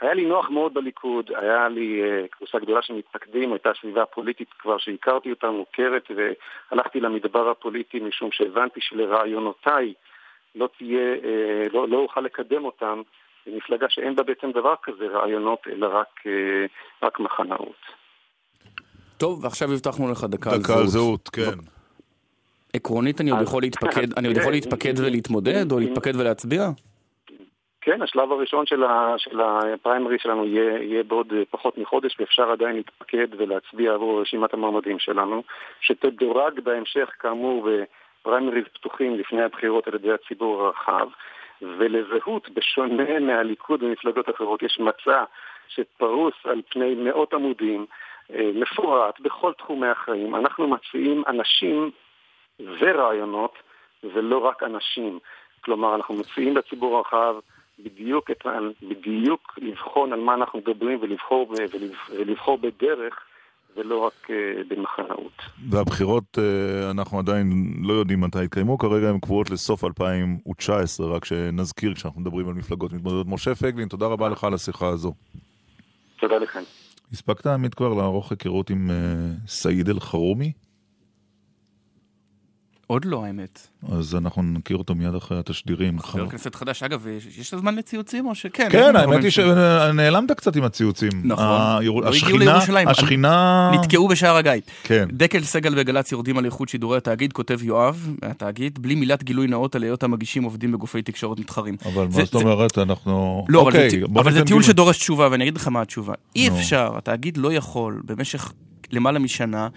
היה לי נוח מאוד בליכוד, היה לי קבוצה גדולה של מתפקדים, הייתה סביבה פוליטית כבר שהכרתי אותה מוכרת, והלכתי למדבר הפוליטי משום שהבנתי שלרעיונותיי לא תהיה, לא, לא אוכל לקדם אותם במפלגה שאין בה בעצם דבר כזה רעיונות, אלא רק, רק מחנאות. טוב, ועכשיו הבטחנו לך דקה על זהות. דקה על זהות, כן. עקרונית אני עוד יכול להתפקד, אני עוד יכול להתפקד ולהתמודד, או להתפקד ולהצביע? כן, השלב הראשון של, ה, של הפריימרי שלנו יהיה, יהיה בעוד פחות מחודש, ואפשר עדיין להתפקד ולהצביע עבור רשימת המועמדים שלנו, שתדורג בהמשך, כאמור, בפריימריז פתוחים לפני הבחירות על ידי הציבור הרחב, ולזהות, בשונה מהליכוד ומפלגות אחרות, יש מצע שפרוס על פני מאות עמודים, אה, מפורט בכל תחומי החיים. אנחנו מציעים אנשים ורעיונות ולא רק אנשים. כלומר, אנחנו מציעים לציבור הרחב בדיוק, את, בדיוק לבחון על מה אנחנו מדברים ולבחור, ולבחור בדרך ולא רק uh, במחנאות. והבחירות, uh, אנחנו עדיין לא יודעים מתי יתקיימו, כרגע הן קבועות לסוף 2019, רק שנזכיר כשאנחנו מדברים על מפלגות מתמודדות. משה פייגלין, תודה רבה לך על השיחה הזו. תודה לכם. הספקת, עמית, כבר לערוך היכרות עם uh, סעיד אל-חרומי? עוד לא, האמת. אז אנחנו נכיר אותו מיד אחרי התשדירים. חבר כנסת חדש. אגב, יש זמן לציוצים או שכן? כן, האמת היא שנעלמת קצת עם הציוצים. נכון. לא הגיעו לירושלים. השכינה... נתקעו בשער הגיא. כן. דקל סגל וגל"צ יורדים על איכות שידורי התאגיד, כותב יואב, התאגיד, בלי מילת גילוי נאות על היות המגישים עובדים בגופי תקשורת מתחרים. אבל מה זאת אומרת, אנחנו... לא, אבל זה טיול שדורש תשובה, ואני אגיד לך מה התשובה. אי אפשר, התאגיד לא יכול במשך למעלה משנה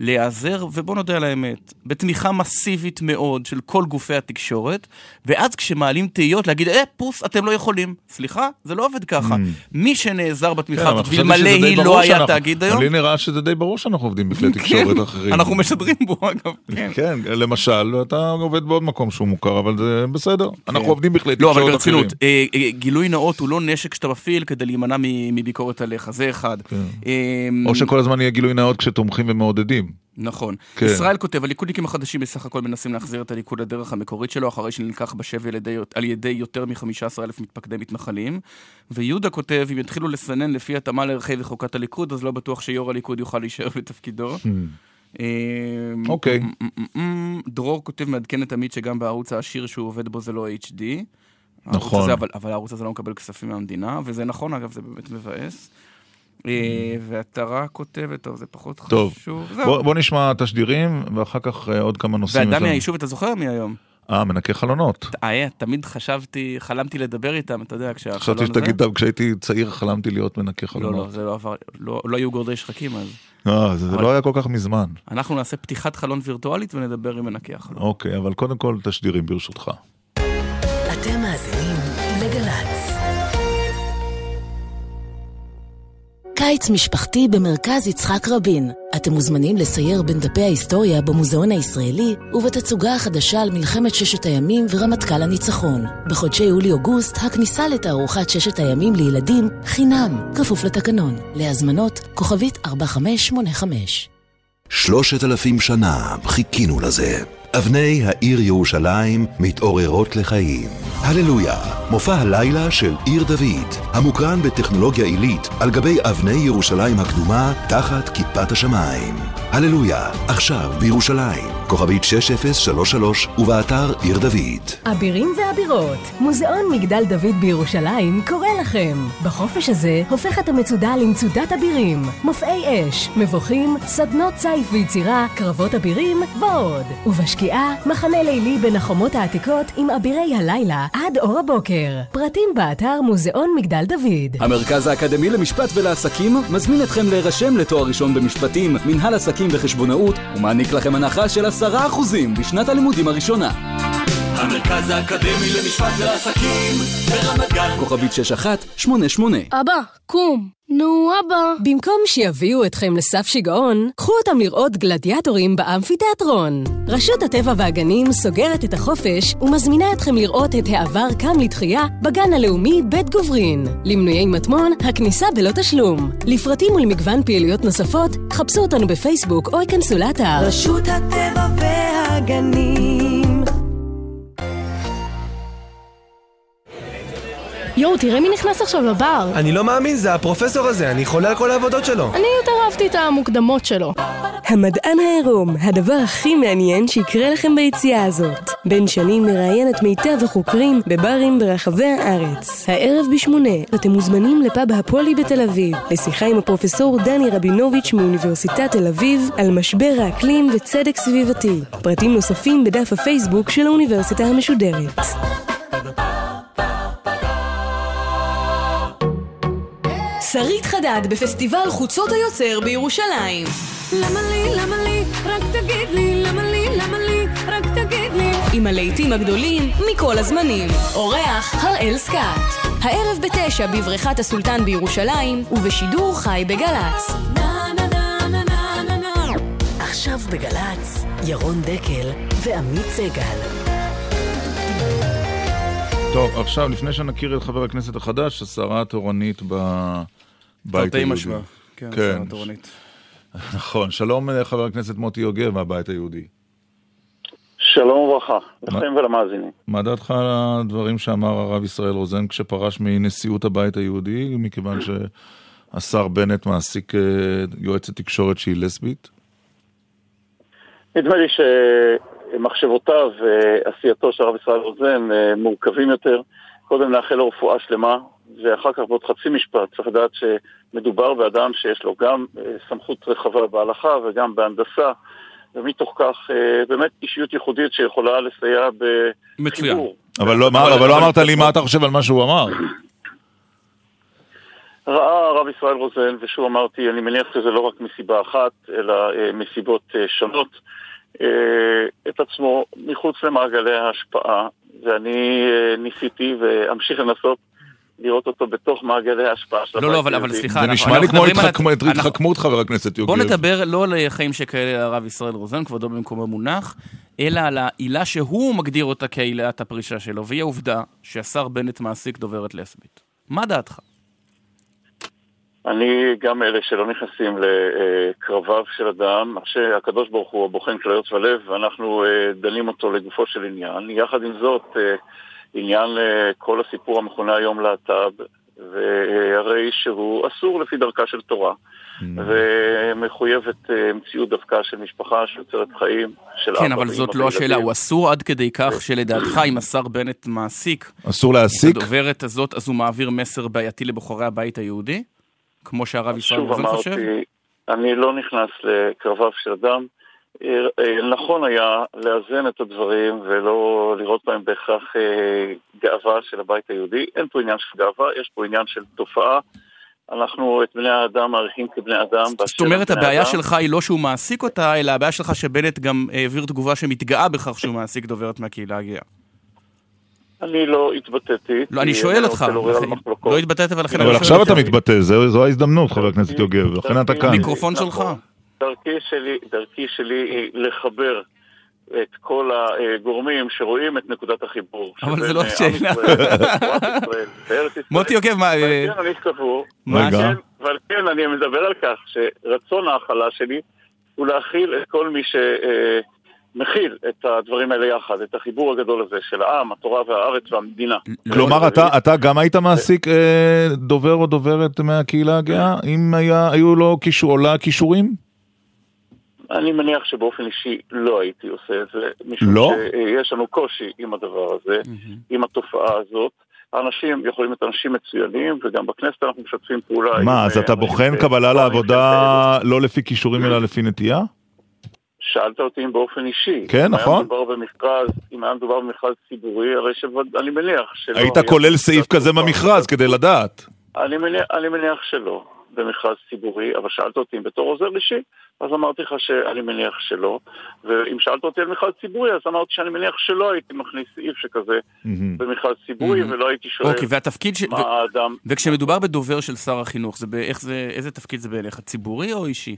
להיעזר, ובוא נודה על האמת, בתמיכה מסיבית מאוד של כל גופי התקשורת, ואז כשמעלים תהיות להגיד, אה, פוס, אתם לא יכולים. סליחה, זה לא עובד ככה. Mm. מי שנעזר בתמיכה הזאת, כן, ואלמלא היא לא היה תאגיד היום... לי נראה שזה די ברור שאנחנו עובדים בכלי תקשורת אחרים. אנחנו משדרים בו, אגב, כן. כן, למשל, אתה עובד בעוד מקום שהוא מוכר, אבל זה בסדר. אנחנו עובדים בכלי תקשורת אחרים. לא, אבל ברצינות, אה, אה, גילוי נאות הוא לא נשק שאתה מפעיל כדי להימנע מביקורת עליך, זה אחד. כן. או שכל הזמן יהיה גילוי נאות כשתומכים ומעודדים. נכון. כן. ישראל כותב, הליכודניקים החדשים בסך הכל מנסים להחזיר את הליכוד לדרך המקורית שלו, אחרי שנלקח בשבי על ידי, על ידי יותר מ-15 אלף מתפקדי מתנחלים. ויהודה כותב, אם יתחילו לסנן לפי התאמה לערכי וחוקת הליכוד, אז לא בטוח שיו"ר הליכוד יוכל להישאר בתפקידו. Hmm. אוקיי. דרור כותב, מעדכן את עמית שגם בערוץ העשיר שהוא עובד בו זה לא HD. נכון. הזה, אבל, אבל הערוץ הזה לא מקבל כספים מהמדינה, וזה נכון, אגב, זה באמת מבאס. אה, ואתה רק כותבת, טוב, זה פחות טוב. חשוב. בוא, בוא נשמע תשדירים, ואחר כך אה, עוד כמה נושאים. ואדם מהיישוב, אתה זוכר מי היום? אה, מנקה חלונות. אה, תמיד חשבתי, חלמתי לדבר איתם, אתה יודע, כשהחלון הזה... חשבתי שתגיד, כשהייתי צעיר חלמתי להיות מנקה חלונות. לא, לא, זה לא עבר, לא, לא היו גורדי שחקים אז. אה, זה אבל... לא היה כל כך מזמן. אנחנו נעשה פתיחת חלון וירטואלית ונדבר עם מנקה החלון. אוקיי, אבל קודם כל תשדירים ברשותך. אתם מאזינים לגל"צ. קיץ משפחתי במרכז יצחק רבין. אתם מוזמנים לסייר בין דפי ההיסטוריה במוזיאון הישראלי ובתצוגה החדשה על מלחמת ששת הימים ורמטכ"ל הניצחון. בחודשי יולי-אוגוסט הכניסה לתערוכת ששת הימים לילדים חינם, כפוף לתקנון. להזמנות כוכבית 4585. שלושת אלפים שנה חיכינו לזה. אבני העיר ירושלים מתעוררות לחיים. הללויה, מופע הלילה של עיר דוד, המוקרן בטכנולוגיה עילית על גבי אבני ירושלים הקדומה תחת כיפת השמיים. הללויה, עכשיו בירושלים, כוכבית 6033 ובאתר עיר דוד. אבירים ואבירות, מוזיאון מגדל דוד בירושלים קורא לכם. בחופש הזה הופכת המצודה למצודת אבירים, מופעי אש, מבוכים, סדנות צייף ויצירה, קרבות אבירים ועוד. ובשקיעה, מחנה לילי בין החומות העתיקות עם אבירי הלילה עד אור הבוקר. פרטים באתר מוזיאון מגדל דוד. המרכז האקדמי למשפט ולעסקים מזמין אתכם להירשם לתואר ראשון במשפטים, מנהל עסקים וחשבונאות, ומעניק לכם הנחה של 10% בשנת הלימודים הראשונה. המרכז האקדמי למשפט ולעסקים ברמת גן. כוכבית 6188 אבא, קום. נו, אבא. במקום שיביאו אתכם לסף שיגעון, קחו אותם לראות גלדיאטורים באמפיתיאטרון. רשות הטבע והגנים סוגרת את החופש ומזמינה אתכם לראות את העבר קם לתחייה בגן הלאומי בית גוברין. למנויי מטמון, הכניסה בלא תשלום. לפרטים ולמגוון פעילויות נוספות, חפשו אותנו בפייסבוק או ייכנסו לאתר. רשות הטבע והגנים יואו, תראה מי נכנס עכשיו לבר. אני לא מאמין, זה הפרופסור הזה, אני חולה על כל העבודות שלו. אני יותר אהבתי את המוקדמות שלו. המדען העירום, הדבר הכי מעניין שיקרה לכם ביציאה הזאת. בן שנים מראיין את מיטב החוקרים בברים ברחבי הארץ. הערב בשמונה, אתם מוזמנים לפאב הפולי בתל אביב, לשיחה עם הפרופסור דני רבינוביץ' מאוניברסיטת תל אביב על משבר האקלים וצדק סביבתי. פרטים נוספים בדף הפייסבוק של האוניברסיטה המשודרת. שרית חדד בפסטיבל חוצות היוצר בירושלים. למה לי, למה לי, רק תגיד לי, למה לי, למה לי, רק תגיד לי. עם הלהיטים הגדולים מכל הזמנים. אורח הראל סקאט. הערב בתשע בבריכת הסולטן בירושלים, ובשידור חי בגל"צ. עכשיו בגל"צ, ירון דקל ועמית סגל. טוב, עכשיו, לפני שנכיר את חבר הכנסת החדש, השרה התורנית בבית היהודי. משמע, כן, השרה התורנית. נכון, שלום חבר הכנסת מוטי יוגב מהבית היהודי. שלום וברכה, לכם ולמאזינים. מה דעתך על הדברים שאמר הרב ישראל רוזן כשפרש מנשיאות הבית היהודי, מכיוון השר בנט מעסיק אה, יועצת תקשורת שהיא לסבית? נדמה לי שמחשבותיו ועשייתו של הרב ישראל רוזן אה, מורכבים יותר. קודם נאחל לו רפואה שלמה, ואחר כך בעוד חצי משפט צריך לדעת שמדובר באדם שיש לו גם אה, סמכות רחבה בהלכה וגם בהנדסה, ומתוך כך אה, באמת אישיות ייחודית שיכולה לסייע בחיבור. אבל לא, מה, אבל לא אמרת לי מה אתה חושב על מה שהוא אמר. ראה הרב ישראל רוזן, ושוב אמרתי, אני מניח שזה לא רק מסיבה אחת, אלא אה, מסיבות אה, שונות, אה, את עצמו מחוץ למעגלי ההשפעה, ואני אה, ניסיתי ואמשיך לנסות לראות אותו בתוך מעגלי ההשפעה של לא, לא, אבל, אבל סליחה, זה אנחנו- נשמע לי כמו מדברים על- התחכמ- אנחנו- התחכמות, חבר הכנסת יוגב. בוא נדבר לא על חיים שכאלה הרב ישראל רוזן, כבודו במקומו מונח, אלא על העילה שהוא מגדיר אותה כעילת הפרישה שלו, והיא העובדה שהשר בנט מעסיק דוברת לסבית. מה דעתך? אני גם אלה שלא נכנסים לקרביו של אדם, שהקדוש ברוך הוא הבוחן של היות ולב, ואנחנו אה, דנים אותו לגופו של עניין. יחד עם זאת, אה, עניין אה, כל הסיפור המכונה היום להט"ב, והרי שהוא אסור לפי דרכה של תורה, ומחויבת אה, מציאות דווקא של משפחה שיוצרת חיים, של כן, אבא אבל ואמא זאת לא השאלה. הוא אסור עד כדי כך שלדעתך, אם השר בנט מעסיק אסור להעסיק? את הדוברת הזאת, אז הוא מעביר מסר בעייתי לבוחרי הבית היהודי? כמו שהרב ישראל רוזן חושב? אני לא נכנס לקרביו של אדם. אה, אה, נכון היה לאזן את הדברים ולא לראות בהם בהכרח אה, גאווה של הבית היהודי. אין פה עניין של גאווה, יש פה עניין של תופעה. אנחנו את בני האדם מעריכים כבני אדם. זאת אומרת, הבעיה שלך היא לא שהוא מעסיק אותה, אלא הבעיה שלך שבנט גם העביר תגובה שמתגאה בכך שהוא מעסיק דוברת מהקהילה הגאה. אני לא התבטאתי. לא, אני שואל אני אותך, רוצה לעורר על לכן-. לא התבטאת אבל עכשיו. אתה מתבטא, זו ההזדמנות, חבר הכנסת יוגב, לכן אתה כאן. מיקרופון שלך. דרכי שלי, דרכי שלי היא לחבר את כל הגורמים שרואים את נקודת החיבור. אבל זה לא אה, השאלה. מוטי יוגב, מה, ועל אה, כן אני סבור. כן- ועל כן אני מדבר על כך שרצון ההכלה שלי הוא להכיל את כל מי שמכיל את הדברים האלה יחד, את החיבור הגדול הזה של העם, התורה והארץ והמדינה. כלומר, אתה, אתה גם היית מעסיק אה, דובר או דוברת מהקהילה הגאה? אם היה, היו לו כישור, לה כישורים? אני מניח שבאופן אישי לא הייתי עושה את זה, משום לא? שיש לנו קושי עם הדבר הזה, עם התופעה הזאת. האנשים יכולים להיות אנשים מצוינים, וגם בכנסת אנחנו משתפים פעולה. מה, אז אה, אתה בוחן קבלה לעבודה לא לפי כישורים אלא לפי נטייה? שאלת אותי אם באופן אישי. כן, אם נכון. היה מדובר במכרז, אם היה מדובר במכרז ציבורי, הרי שאני מניח שלא... היית כולל סעיף כזה במכרז כדי לדעת. אני מניח, אני מניח שלא, במכרז ציבורי, אבל שאלת אותי אם בתור עוזר אישי, אז אמרתי לך שאני מניח שלא. ואם שאלת אותי על מכרז ציבורי, אז אמרתי שאני מניח שלא הייתי מכניס סעיף שכזה במכרז ציבורי, ולא הייתי שואל אוקיי, והתפקיד ש... מה ו- האדם... וכשמדובר בדובר של שר החינוך, זה באיך זה, איזה תפקיד זה בעיניך, ציבורי או אישי?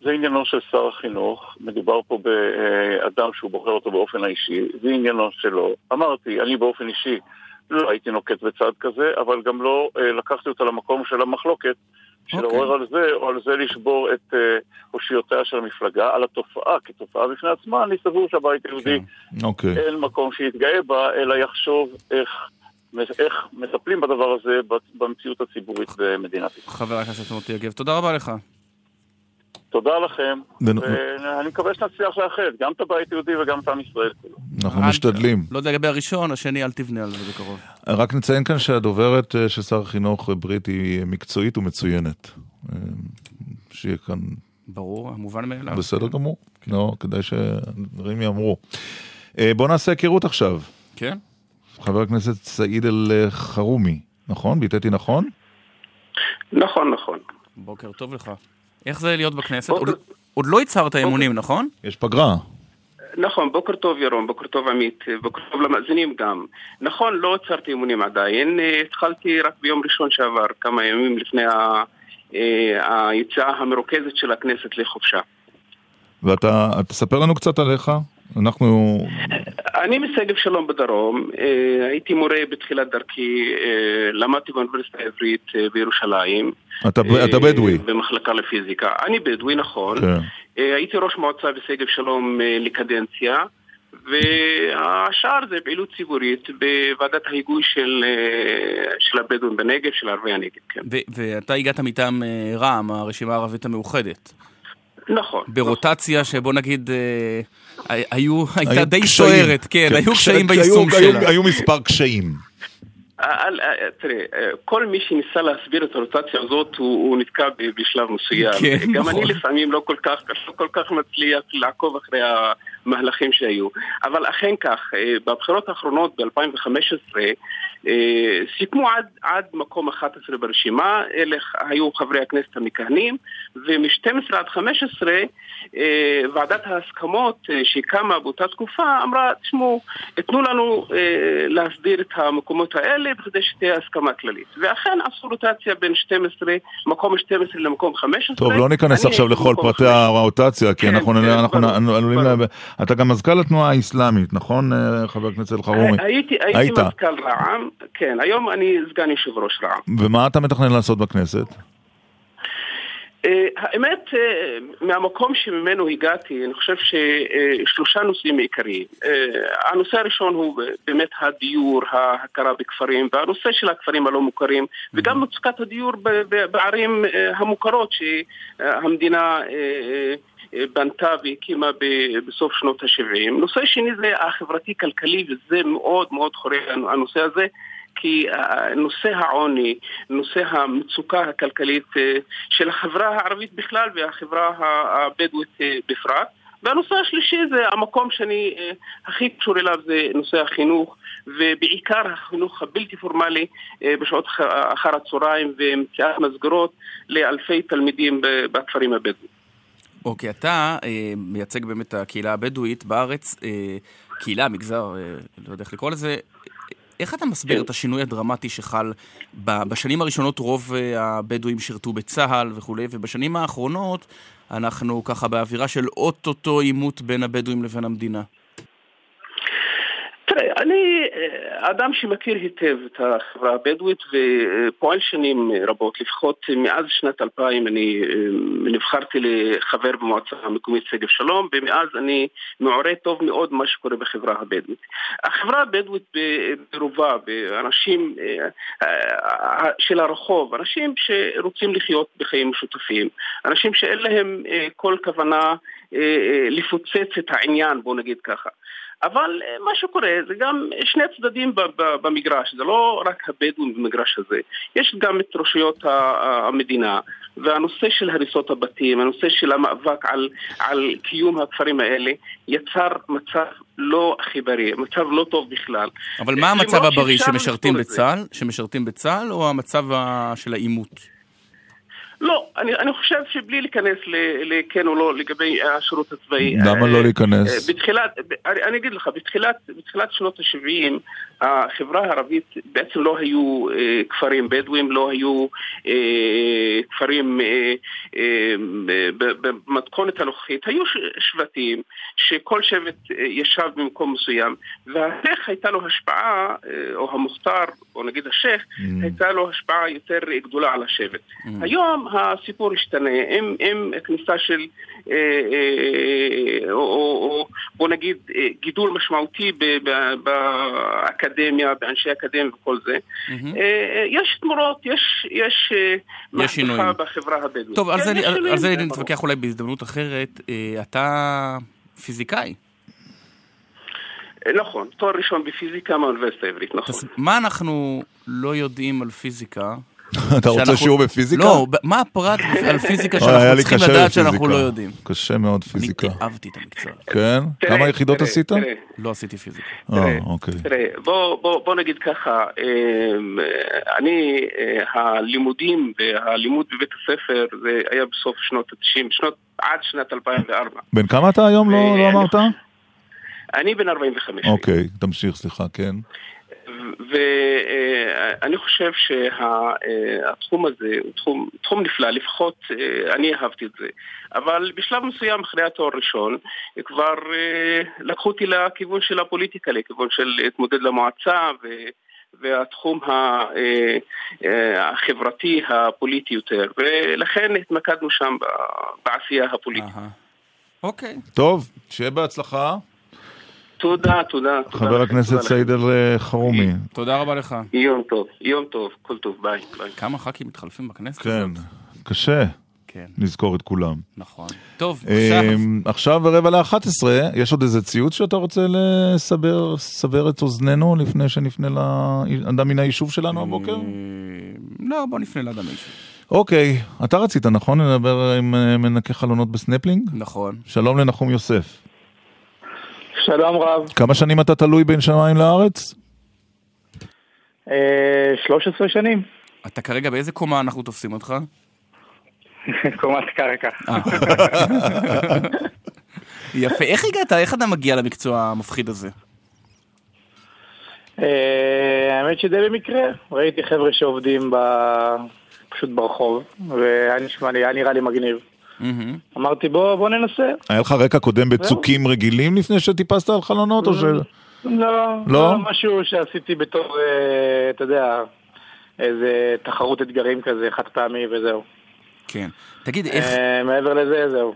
זה עניינו של שר החינוך, מדובר פה באדם שהוא בוחר אותו באופן האישי, זה עניינו שלו. אמרתי, אני באופן אישי לא הייתי נוקט בצעד כזה, אבל גם לא אה, לקחתי אותו למקום של המחלוקת, של אוקיי. לעורר על זה, או על זה לשבור את אה, אושיותיה של המפלגה. על התופעה כתופעה בפני עצמה, אני סבור שהבית היהודי אוקיי. אין מקום שיתגאה בה, אלא יחשוב איך... איך מטפלים בדבר הזה במציאות הציבורית במדינת ישראל. חבר הכנסת מוטי יוגב, תודה רבה לך. תודה לכם, ואני מקווה שנצליח לאחד גם את הבית היהודי וגם את עם ישראל. אנחנו משתדלים. לא יודע לגבי הראשון, השני אל תבנה על זה בקרוב. רק נציין כאן שהדוברת אה, של שר החינוך אה, ברית היא מקצועית ומצוינת. אה, שיהיה כאן ברור, המובן מאליו. בסדר גמור. לא, כדאי שדברים ייאמרו. אה, בוא נעשה היכרות עכשיו. כן. חבר הכנסת סעיד אל-חרומי, נכון? ביטאתי נכון? נכון, נכון. בוקר טוב לך. איך זה להיות בכנסת? בוקר- עוד- עוד לא הצהרת אמונים, נכון? יש פגרה. נכון, בוקר טוב ירון, בוקר טוב עמית, בוקר טוב למאזינים גם. נכון, לא עצרתי אימונים עדיין, אה, התחלתי רק ביום ראשון שעבר, כמה ימים לפני ה- אה, היציאה המרוכזת של הכנסת לחופשה. ואתה, תספר לנו קצת עליך. אנחנו... אני משגב שלום בדרום, אה, הייתי מורה בתחילת דרכי, למדתי באוניברסיטה העברית בירושלים. אתה, אה, אתה בדואי. במחלקה לפיזיקה. אני בדואי, נכון. כן. אה, הייתי ראש מועצה בשגב שלום אה, לקדנציה, והשאר זה פעילות ציבורית בוועדת ההיגוי של, אה, של הבדואים בנגב, של ערבי הנגב, כן. ו- ואתה הגעת מטעם אה, רע"מ, הרשימה הערבית המאוחדת. נכון. ברוטציה שבוא נגיד, אה, היו, הייתה היו די קשיים. סוערת, כן, כן, היו קש- קשיים ביישום שלה. היו- היו מספר קשיים. אל- תראה, אה, כל מי שניסה להסביר את הרוטציה הזאת, הוא, נתקע בשלב מסוים. כן, גם נכון. אני לפעמים לא כל כך, לא כל כך מצליח לעקוב אחרי המהלכים שהיו. אבל אכן כך, אה, בבחירות האחרונות ב-2015, אה, סיכמו עד, עד מקום 11 ברשימה, אלה היו חברי הכנסת המכהנים, ומ-12 עד 15, אה, ועדת ההסכמות אה, שקמה באותה תקופה אמרה, תשמעו, תנו לנו אה, להסדיר את המקומות האלה בכדי שתהיה הסכמה כללית. ואכן עשו רוטציה בין 12, מקום 12 למקום 15. טוב, לא ניכנס עכשיו לכל פרטי הרוטציה, כי כן, אנחנו כן, אנחנו ברור, עלולים... ל- אתה גם מזכ"ל התנועה האסלאמית, נכון, אה, חבר הכנסת אלחרומי? הייתי, הייתי היית. מזכ"ל רע"מ, כן, היום אני סגן יושב ראש רע"מ. ומה אתה מתכנן לעשות בכנסת? אה, האמת, אה, מהמקום שממנו הגעתי, אני חושב ששלושה נושאים עיקריים. אה, הנושא הראשון הוא באמת הדיור, ההכרה בכפרים, והנושא של הכפרים הלא מוכרים, וגם מצוקת הדיור בערים אה, המוכרות שהמדינה אה, בנתה והקימה בסוף שנות ה-70. נושא שני זה החברתי-כלכלי, וזה מאוד מאוד חורה הנושא הזה. כי אה, נושא העוני, נושא המצוקה הכלכלית אה, של החברה הערבית בכלל והחברה הבדואית אה, בפרט. והנושא השלישי זה המקום שאני אה, הכי קשור אליו זה נושא החינוך ובעיקר החינוך הבלתי פורמלי אה, בשעות אחר הצהריים ומציאת מסגרות לאלפי תלמידים בכפרים הבדואיים. אוקיי, אתה אה, מייצג באמת את הקהילה הבדואית בארץ, אה, קהילה, מגזר, אה, לא יודע איך לקרוא לזה. איך אתה מסביר. את השינוי הדרמטי שחל בשנים הראשונות רוב הבדואים שירתו בצה"ל וכולי, ובשנים האחרונות אנחנו ככה באווירה של אוטוטו עימות בין הבדואים לבין המדינה. תראה, אני אה, אדם שמכיר היטב את החברה הבדואית ופועל שנים רבות, לפחות מאז שנת 2000 אני אה, נבחרתי לחבר במועצה המקומית שגב שלום, ומאז אני מעורה טוב מאוד מה שקורה בחברה הבדואית. החברה הבדואית ברובה, באנשים אה, של הרחוב, אנשים שרוצים לחיות בחיים משותפים, אנשים שאין להם כל כוונה לפוצץ את העניין, בואו נגיד ככה. אבל אה, מה שקורה זה גם שני צדדים במגרש, זה לא רק הבדואים במגרש הזה, יש גם את רשויות המדינה והנושא של הריסות הבתים, הנושא של המאבק על, על קיום הכפרים האלה יצר מצב לא הכי בריא, מצב לא טוב בכלל. אבל מה המצב הבריא, שמשרתים. בצה"ל? שמשרתים בצה"ל, או המצב של העימות? לא, אני, אני חושב שבלי להיכנס לכן או לא לגבי השירות הצבאי. למה אה, לא להיכנס? אה, בתחילת, אני, אני אגיד לך, בתחילת, בתחילת שנות ה-70 החברה הערבית בעצם לא היו אה, כפרים בדואים, לא היו אה, כפרים אה, אה, במתכונת הנוכחית, היו ש- שבטים שכל שבט אה, ישב במקום מסוים והשייח הייתה לו השפעה, אה, או המוכתר, או נגיד השייח, הייתה לו השפעה יותר גדולה על השבט. היום הסיפור השתנה עם, עם כניסה של, אה, אה, או, או, בוא נגיד, אה, גידול משמעותי ב- ב- באקדמיה, באנשי אקדמיה וכל זה. אה, אה, יש תמורות, יש, יש, אה, מהפכה שינויים. בחברה הבדואית. טוב, על כן, זה יש על- שינויים, על זה. נתווכח אולי בהזדמנות אחרת. אה, אתה פיזיקאי. אה, נכון, תואר ראשון בפיזיקה מהאוניברסיטה העברית, נכון. מה אנחנו לא יודעים על פיזיקה? אתה רוצה שיעור בפיזיקה? לא, מה הפרט על פיזיקה היה שאנחנו צריכים לדעת. שאנחנו לא יודעים? קשה מאוד פיזיקה. אני אהבתי את המקצוע. כן? כמה יחידות עשית? לא עשיתי פיזיקה. אה, אוקיי. תראה, בוא, נגיד ככה, אמ, אני, אה, הלימודים והלימוד בבית הספר זה היה בסוף שנות ה-90, שנות, עד שנת 2004. בן כמה אתה היום? לא לא אמרת? אני בן 45. אוקיי, תמשיך, סליחה, כן. ואני חושב שהתחום הזה הוא תחום, תחום נפלא, לפחות אה, אני אהבתי את זה. אבל בשלב מסוים, אחרי התואר הראשון, כבר אה, לקחו אותי לכיוון של הפוליטיקה, לכיוון של להתמודד למועצה ו... והתחום ה- אה, אה, החברתי הפוליטי יותר, ולכן התמקדנו שם בעשייה הפוליטית. אוקיי. טוב, שיהיה בהצלחה. תודה, תודה. חבר הכנסת סעיד אל-חרומי. תודה רבה לך. יום טוב, יום טוב, כל טוב, ביי. ביי. כמה ח"כים מתחלפים בכנסת כן, הזאת? קשה כן. לזכור את כולם. נכון. טוב, עכשיו, אמ, עכשיו ברבע לאחת עשרה, יש עוד איזה ציוץ שאתה רוצה לסבר סבר את אוזנינו לפני שנפנה לאדם מן היישוב שלנו הבוקר? לא, בוא נפנה לאדם מן היישוב. אוקיי, אתה רצית, נכון? לדבר עם אה, מנקה חלונות בסנפלינג? נכון. שלום לנחום יוסף. שלום רב. כמה שנים אתה תלוי בין שמיים לארץ? אה, 13 שנים. אתה כרגע באיזה קומה אנחנו תופסים אותך? קומת קרקע. אה. יפה. איך הגעת? איך אתה מגיע למקצוע המפחיד הזה? אה, האמת שדי במקרה, ראיתי חבר'ה שעובדים. פשוט ברחוב, והיה נראה לי מגניב. אמרתי בוא, בוא ננסה. היה לך רקע קודם בצוקים רגילים לפני שטיפסת על חלונות או ש... לא, לא? לא משהו שעשיתי בתור, אה, אתה יודע, איזה תחרות אתגרים כזה, חד פעמי וזהו. כן. תגיד, איך... אה, מעבר לזה, זהו.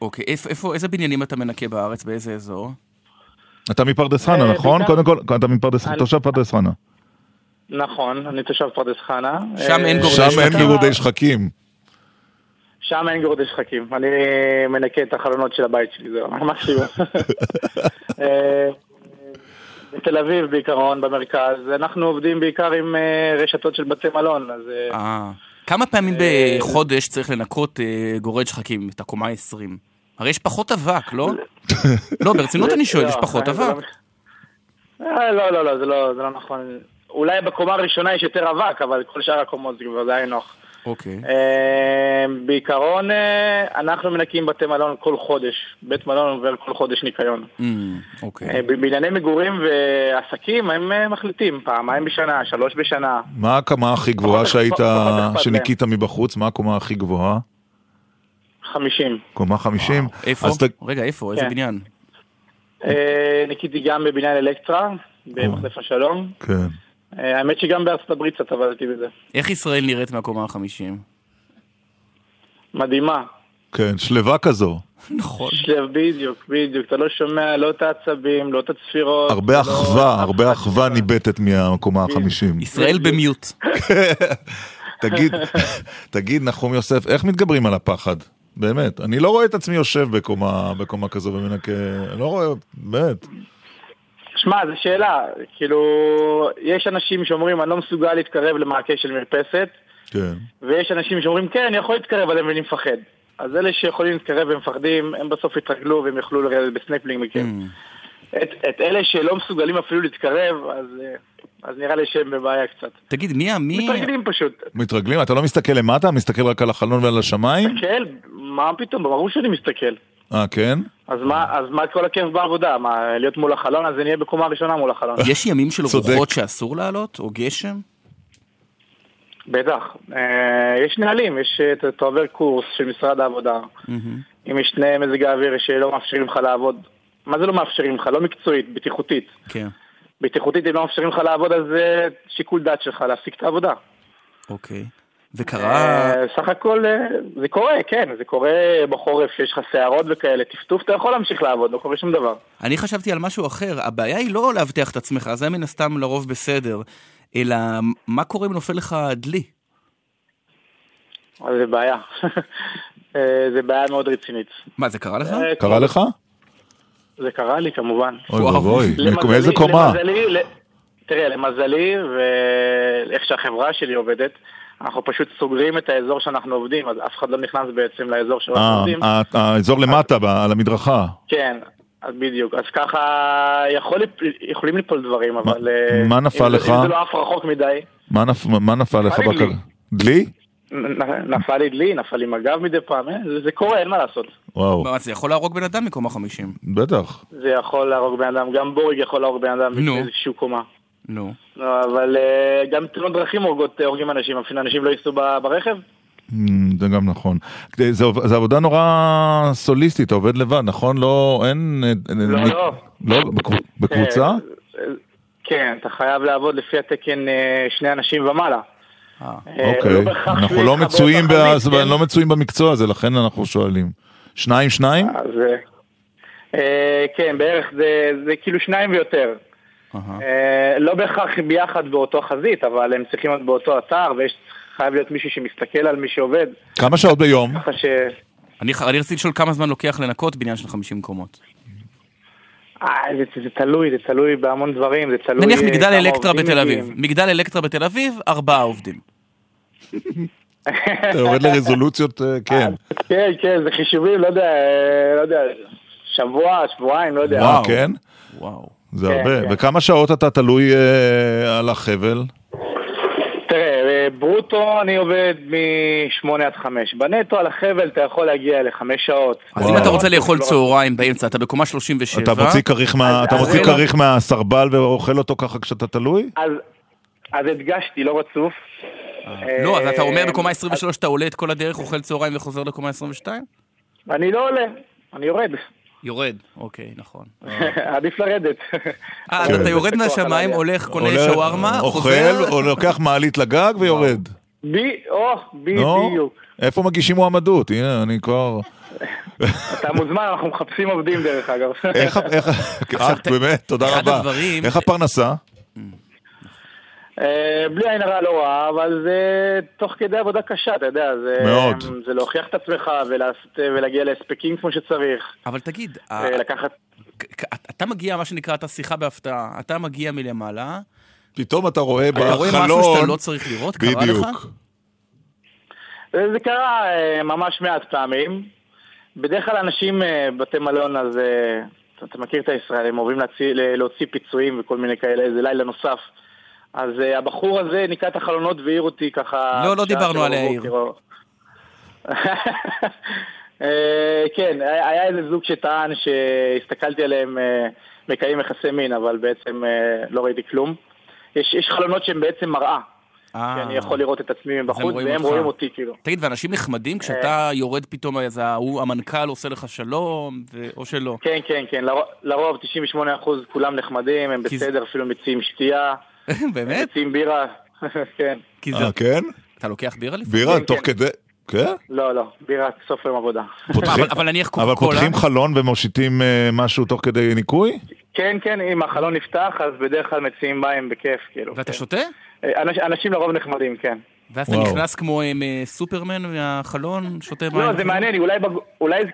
אוקיי, איפה, איפה, איזה בניינים אתה מנקה בארץ? באיזה אזור? אתה מפרדס חנה, אה, נכון? בעיקר- קודם כל, אתה מפרדס, אני- תושב פרדס חנה. נכון, אני תושב פרדס חנה. שם אין גורדי שם אין גירודי שחקים. שם אין גורדי שחקים, אני מנקה את החלונות של הבית שלי, זהו, מקסימום. אה, בתל אביב בעיקרון, במרכז, אנחנו עובדים בעיקר עם אה, רשתות של בתי מלון, אז אה. כמה פעמים בחודש צריך לנקות גורד שחקים, את הקומה ה-20? הרי יש פחות אבק, לא? לא, ברצינות אני שואל, לא, יש פחות זה לא- אבק. לא, לא, לא, זה לא זה לא נכון. אולי בקומה הראשונה יש יותר אבק, אבל כל שאר הקומות זה בוודאי נוח. אוקיי. אה, בעיקרון, אה, אנחנו מנקים בתי מלון כל חודש. בית מלון עובר כל חודש ניקיון. אמ, אוקיי. אה, בענייני מגורים ועסקים הם מחליטים פעמיים בשנה, שלוש בשנה. מה הקומה הכי גבוהה שהיית. שניקית מבחוץ? מה הקומה הכי גבוהה? חמישים. קומה חמישים? איפה? אז ת- רגע, איפה? איזה כן. בניין? ניקיתי גם בבניין אלקטרה, במחלף השלום. כן. אה, האמת שגם בארצות הברית קצת עבדתי בזה. איך ישראל נראית מהקומה החמישים? מדהימה. כן, שלווה כזו. נכון. שלב, בדיוק, בדיוק. אתה לא שומע לא את העצבים, לא את הצפירות. הרבה לא- אחווה, הרבה אחווה ניבטת מהקומה החמישים. ישראל במיוט. תגיד, תגיד, נחום יוסף, איך מתגברים על הפחד? באמת, אני לא רואה את עצמי יושב בקומה, בקומה כזו ומנקה, אני לא רואה, באמת. שמע, זו שאלה. כאילו, יש אנשים שאומרים, אני לא מסוגל להתקרב למעקה של מרפסת, כן. ויש אנשים שאומרים, כן, אני יכול להתקרב אליהם ואני מפחד. אז אלה שיכולים להתקרב ומפחדים, הם בסוף יתרגלו והם יוכלו לרדת בסנפלינג מכם. את, את אלה שלא מסוגלים אפילו להתקרב, אז, אה, אז נראה לי שהם בבעיה קצת. תגיד, מי... מי... מתרגלים פשוט. מתרגלים? אתה לא מסתכל למטה? מסתכל רק על החלון ועל השמיים? מסתכל? מה פתאום? ברור שאני מסתכל. אה, כן? אז מה, אז מה כל הכיף בעבודה? מה, להיות מול החלון? אז אני אהיה בקומה ראשונה מול החלון. יש ימים של. רוחות שאסור לעלות? או גשם? בטח. אה, יש נהלים, יש, אה, אתה- עובר קורס של משרד העבודה. אם יש תנאי מזג האוויר שלא מאפשרים לך לעבוד, מה זה לא מאפשרים לך? לא מקצועית, בטיחותית. כן. בטיחותית אם לא מאפשרים לך לעבוד, אז זה שיקול דעת שלך להפסיק את העבודה. אוקיי. וקרה... אה, סך הכל אה, זה קורה, כן, זה קורה בחורף שיש לך שערות וכאלה, טפטוף אתה יכול להמשיך לעבוד, לא קורה שום דבר. אני חשבתי על משהו אחר, הבעיה היא לא לאבטח את עצמך, זה מן הסתם לרוב בסדר, אלא מה קורה אם נופל לך דלי? אז זה בעיה. אה, זה בעיה מאוד רצינית. מה, זה קרה לך? אה, קרה לך? זה קרה לי כמובן. אוי ואבוי, מאיזה קומה? תראה, למזלי, ואיך שהחברה שלי עובדת, אנחנו פשוט סוגרים את האזור שאנחנו עובדים, אז אף אחד לא נכנס בעצם לאזור שאנחנו אה, עובדים. ה- האזור למטה, על המדרכה. כן, אז בדיוק. אז ככה יכול, יכולים ליפול דברים, אבל... אה, מה נפל לך? אם זה לא עף רחוק מדי, מה נפ- מה נפל לך בקר... דלי? נפל לי דלי, נפל לי מג"ב מדי פעם, אה, זה- זה קורה, אין מה לעשות. וואו, מה, זה יכול להרוג בן אדם מקומה חמישים. בטח. זה יכול להרוג בן אדם, גם בורג יכול להרוג בן אדם נו. באיזושהי קומה. נו. לא, אבל אה, גם תאונות דרכים הורגות, הורגים אנשים, אפילו אנשים לא ייסעו ברכב. Mm, זה גם נכון. זה זה עבודה נורא סוליסטית, אתה עובד לבד, נכון? לא, אין... לא, אין- לא. לא, בקב- בקבוצה? אה, כן, אתה חייב לעבוד לפי התקן אה, שני אנשים ומעלה. אה, אוקיי. לא אנחנו לא מצויים בחזית, ב- כן? לא מצויים במקצוע הזה, לכן אנחנו שואלים. שניים, שניים? אז... אה, אה, כן, בערך זה, זה כאילו שניים ויותר. אה, לא בהכרח ביחד באותו חזית, אבל הם צריכים להיות באותו אתר, וחייב להיות מישהו שמסתכל על מי שעובד. כמה שעות ביום? ככה ש... אני אני רציתי לשאול כמה זמן לוקח לנקות בניין של 50 קומות. אה, זה, זה תלוי, זה תלוי בהמון דברים, זה תלוי... נניח מגדל אלקטרה בתל. אביב. מגדל אלקטרה בתל אביב, ארבעה עובדים. אתה יורד לרזולוציות, אה, כן. כן, כן, זה חישובים, לא יודע, לא יודע, שבוע, שבועיים, לא יודע. וואו, כן? וואו. זה כן, הרבה. כן. וכמה שעות אתה תלוי אה, על החבל? תראה, אה, ברוטו אני עובד מ-8 עד 5. בנטו על החבל אתה יכול להגיע לחמש שעות. אז אם אתה רוצה לאכול צהריים באמצע, אתה בקומה 37. אתה מוציא כריך מה- כריך מהסרבל ואוכל אותו ככה כשאתה תלוי? אז, אז הדגשתי, לא רצוף. לא, אז אתה אומר אה, בקומה 23 אתה עולה את כל הדרך, אוכל צהריים וחוזר לקומה 22? אני לא עולה, אני יורד. יורד, אוקיי, נכון. עדיף לרדת. אה, אז אתה יורד מהשמיים, הולך, קונה שווארמה, אוכל. או לוקח מעלית לגג ויורד. בי, או, בדיוק. איפה מגישים מועמדות? הנה, אני כבר... אתה מוזמן, אנחנו מחפשים עובדים דרך אגב. איך... איך- אה, באמת, תודה רבה. איך הפרנסה? אה, בלי עין הרע לא רע, אבל זה תוך כדי עבודה קשה, אתה יודע, זה, מאוד. זה להוכיח את עצמך ולעשות, ולהגיע להספקים כמו שצריך. אבל תגיד, ולקחת... אתה מגיע, מה שנקרא, אתה שיחה בהפתעה, אתה מגיע מלמעלה, פתאום אתה רואה אתה רואה משהו בחלון... שאתה לא צריך לראות, קרה לך? בדיוק. זה קרה אה, ממש מעט פעמים. בדרך כלל אנשים אה, בבתי מלון, אז אה, אתה- אתה מכיר את הישראלים, אוהבים להוציא, להוציא פיצויים וכל מיני כאלה, איזה לילה נוסף. אז אה, הבחור הזה ניקה את החלונות והעיר אותי ככה... לא, לא דיברנו על העיר. אה, כן, היה איזה זוג שטען שהסתכלתי עליהם אה, מקיים יחסי מין, אבל בעצם לא ראיתי כלום. יש, יש חלונות שהם בעצם מראה, אה, שאני יכול לראות את עצמי מבחוץ, והם אותך. רואים אותי כאילו. תגיד, ואנשים נחמדים כשאתה יורד פתאום, אז ההוא, המנכ"ל עושה לך שלום, ו- או שלא? כן, כן, כן, לרוב, לרוב 98% כולם נחמדים, הם כי בסדר, אפילו מציעים שתייה. באמת? מציעים בירה, כן. כי זה... אה, כן? אתה לוקח בירה לפעמים? בירה כן, תוך כן. כדי... כן? לא, לא, בירה סוף יום עבודה. פותחים- אבל- אבל נניח אבל קוקה-קולה? פותחים חלון ומושיטים אה, משהו תוך כדי ניקוי? כן, כן, אם החלון נפתח, אז בדרך כלל מציעים מים בכיף, כאילו. ואתה כן. שותה? אה, אנש, אנשים לרוב נחמדים, כן. ואז אתה. נכנס כמו עם אה, סופרמן מהחלון, שותה מים? לא, זה? מעניין, אולי, זה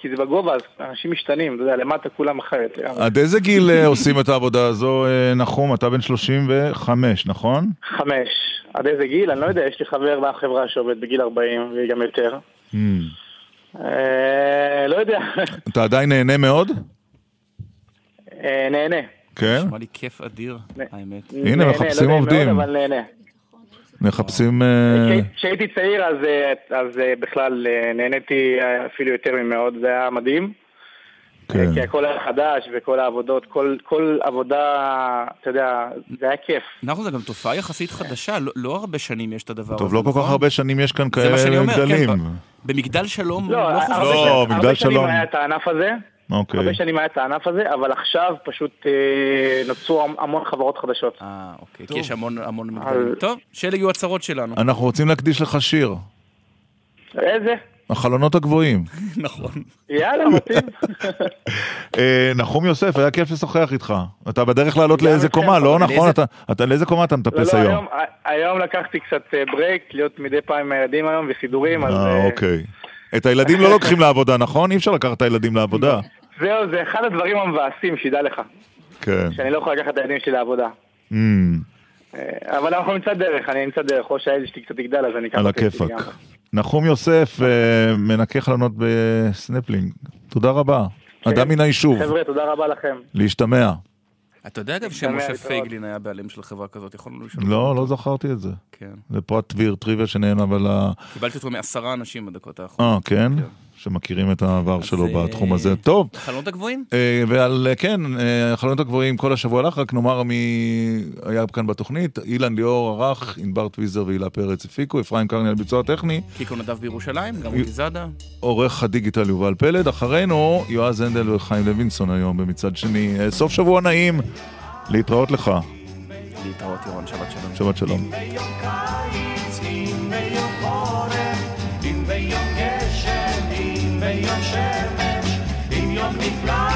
כי, זה בגובה, אז אנשים משתנים, אתה יודע, למטה כולם אחרת. עד איזה גיל אה, עושים את העבודה הזו, אה, נחום? אתה בן 35, נכון? חמש. עד איזה גיל? אני לא יודע, יש לי חבר מהחברה שעובד בגיל 40 וגם יותר. Hmm. לא יודע, אתה עדיין נהנה מאוד? נהנה. כן? נשמע לי כיף אדיר, האמת. הנה, נהנה, מחפשים לא יודע אם עובדים. מאוד, אבל נהנה. מחפשים... אה, כשהי- כשהייתי צעיר אז, אה, אז אה, בכלל נהניתי אפילו יותר ממאוד, זה היה מדהים. כן. כי הכל היה חדש וכל העבודות, כל, כל עבודה, אתה יודע, זה היה כיף. נכון, זו גם תופעה יחסית חדשה, לא- לא הרבה שנים יש את הדבר הזה, טוב, לא כל כך נכון? הרבה שנים יש כאן כאלה אומר, כן, במגדל שלום, לא, לא חושב... לא, שנים- מגדל הרבה שנים שלום. היה את הענף הזה, אוקיי. הרבה שנים היה את הענף הזה, אבל עכשיו פשוט אה, נוצרו המון חברות חדשות. אה, אוקיי, כי יש המון המון אז- מגדלים. טוב, שאלה יהיו הצרות שלנו. אנחנו רוצים להקדיש לך שיר. איזה? החלונות הגבוהים. נכון. יאללה, מתאים. אה, נחום יוסף, היה כיף לשוחח איתך. אתה בדרך לעלות לאיזה קומה, לא נכון? לאיזה- אתה- לאיזה קומה אתה לא, מטפס לא, היום? היום, היום לקחתי קצת אה, break, להיות מדי פעם עם הילדים היום וסידורים, אז אה, אה, אוקיי. את הילדים לא לוקחים לעבודה, נכון? אי אפשר לקחת את הילדים לעבודה. זהו, זה אחד הדברים המבאסים, שידע לך, כן. שאני לא יכול לקחת את הילדים שלי לעבודה. Mm, אה, אבל אנחנו נמצא דרך, אני אמצא דרך, או שהילד שלי קצת יגדל, אז אני אקח על הכיפאק. נחום יוסף, אה, מנקה חלונות בסנפלינג. תודה רבה. אדם מן היישוב. כן. חבר'ה, תודה רבה לכם. להשתמע. אתה יודע אגב שמשה. פייגלין היה בעלים של חברה כזאת, יכולנו לשאול. לא, לא זכרתי את זה. כן. זה פרט טביר, טריוויה שנהנה, אבל... קיבלתי אותו מעשרה אנשים בדקות האחרונות. אה, כן? שמכירים את העבר שלו אה, בתחום הזה. טוב. חלונות הגבוהים? אה, ועל, אה, כן, החלונות הגבוהים כל השבוע לך, רק נאמר מי היה כאן בתוכנית, אילן ליאור ערך, ענבר טוויזר והילה פרץ הפיקו, אפרים קרני על ביצוע טכני, קיקו נדב בירושלים, גם רותי זאדה. עורך הדיגיטל יובל פלד, אחרינו יועז הנדל וחיים לוינסון היום במצד שני. סוף שבוע נעים, להתראות לך, להתראות ירון, שבת שלום. שבת שלום. חורף, אם